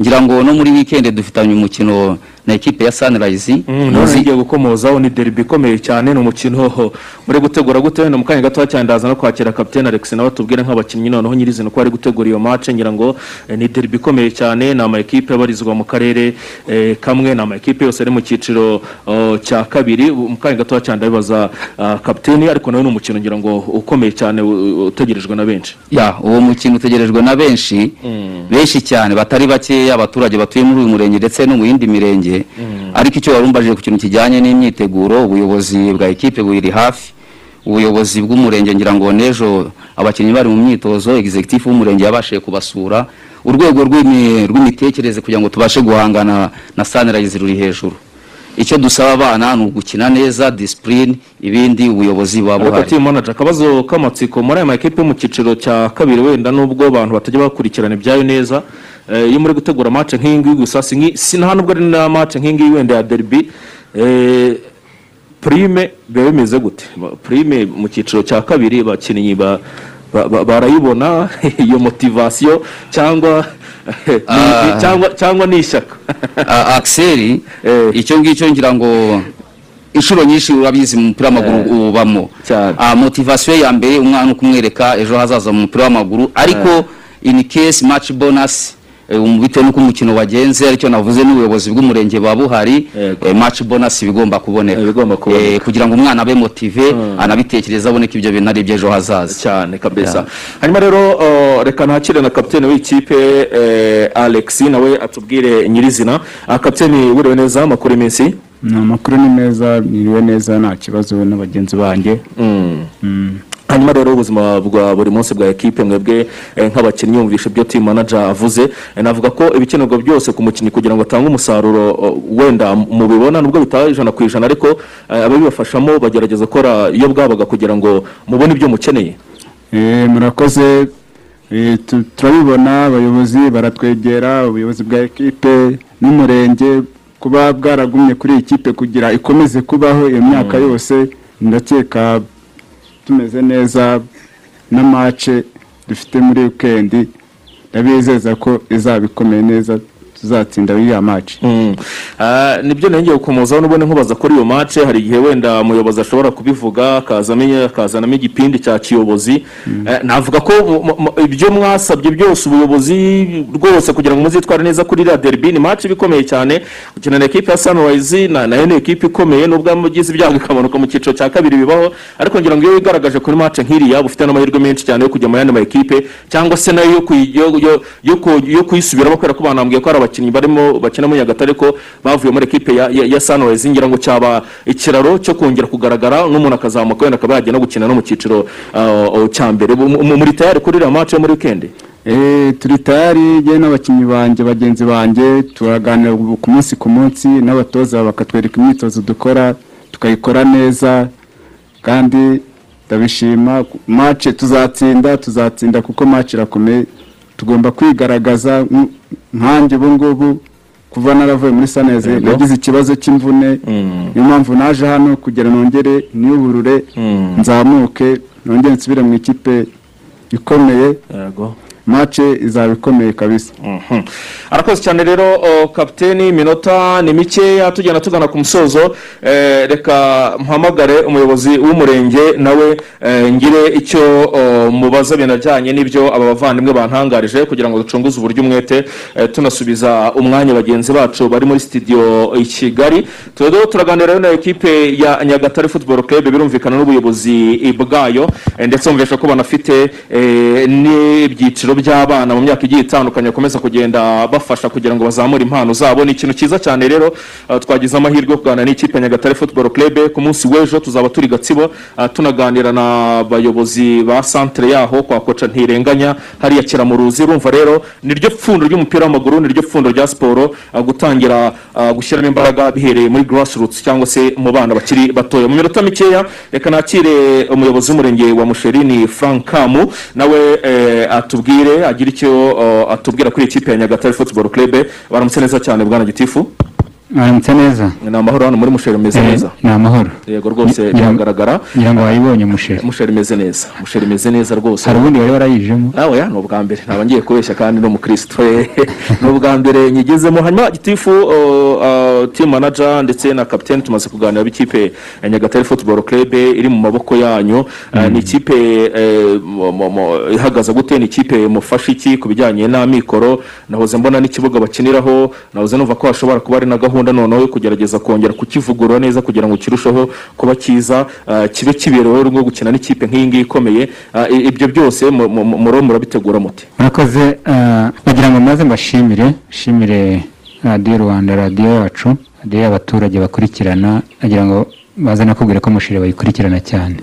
Ngira ngo no muri wikendi dufitanye umukino na ekipe ya sunrise none igiye gukomozaho ni derby ikomeye cyane ni umukino muri gutegura gute ni mu kanya gato cyane ndaza no kwakira kapitene alex nawe tubwire nk'abakinnyi noneho nyirizina uko ari gutegura iyo match ngira ngo eh, ni derby ikomeye cyane. Ni ama ekipe abarizwa mu karere eh, kamwe ni ama ekipe yose ari mu cyiciro cya kabiri. Mu kanya gato cyane ndabibaza ah, kapitene ariko nawe ni umukino ngira ngo ukomeye cyane utegerejwe na benshi. Ya uwo mukino utegerejwe na benshi. Benshi cyane batari bakeya abaturage batuye muri uyu murenge ndetse no mu yindi mirenge. Ariko icyo warumbajije ku kintu kijyanye n'imyiteguro ubuyobozi bwa ekipe buri hafi ubuyobozi bw'umurenge ngira ngo n'ejo abakinnyi bari mu myitozo executive w'umurenge yabashije kubasura urwego rw'imi- rw'imitekerereze kugira ngo tubashe guhangana na sunrise ruri hejuru. Icyo dusaba abana ni ugukina neza disipurine ibindi ubuyobozi buba buhari team manager akabazo k'amatsiko muri aya makipe yo mu cyiciro cya kabiri wenda nubwo abantu batajya bakurikirana ibyayo neza eh, iyo muri gutegura match nk'iyi ngiyi gusa si nki- si nta nubwo ari na match nk'iyi ngiyi wenda ya derby eh, prime biba bimeze gute prime mu cyiciro cya kabiri abakinnyi ba- ba- ba- barayibona iyo motivasiyo cyangwa. Cyangwa cyangwa ni ishyaka. A- Axel icyo ngicyo ngira ngo inshuro nyinshi urabizi mu mupira w'amaguru ubamo. Ah, motivasiyo ya mbere umwana ukumwereka ejo hazaza mu mupira w'amaguru. Ariko in case match bonus eh, um, bitewe n'uko umukino wagenze ari cyo navuze n'ubuyobozi bw'umurenge buba buhari. Eh, match bonus bigomba kuboneka. Eh, kugira ngo umwana abe motive anabitekereza abone ko ibyo bintu ari iby'ejo hazaza. Cyane kabisa. Hanyuma rero uh, reka nakire na kapitene w'ikipe eh, alex nawe atubwire nyirizina. Ah, kapitene wiriwe neza amakuru y'iminsi? ni amakuru ni meza niriwe neza nta kibazo na bagenzi banjye. Hanyuma rero ubuzima bwa buri munsi bwa ekipe mwebwe eh, nk'abakinnyi yumvisha ibyo team manager avuze. Eh, navuga ko ibikenerwa byose ku mukinnyi kugira ngo atange umusaruro oh, wenda mubibona nubwo bitaba ijana ku ijana. Ariko eh, ababibafashamo bagerageza gukora iyo bwabaga kugira ngo mubone ibyo mukeneye. Eh, murakoze. Eh, tu- turabibona abayobozi baratwegera ubuyobozi bwa ekipe n'umurenge. Kuba bwaragumye kuri iyi kipe kugira ikomeze kubaho iyo myaka yose. Ndakeka tumeze neza na mace dufite muri wikendi ndabizeza ko izaba ikomeye neza. Tuzatsinda iriya mace Mm. Ah, ni byo nengeye gukomozaho n'ubundi nkubaza kuri iyo mace hari igihe wenda umuyobozi ashobora kubivuga akazanamo igipindi cya kiyobozi. Eh, navuga ko ibyo mwasabye byose ubuyobozi rwose kugira ngo muzitware neza kuri iriya derby ni mace iba ikomeye cyane. Gukina na ekipe ya na na yo ni ekipe ikomeye nubwo mugize ibyago ikamanuka mu cyiciro cya kabiri bibaho. Ariko ngira ngo iyo wigaragaje kuri mace nk'iriya ufite n'amahirwe menshi cyane yo kujya mu yandi ma ekipe cyangwa se na yo yo kuyisubiramo kubera ko banambwiye ko hari abakinnyi barimo bakina muri nyagatare ko bavuye muri ekipe ya, ya, ya ngira ngo cyaba ikiraro cyo kongera kugaragara n'umuntu akazamuka wenda akaba no gukina no mu cyiciro uh, cya mbere. Mu- mu- muri tayari kuri iriya mace yo muri wikendi Eh, turi tayari yewe n'abakinnyi banjye bagenzi banjye turaganira ku munsi ku munsi n'abatoza bakatwereka imyitozo dukora tukayikora neza kandi ndabishima mace tuzatsinda tuzatsinda kuko mace irakomeye. Tugomba kwigaragaza nk- nkanjye ubu ngubu kuva naravuye muri saneze nagize ikibazo cy'imvune. Niyo mpamvu naje hano kugira nongere niyuburure nzamuke nongere nsubire mu ikipe ikomeye. Yego. Mace izaba ikomeye kabisa. Arakoze cyane rero kapiteni iminota ni mikeya tugenda tugana ku musozo. Eh, reka mpamagare umuyobozi w'umurenge nawe eh, ngire icyo mubaza binajyanye n'ibyo aba bavandimwe bantangarije kugira ngo ducunguze uburyo umwete eh, tunasubiza umwanya bagenzi bacu bari muri studio i kigali. Turado turaganira na ekipe ya nyagatare football club birumvikana n'ubuyobozi bwayo. Ndetse bumvisha ko banafite n'ibyiciro by'abana mu myaka igiye itandukanye bakomeza kugenda bafasha kugira ngo bazamure impano zabo. Ni ikintu cyiza cyane rero uh, twagize amahirwe yo kuganira n'ikipe ya nyagatare football club. Ku munsi w'ejo tuzaba turi gatsibo uh, tunaganira n'abayobozi ba centre yaho kwa koca ntirenganya hariya kiramuruzi. Urumva rero niryo pfundo ry'umupira w'amaguru niryo pfundo rya siporo uh, gutangira gushyiramo imbaraga bihereye muri grassroots cyangwa se mu bana bakiri batoya. Mu minota mikeya reka nakire umuyobozi w'umurenge wa musheri ni frank kamu. Nawe atubwire agire icyo uh, atubwira kuri ikipe ya nyagatare football club baramutse neza cyane bwana gitifu. Mwaramutse neza. Ni amahoro hano muri musheri umeze Eh, neza. ni amahoro. Yego rwose biragaragara. Ngira ngo wayibonye musheri. Musheri imeze neza. Musheri imeze neza rwose. Hari ubundi wari warayijemo? Nawe ya ni ubwa mbere. Ntabwo ngiye kubeshya kandi ni umukristo ni ubwa mbere nyigezemo. Hanyuma gitifu team manager ndetse na kapitene tumaze kuganira b'ikipe ya nyagatare football club iri mu maboko yanyu. Eh, ni ikipe eh, ihagaze gute? Ni ikipe mufasha iki ku bijyanye n'amikoro? Nahoze mbona n'ikibuga bakiniraho. Nahoze numva ko hashobora kuba ari na gahunda. Noneho yo kugerageza kongera kukivugurura neza kugira ngo kirusheho kuba cyiza eh, kibe kibereweho rwo gukina n'ikipe nk'iyi ngiyi ikomeye. I- ibyo byose mu- mu- muro murabitegura muti. Murakoze bagira ngo maze mbashimire nshimire radiyo rwanda radiyo yacu radiyo y'abaturage bakurikirana bagira ngo baze nakubwira ko musheri bayikurikirana cyane.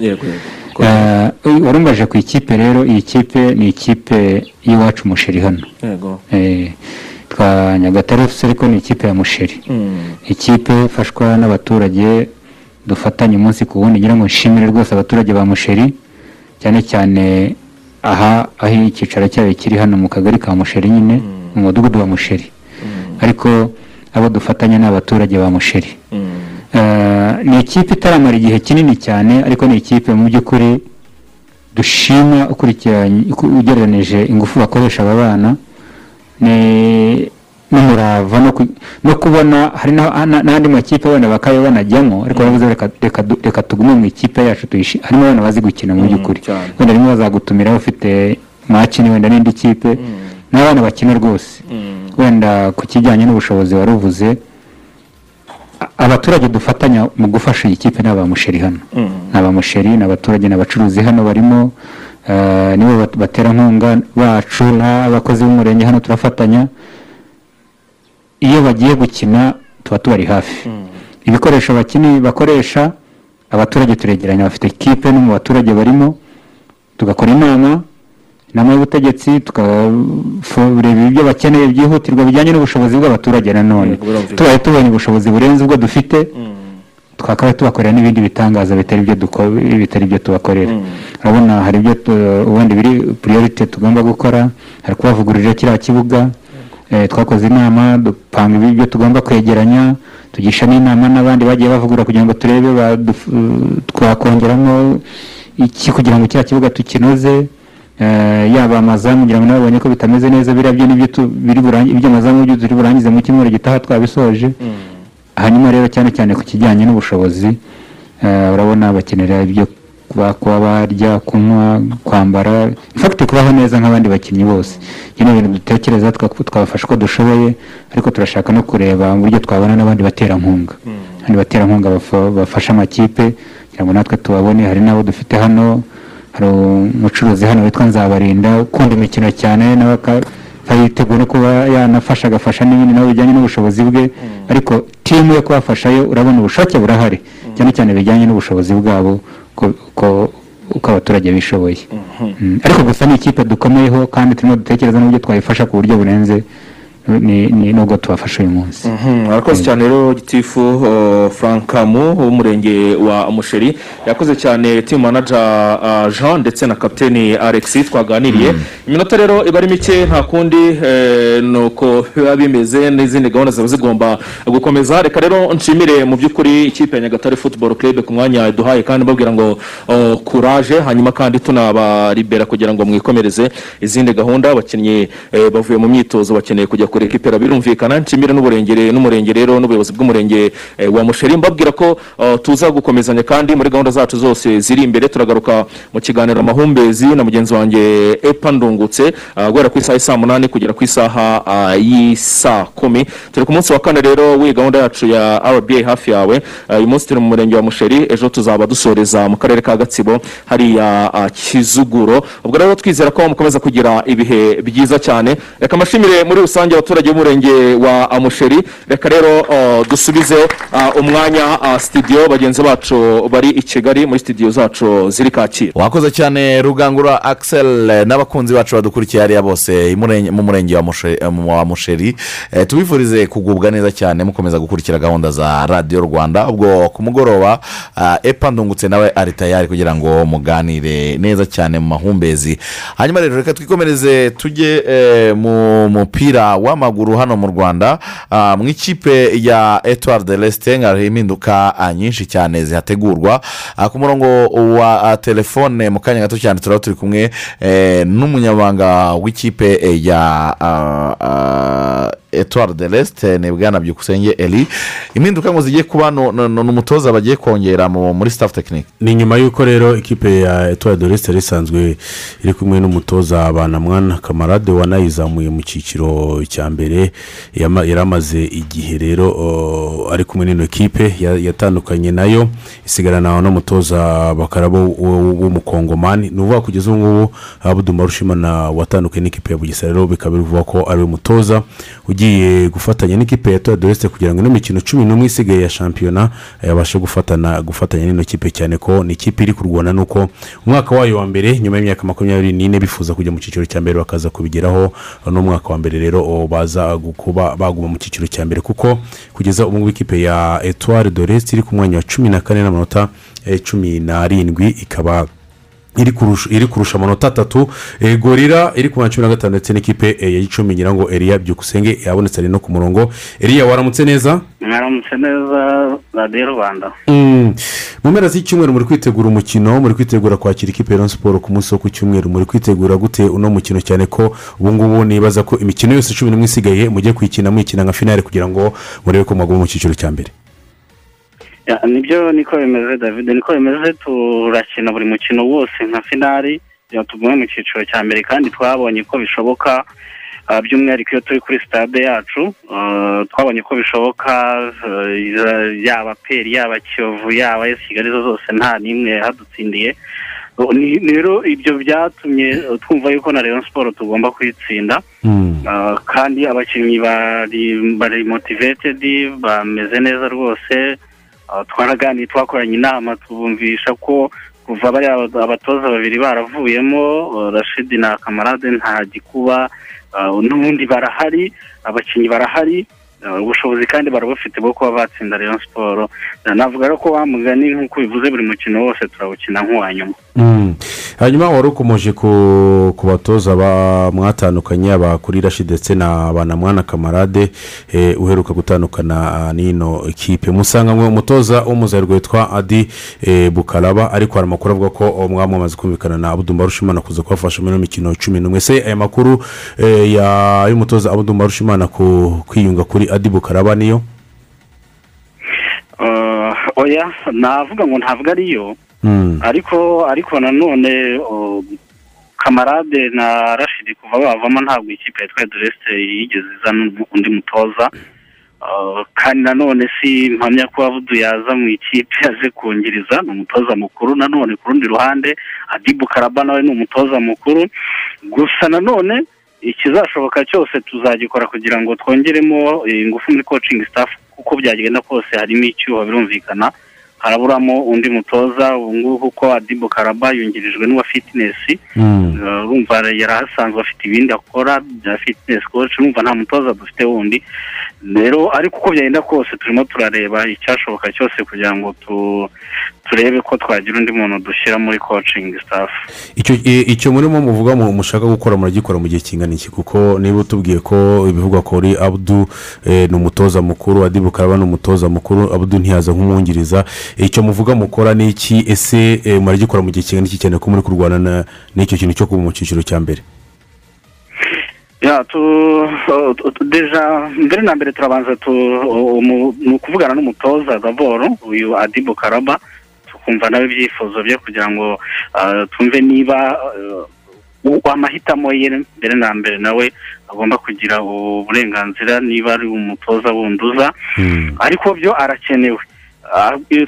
Warumbaje ku ikipe rero iyi kipe ni ikipe y'iwacu musheri hano. Eh, twa nyagatare FC ariko ni ikipe ya musheri. Ikipe ifashwa n'abaturage dufatanye umunsi ku wundi ngira ngo nshimire rwose abaturage ba musheri cyane cyane aha aho icyicaro cyayo kiri hano mu kagari ka musheri nyine mu mudugudu wa musheri. Ariko abo dufatanya ni abaturage ba musheri. Eh, ni ikipe itaramara igihe kinini cyane ariko ni ikipe mu by'ukuri dushima ugereranije ingufu bakoresha aba bana. N'umurava no ku- no kubona hari na- na- n'andi makipe wenda bakaba banajyamo ariko baravuze reka- reka tugume mu ikipe yacu harimo abana bazi gukina mu by'ukuri. wenda rimwe bazagutumira bafite makini wenda n'indi kipe n'abana bakina rwose. Wenda ku kijyanye n'ubushobozi wari uvuze abaturage dufatanya mu gufasha iyi kipe ni abamusheri hano. Ni abamusheri ni abaturage ni abacuruzi hano barimo nibo bat- baterankunga bacu n'abakozi b'umurenge hano turafatanya. Iyo bagiye gukina tuba tubari hafi. Ibikoresho bakini bakoresha abaturage turegeranya. Bafite kipe no mu baturage barimo tugakora inama inama y'ubutegetsi tukareba ibyo bakeneye byihutirwa bijyanye n'ubushobozi bw'abaturage nanone tubaye tubonye ubushobozi burenze ubwo dufite. Twakaba tubakorera n'ibindi bitangaza bitari ibyo bitari ibyo tubakorera. Urabona hari ibyo ubundi biri puriyorite tugomba gukora hari kubavugururira kiriya kibuga eh, twakoze inama dupanga ibyo tugomba kwegeranya tugisha n'inama n'abandi bagiye bavugura kugira ngo turebe twakongeramo iki kugira ngo kiriya kibuga tukinoze eh, yaba amazamu kugira ngo nawe babonye ko bitameze neza biriya byo burangi- ibyo amazamu turi burangize mu cyumweru gitaha twabisoje. Hanyuma rero cyane cyane ku kijyanye n'ubushobozi eh, urabona bakenera ibyo kuba barya kunywa kwambara. Infakiti kubaho neza nk'abandi bakinnyi bose. Ibyo ni ibintu dutekereza twa- twabafasha uko dushoboye ariko turashaka no kureba uburyo twabona n'abandi baterankunga. Abandi baterankunga bafa- bafasha amakipe kugira ngo natwe tubabone. Hari n'abo dufite hano hari umucuruzi hano witwa nzabarinda ukunda imikino cyane nawe aka- akaba yiteguye no kuba yanafasha agafasha n'ibindi nabo bijyanye n'ubushobozi bwe ariko timu yo kubafashayo urabona ubushake burahari. Cyane cyane bijyanye n'ubushobozi bwabo ko- ko- uko abaturage bishoboye. Mm. ariko gusa ni ikipe dukomeyeho kandi turimo dutekereza n'uburyo twayifasha ku buryo burenze ni- nubwo tubafasha uyu munsi. Mhm, arakoze cyane rero gitifu uh, frank kamu w'umurenge wa musheri. Yakoze cyane team manager uh, jean ndetse na kapiteni alex twaganiriye. Iminota rero iba ari mike nta kundi eh, ni uko biba bimeze n'izindi gahunda ziba zigomba gukomeza. Reka rero nshimire mu by'ukuri ikipe ya nyagatare football club ku mwanya duhaye kandi mbabwira ngo uh, courage. Hanyuma kandi tunabaribera kugira ngo mwikomereze izindi gahunda. Abakinnyi bavuye mu myitozo bakeneye kujya kure kipera birumvikana nshimire n'uburengere n'umurenge rero n'ubuyobozi bw'umurenge eh, wa musheri. Mbabwira ko uh, tuza gukomezanya kandi muri gahunda zacu zose ziri imbere. Turagaruka mu kiganiro amahumbezi na mugenzi wanjye epa ndungutse uh, guhera ku isaha y'isaa munani kugera ku isaha y'isaa kumi. Turi ku munsi wa kane rero w'iyi gahunda yacu ya rba hafi yawe. Uyu munsi turi mu murenge wa musheri ejo tuzaba dusoreza mu karere ka gatsibo hariya kizuguro. Ubwo rero twizera ko mukomeza kugira ibihe byiza cyane. Reka amashimire muri rusange abaturage b'umurenge wa uh, musheri reka rero uh, dusubize uh, umwanya uh, studio. Bagenzi bacu bari i kigali muri studio zacu ziri kacyiru. Wakoze cyane rugangura eh, n'abakunzi bacu badukurikiye hariya bose mu murenge wa wa musheri. Eh, tubifurize kugubwa neza cyane mukomeza gukurikira gahunda za radiyo rwanda. Ubwo ku mugoroba epa ndungutse nawe ari tayari kugira ngo muganire neza cyane mu mahumbezi. Hanyuma rero reka twikomereze tujye eh, mu mupira w'amaguru hano mu rwanda Ah, mu ikipe ya etuwari de resite hari impinduka ah, nyinshi cyane zihategurwa. Ah, ku murongo wa telefone mu kanya gato cyane turaba turi kumwe eh, n'umunyamabanga w'ikipe eh, ya etuwari de resite ni bwana byukusenge eri impinduka ngo zigiye kuba ni umutoza bagiye kongera mu- muri staff tekinike ni nyuma y'uko rero ikipe ya etuwari de resite isanzwe iri kumwe n'umutoza banamwana kamarade wanayizamuye mu cyiciro cya mbere. Yari amaze igihe rero o, ari kumwe n'ino kipe ya- yatandukanye na yo isigarana n'umutoza bakarabo w'umukongomani ni ukuvuga kugeza ubu ngubu abudu marushimana watandukanye n'ikipe ya bugesera. Rero bikaba bivuga ko ari we mutoza ugiye gufatanya n'ikipe ya etuwari de resite kugira ngo ino mikino cumi n'umwe isigaye ya shampiyona yabashe gufatana gufatanya n'ino kipe cyane ko ni ikipe iri kurwana nuko umwaka wayo wa mbere nyuma y'imyaka makumyabiri n'ine bifuza kujya mu cyiciro cya mbere bakaza kubigeraho n'umwaka wa mbere rero baza kuba baguma mu cyiciro cya mbere. Kuko kugeza ubu ngubu ikipe ya etuwari de resite iri ku mwanya wa cumi na kane n'amanota eh, cumi n'arindwi ikaba iri kurusha amanota atatu. Eh, gorira iri ku cumi na gatanu ndetse n'ikipe eh, ya gicumbi ngira ngo eriya byukusenge yabonetse ari no ku murongo. Eriya waramutse neza? Mwaramutse neza radiyo rwanda. Mm. mu mpera z'icyumweru muri kwitegura umukino muri kwitegura kwakira ikipe ya siporo ku munsi wo ku cyumweru muri kwitegura gute uno mukino cyane ko ubu ngubu nibaza ko imikino yose cumi n'umwe isigaye mujye kuyikina muyikina nka finale kugira ngo murebe ko mwaguma mu cyiciro cya mbere. Ni byo niko bimeze david. Niko bimeze turakina buri mukino wose nka finari tugume mu cyiciro cya mbere kandi twabonye ko bishoboka ah, by'umwihariko iyo turi kuri sitade yacu ah, twabonye ko bishoboka ah, yaba peri yaba kiyovu yaba esi kigali zo zose nta n'imwe hadutsindiye Oh, rero ibyo byatumye twumva yuko na rayon siporo tugomba kuyitsinda Ah, kandi abakinnyi bari motivetedi bameze neza rwose. Twaraganiye twakoranye inama tubumvisha ko kuva bariya abatoza babiri baravuyemo uh, rashidi na kamarade nta gikuba ah, n'ubundi barahari abakinnyi barahari ah, ubushobozi kandi barabufite bwo kuba batsinda rayon siporo navuga ko wamugani nk'uko bivuze buri mukino wose turawukina nk'uwa nyuma. Hanyuma wari ukomeje ku batoza ba- mwatandukanye aba kuri rashi ndetse na banamwana kamarade eh, uheruka gutandukana ah, n'ino kipe musanganywe umutoza w'umuzarwa witwa adi eh, bukaraba ariko hari amakuru avuga ko oh, mwamaze kumvikana na abudumba rushimana kuza kubafasha muri ino mikino cumi n'umwe. Se aya makuru eh, y'umutoza abudumba ku kwiyunga kuri adi bukaraba niyo? Uh, oya navuga ngo ntabwo ariyo. Ariko ariko nanone kamarade na rashidi kuva bavamo ntabwo ikipe ya tweduresite yigeze izana undi mutoza. Kandi nanone si mpamya ko avudu yaza mu ikipe aje kungiriza ni umutoza mukuru. Nanone ku rundi ruhande adibu karaba nawe ni umutoza mukuru. Gusa nanone ikizashoboka cyose tuzagikora kugira ngo twongeremo eh, ingufu muri coaching staff kuko byagenda kose harimo icyuho birumvikana. Haraburamo undi mutoza ubu ngubu kuko adibu karaba yungirijwe n'uwa fitinesi Uh, urumva yari ahasanzwe afite ibindi akora bya fitness coach urumva nta mutoza dufite wundi. Rero ariko uko byagenda kose turimo turareba icyashoboka cyose kugira ngo tu, turebe ko twagira undi muntu dushyira muri coaching staff. Icyo murimo muvuga mu- mushaka gukora muragikora mu gihe kingana iki? Kuko niba utubwiye ko ibivugwa kuri abudu eh, ni umutoza mukuru adibu karaba ni umutoza mukuru abudu ntiyaza nk'umwungiriza. Icyo muvuga mukora ni iki? Ese eh, muragikora mu gihe kingana iki cyane ko muri kurwana na- n'icyo kintu cyo kuba mu cyiciro cya mbere? Ya deja mbere na mbere turabanza ni ukuvugana n'umutoza daboro uyu adibu karaba tukumva nawe ibyifuzo bye kugira ngo twumve niba amahitamo ye mbere na mbere nawe agomba kugira uburenganzira niba ari umutoza wunduza. Ariko byo arakenewe.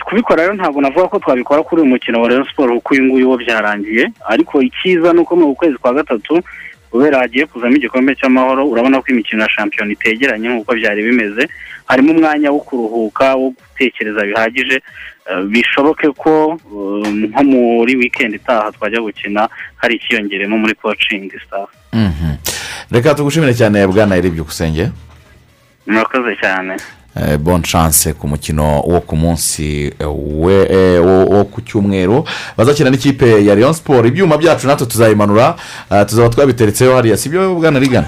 Kubikora rero ntabwo navuga ko twabikora kuri uyu mukino wa Rayon Sport kuko uyu nguyu wo byarangiye. Ariko icyiza ni uko mu kwezi kwa gatatu kubera hagiye kuzamo igikombe cy'amahoro urabona ko imikino ya shampiyona itegeranye nk'uko byari bimeze. Harimo umwanya wo kuruhuka wo gutekereza bihagije. Eh, bishoboke ko eh, nko muri weekend itaha twajya gukina hari ikiyongeremo muri coaching staff. Mhm. reka tugushimire cyane bwana eri byukusenge. Murakoze cyane. Eh, bonne chance ku mukino wo ku munsi eh, eh, wo ku cyumweru. Bazakina n'ikipe ya leon siporo ibyuma byacu natwe tuzayimanura tuzaba twabiteretseho hariya si byo bwana rigana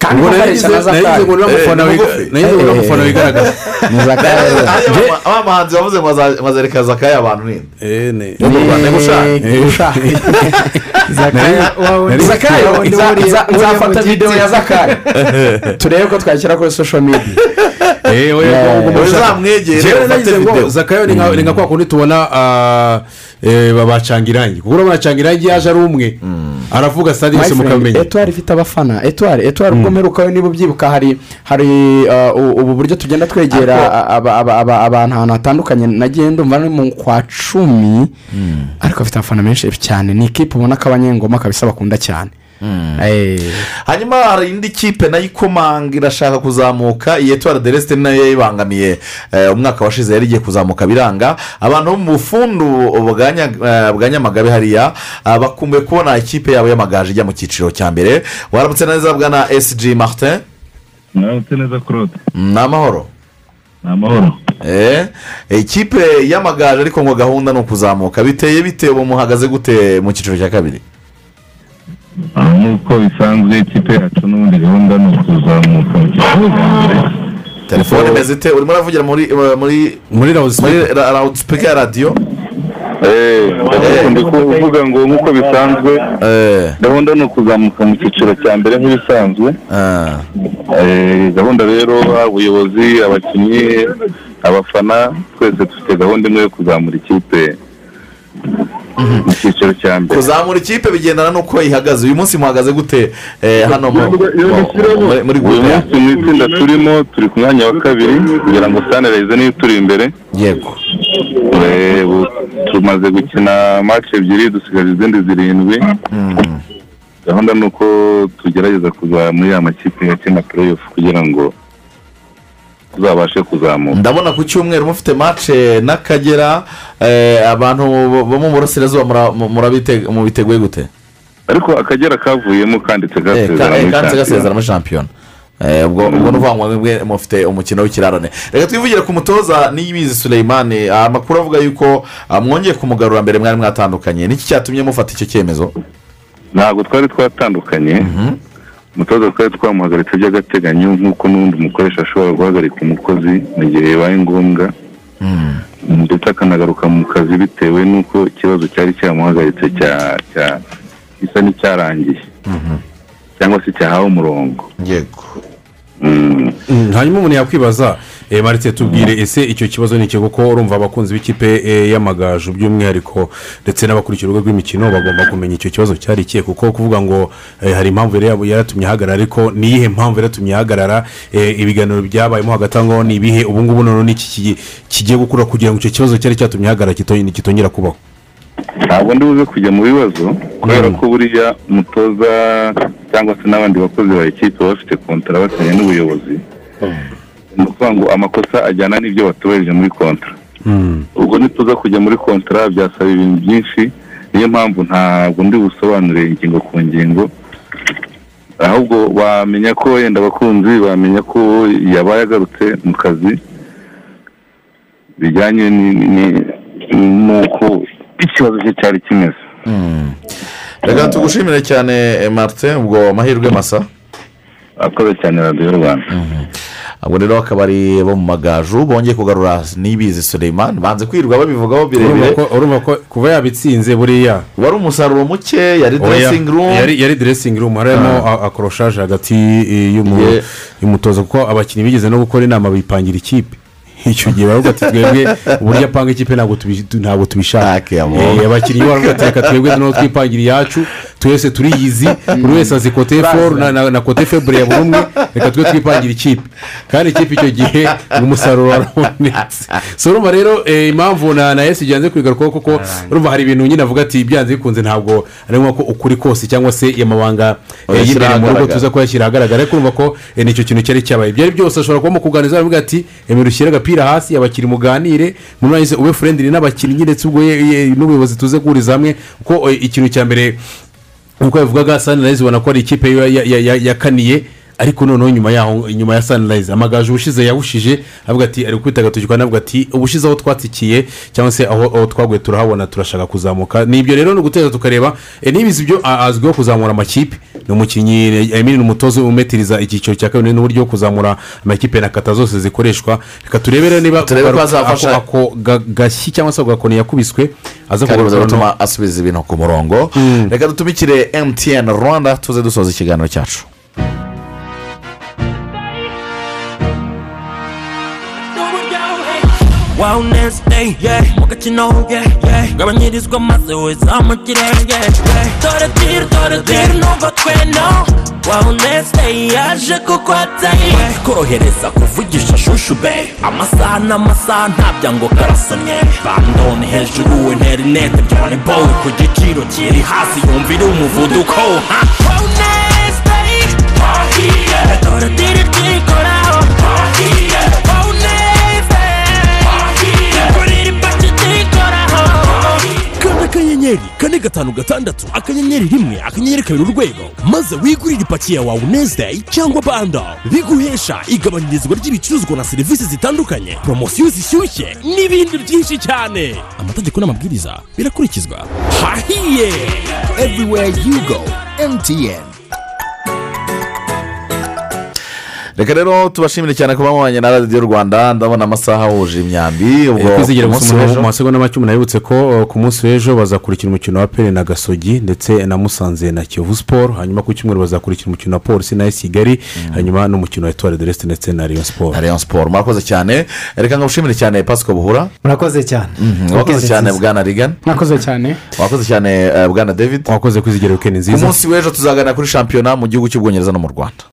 kandi nagize- na wiga- eh, nagize ngo uriya eh, mufana eh, wigaragaza. ni zakayo aba bahanzi bavuze bazereka zakayo abantu ninde yo mu rwanda gushaka nza- nari- nzafata videwo ya zakayo turebe ko twayishyira kuri social media. Gushaka- Uzamwegere, ufate ngo video. zakayo ni nka- kwa kundi tubona babacanga irangi kuko urabona irangi yaje ari umwe. Aravuga stade yose mukamenya etuwari ifite abafana. Etuwari etuwari ubwo mperuka niba ubyibuka hari hari uh, ubu buryo tugenda twegera abantu ahantu hatandukanye. Nagiye ndumva ari mu kwa cumi. Ariko afite abafana benshi cyane. Ni ikipe ubona ko abanyengoma kabisa bakunda cyane. Eh. Hanyuma hari indi kipe na yo ikomanga irashaka kuzamuka iyi etuwari de resite na yo yayibangamiye eh, umwaka washize yari igiye kuzamuka biranga. Abantu bo mu bufundu bwa eh, nyamagabe hariya ah, bakumbuye kubona ikipe yabo y'amagaju ijya mu cyiciro cya mbere. Waramutse neza bwana esiji martin? Mwaramutse neza claude. Ni amahoro. Ni amahoro. Eh, ikipe y'amagaju ariko ngo gahunda ni ukuzamuka. Biteye bite ubu muhagaze gute mu cyiciro cya kabiri? Nk'uko bisanzwe ikipe yacu n'ubundi gahunda ni ukuzamuka. Mu mbere telefone imeze ite? Urimo uravugira muri muri muri rawudisipika ya radiyo ndi kuvuga ngo nk'uko bisanzwe gahunda ni ukuzamuka mu cyiciro cya mbere nk'ibisanzwe. Eh, gahunda rero ubuyobozi abakinnyi abafana twese dufite gahunda imwe yo kuzamura ikipe. Mu cyiciro cya mbere. Kuzamura ikipe bigendana n'uko ihagaze. Uyu munsi muhagaze gute? Eh, hano mu- mu- muri- muri uyu munsi mu itsinda turimo turi ku mwanya wa kabiri kugira ngo sanirayize niyo turi imbere. Yego. Eh, ubu tumaze gukina match ebyiri dusigaje izindi zirindwi. Gahunda ni uko tugerageza kuza muri ya makipe yakina playoff kugira ngo tuzabashe kuzamuka. Ndabona ku cyumweru mufite mace n'akagera eh, abantu bo mu burasirazuba mubiteguye gute? Ariko akagera kavuyemo kanditse Eh, gasezera eh, muri shampiyona Eh, ubwo ni ukuvuga ngo mwebwe mufite umukino w'ikirarane. Reka twivugire ku mutoza niyibizi sureyimani amakuru avuga yuko ah, mwongeye kumugarura mbere mwari mwatandukanye. Niki cyatumye mufata icyo cyemezo? Ntabwo twari twatandukanye. Umutoza twari twamuhagaritse by'agateganyo nk'uko n'undi mukoresha ashobora guhagarika umukozi mu gihe bibaye ngombwa ndetse akanagaruka mu kazi bitewe n'uko ikibazo cyari cyamuhagaritse cya cya gisa n'icyarangiye. Cyangwa se cyahawe umurongo. Yego. Mm, hanyuma umuntu yakwibaza maritse tubwire ese icyo kibazo ni iki kuko urumva abakunzi b'ikipe eh, y'amagaju by'umwihariko ndetse n'abakurikira urugo rw'imikino bagomba kumenya icyo kibazo cyari ikihe. Kuko kuvuga ngo eh, hari impamvu yaratumye ahagarara ariko ni iyihe mpamvu yaratumye ahagarara? Eh, ibiganiro byabayemo hagati aho ngaho ni ibihe? Ubu ngubu noneho ni iki kigi- kigiye gukura kugira ngo icyo kibazo cyari cyatumye ahagarara kito- kitongera kubaho? Ntabwo buze kujya mu bibazo kubera ko buriya umutoza cyangwa se n'abandi bakozi ba ekipe baba bafite kontara basinye n'ubuyobozi ni ukuvuga ngo amakosa ajyana n'ibyo batubahirije muri kontara ubwo nituza kujya muri kontara byasaba ibintu byinshi niyo mpamvu ntabwo ndi busobanure ingingo ku ngingo ahubwo bamenya ko wenda abakunzi bamenya ko yabaye agarutse mu kazi bijyanye n'uko ikibazo cye cyari kimeze. Reka tugushimire cyane martin ubwo amahirwe masa. Akoze cyane radiyo rwanda. Abo rero akaba ari bo mu magaju bongeye kugarura nibizi sureyimani banze kwirirwa babivugaho birebire. Urumva ko- kuba yabitsinze buriya. Wari umusaruro muke yari dressing room. yari dressing room. Harimo akoroshaje hagati eh, y'umu- Ye- y'umutoza kuko abakinnyi bigeze no gukora inama bipangira ikipe. Icyo gihe baravuga ati twebwe uburyo apanga ikipe ntabwo tubi- tu- ntabwo tubishaka. Eh, abakinnyi baravuga ati reka twebwe noneho twipangira iyacu. Twese turiyizi buri wese azi kote foru na- kote febure ya buri umwe reka twe twipangira ikipe. Kandi ikipe icyo gihe umusaruro warabonetse. So urumva rero eh, impamvu na na esi byanze kwigarukaho kuko urumva hari ibintu nyine avuga ati byanze bikunze ntabwo ari ko ukuri kose cyangwa se amabanga eh, y'imbere mu rugo tuza kuyashyira ahagaragara. Ariko urumva ko eh, ni cyo kintu cyari cyabaye. Ibyo ari byose ashobora kuba mu kuganiriza aravuga ati emera ushyire agapira hasi abakiriya muganire muri ube furendiri n'abakinnyi ndetse ubwo n'ubuyobozi tuze guhuriza hamwe. Kuko ikintu cya mbere nk'uko yavugaga sanirayizi ubona ko ari ikipe ya- ya- ya- yakaniye. Ariko noneho nyuma yaho nyuma ya sanirayizi amagaju ubushize yawushije avuga ati ari kwita agatoki kandi avuga ati ubushize aho twatsikiye cyangwa se aho twaguye turahabona turashaka kuzamuka. Ni ibyo rero ni uguteza tukareba eh, nibizi ibyo a- azwiho kuzamura amakipe ni umukinnyi emini ni umutoza umetiriza icyiciro cya kabiri n'uburyo bwo kuzamura amakipe na kata zose zikoreshwa. Reka turebe rero niba ako- ako ga- gashyi cyangwa se ako gakoni yakubiswe aza noneho. Gutuma asubiza ibintu ku murongo. Reka dutumikire mtn rwanda tuze dusoza ikiganiro cyacu. Yeah. mu gakino gabanyirizwa maze wezamukire yeah. yeah. dore diri dore diri numva tweno day yaje kukwataye korohereza kuvugisha shushu be amasaha n'amasaha ntabya ngo karasomye bandone hejuru interineti byone bowe ku giciro kiri hasi yumvira umuvuduko wahiye dore diri diri koraho akanyenyeri kane gatanu gatandatu akanyenyeri rimwe akanyenyeri kabiri urwego. Maze wigurire ipaki ya wawu nezideyi cyangwa banda biguhesha igabanyirizwa ry'ibicuruzwa na serivisi zitandukanye. Poromosiyo zishyushye n'ibindi byinshi cyane. Amategeko n'amabwiriza birakurikizwa. Hahiye! Everywhere you go reka rero tubashimire cyane kuba mubanye na radiyo rwanda. Ndabona amasaha ahuje imyambi ubwo kwizigira ku gusa munsi umuntu w'ejo. Mu masegonda make umuntu yibutse ko uh, ku munsi w'ejo bazakurikira umukino wa pere na gasogi ndetse na musanze na kiyovu siporo hanyuma ku cyumweru bazakurikira umukino wa polisi na kigali. Hanyuma n'umukino wa etuwari de resite ndetse na riyo siporo na riyo siporo murakoze cyane. Reka ngushimire cyane pasiko buhura. Murakoze cyane. Wakoze cyane. bwana rigani mwakoze cyane. Wakoze cyane eh, bwana david. Wakoze kwizigira wikendi ku nziza munsi w'ejo tuzaganira kuri shampiyona mu gihugu cy'ubwongereza no mu rwanda.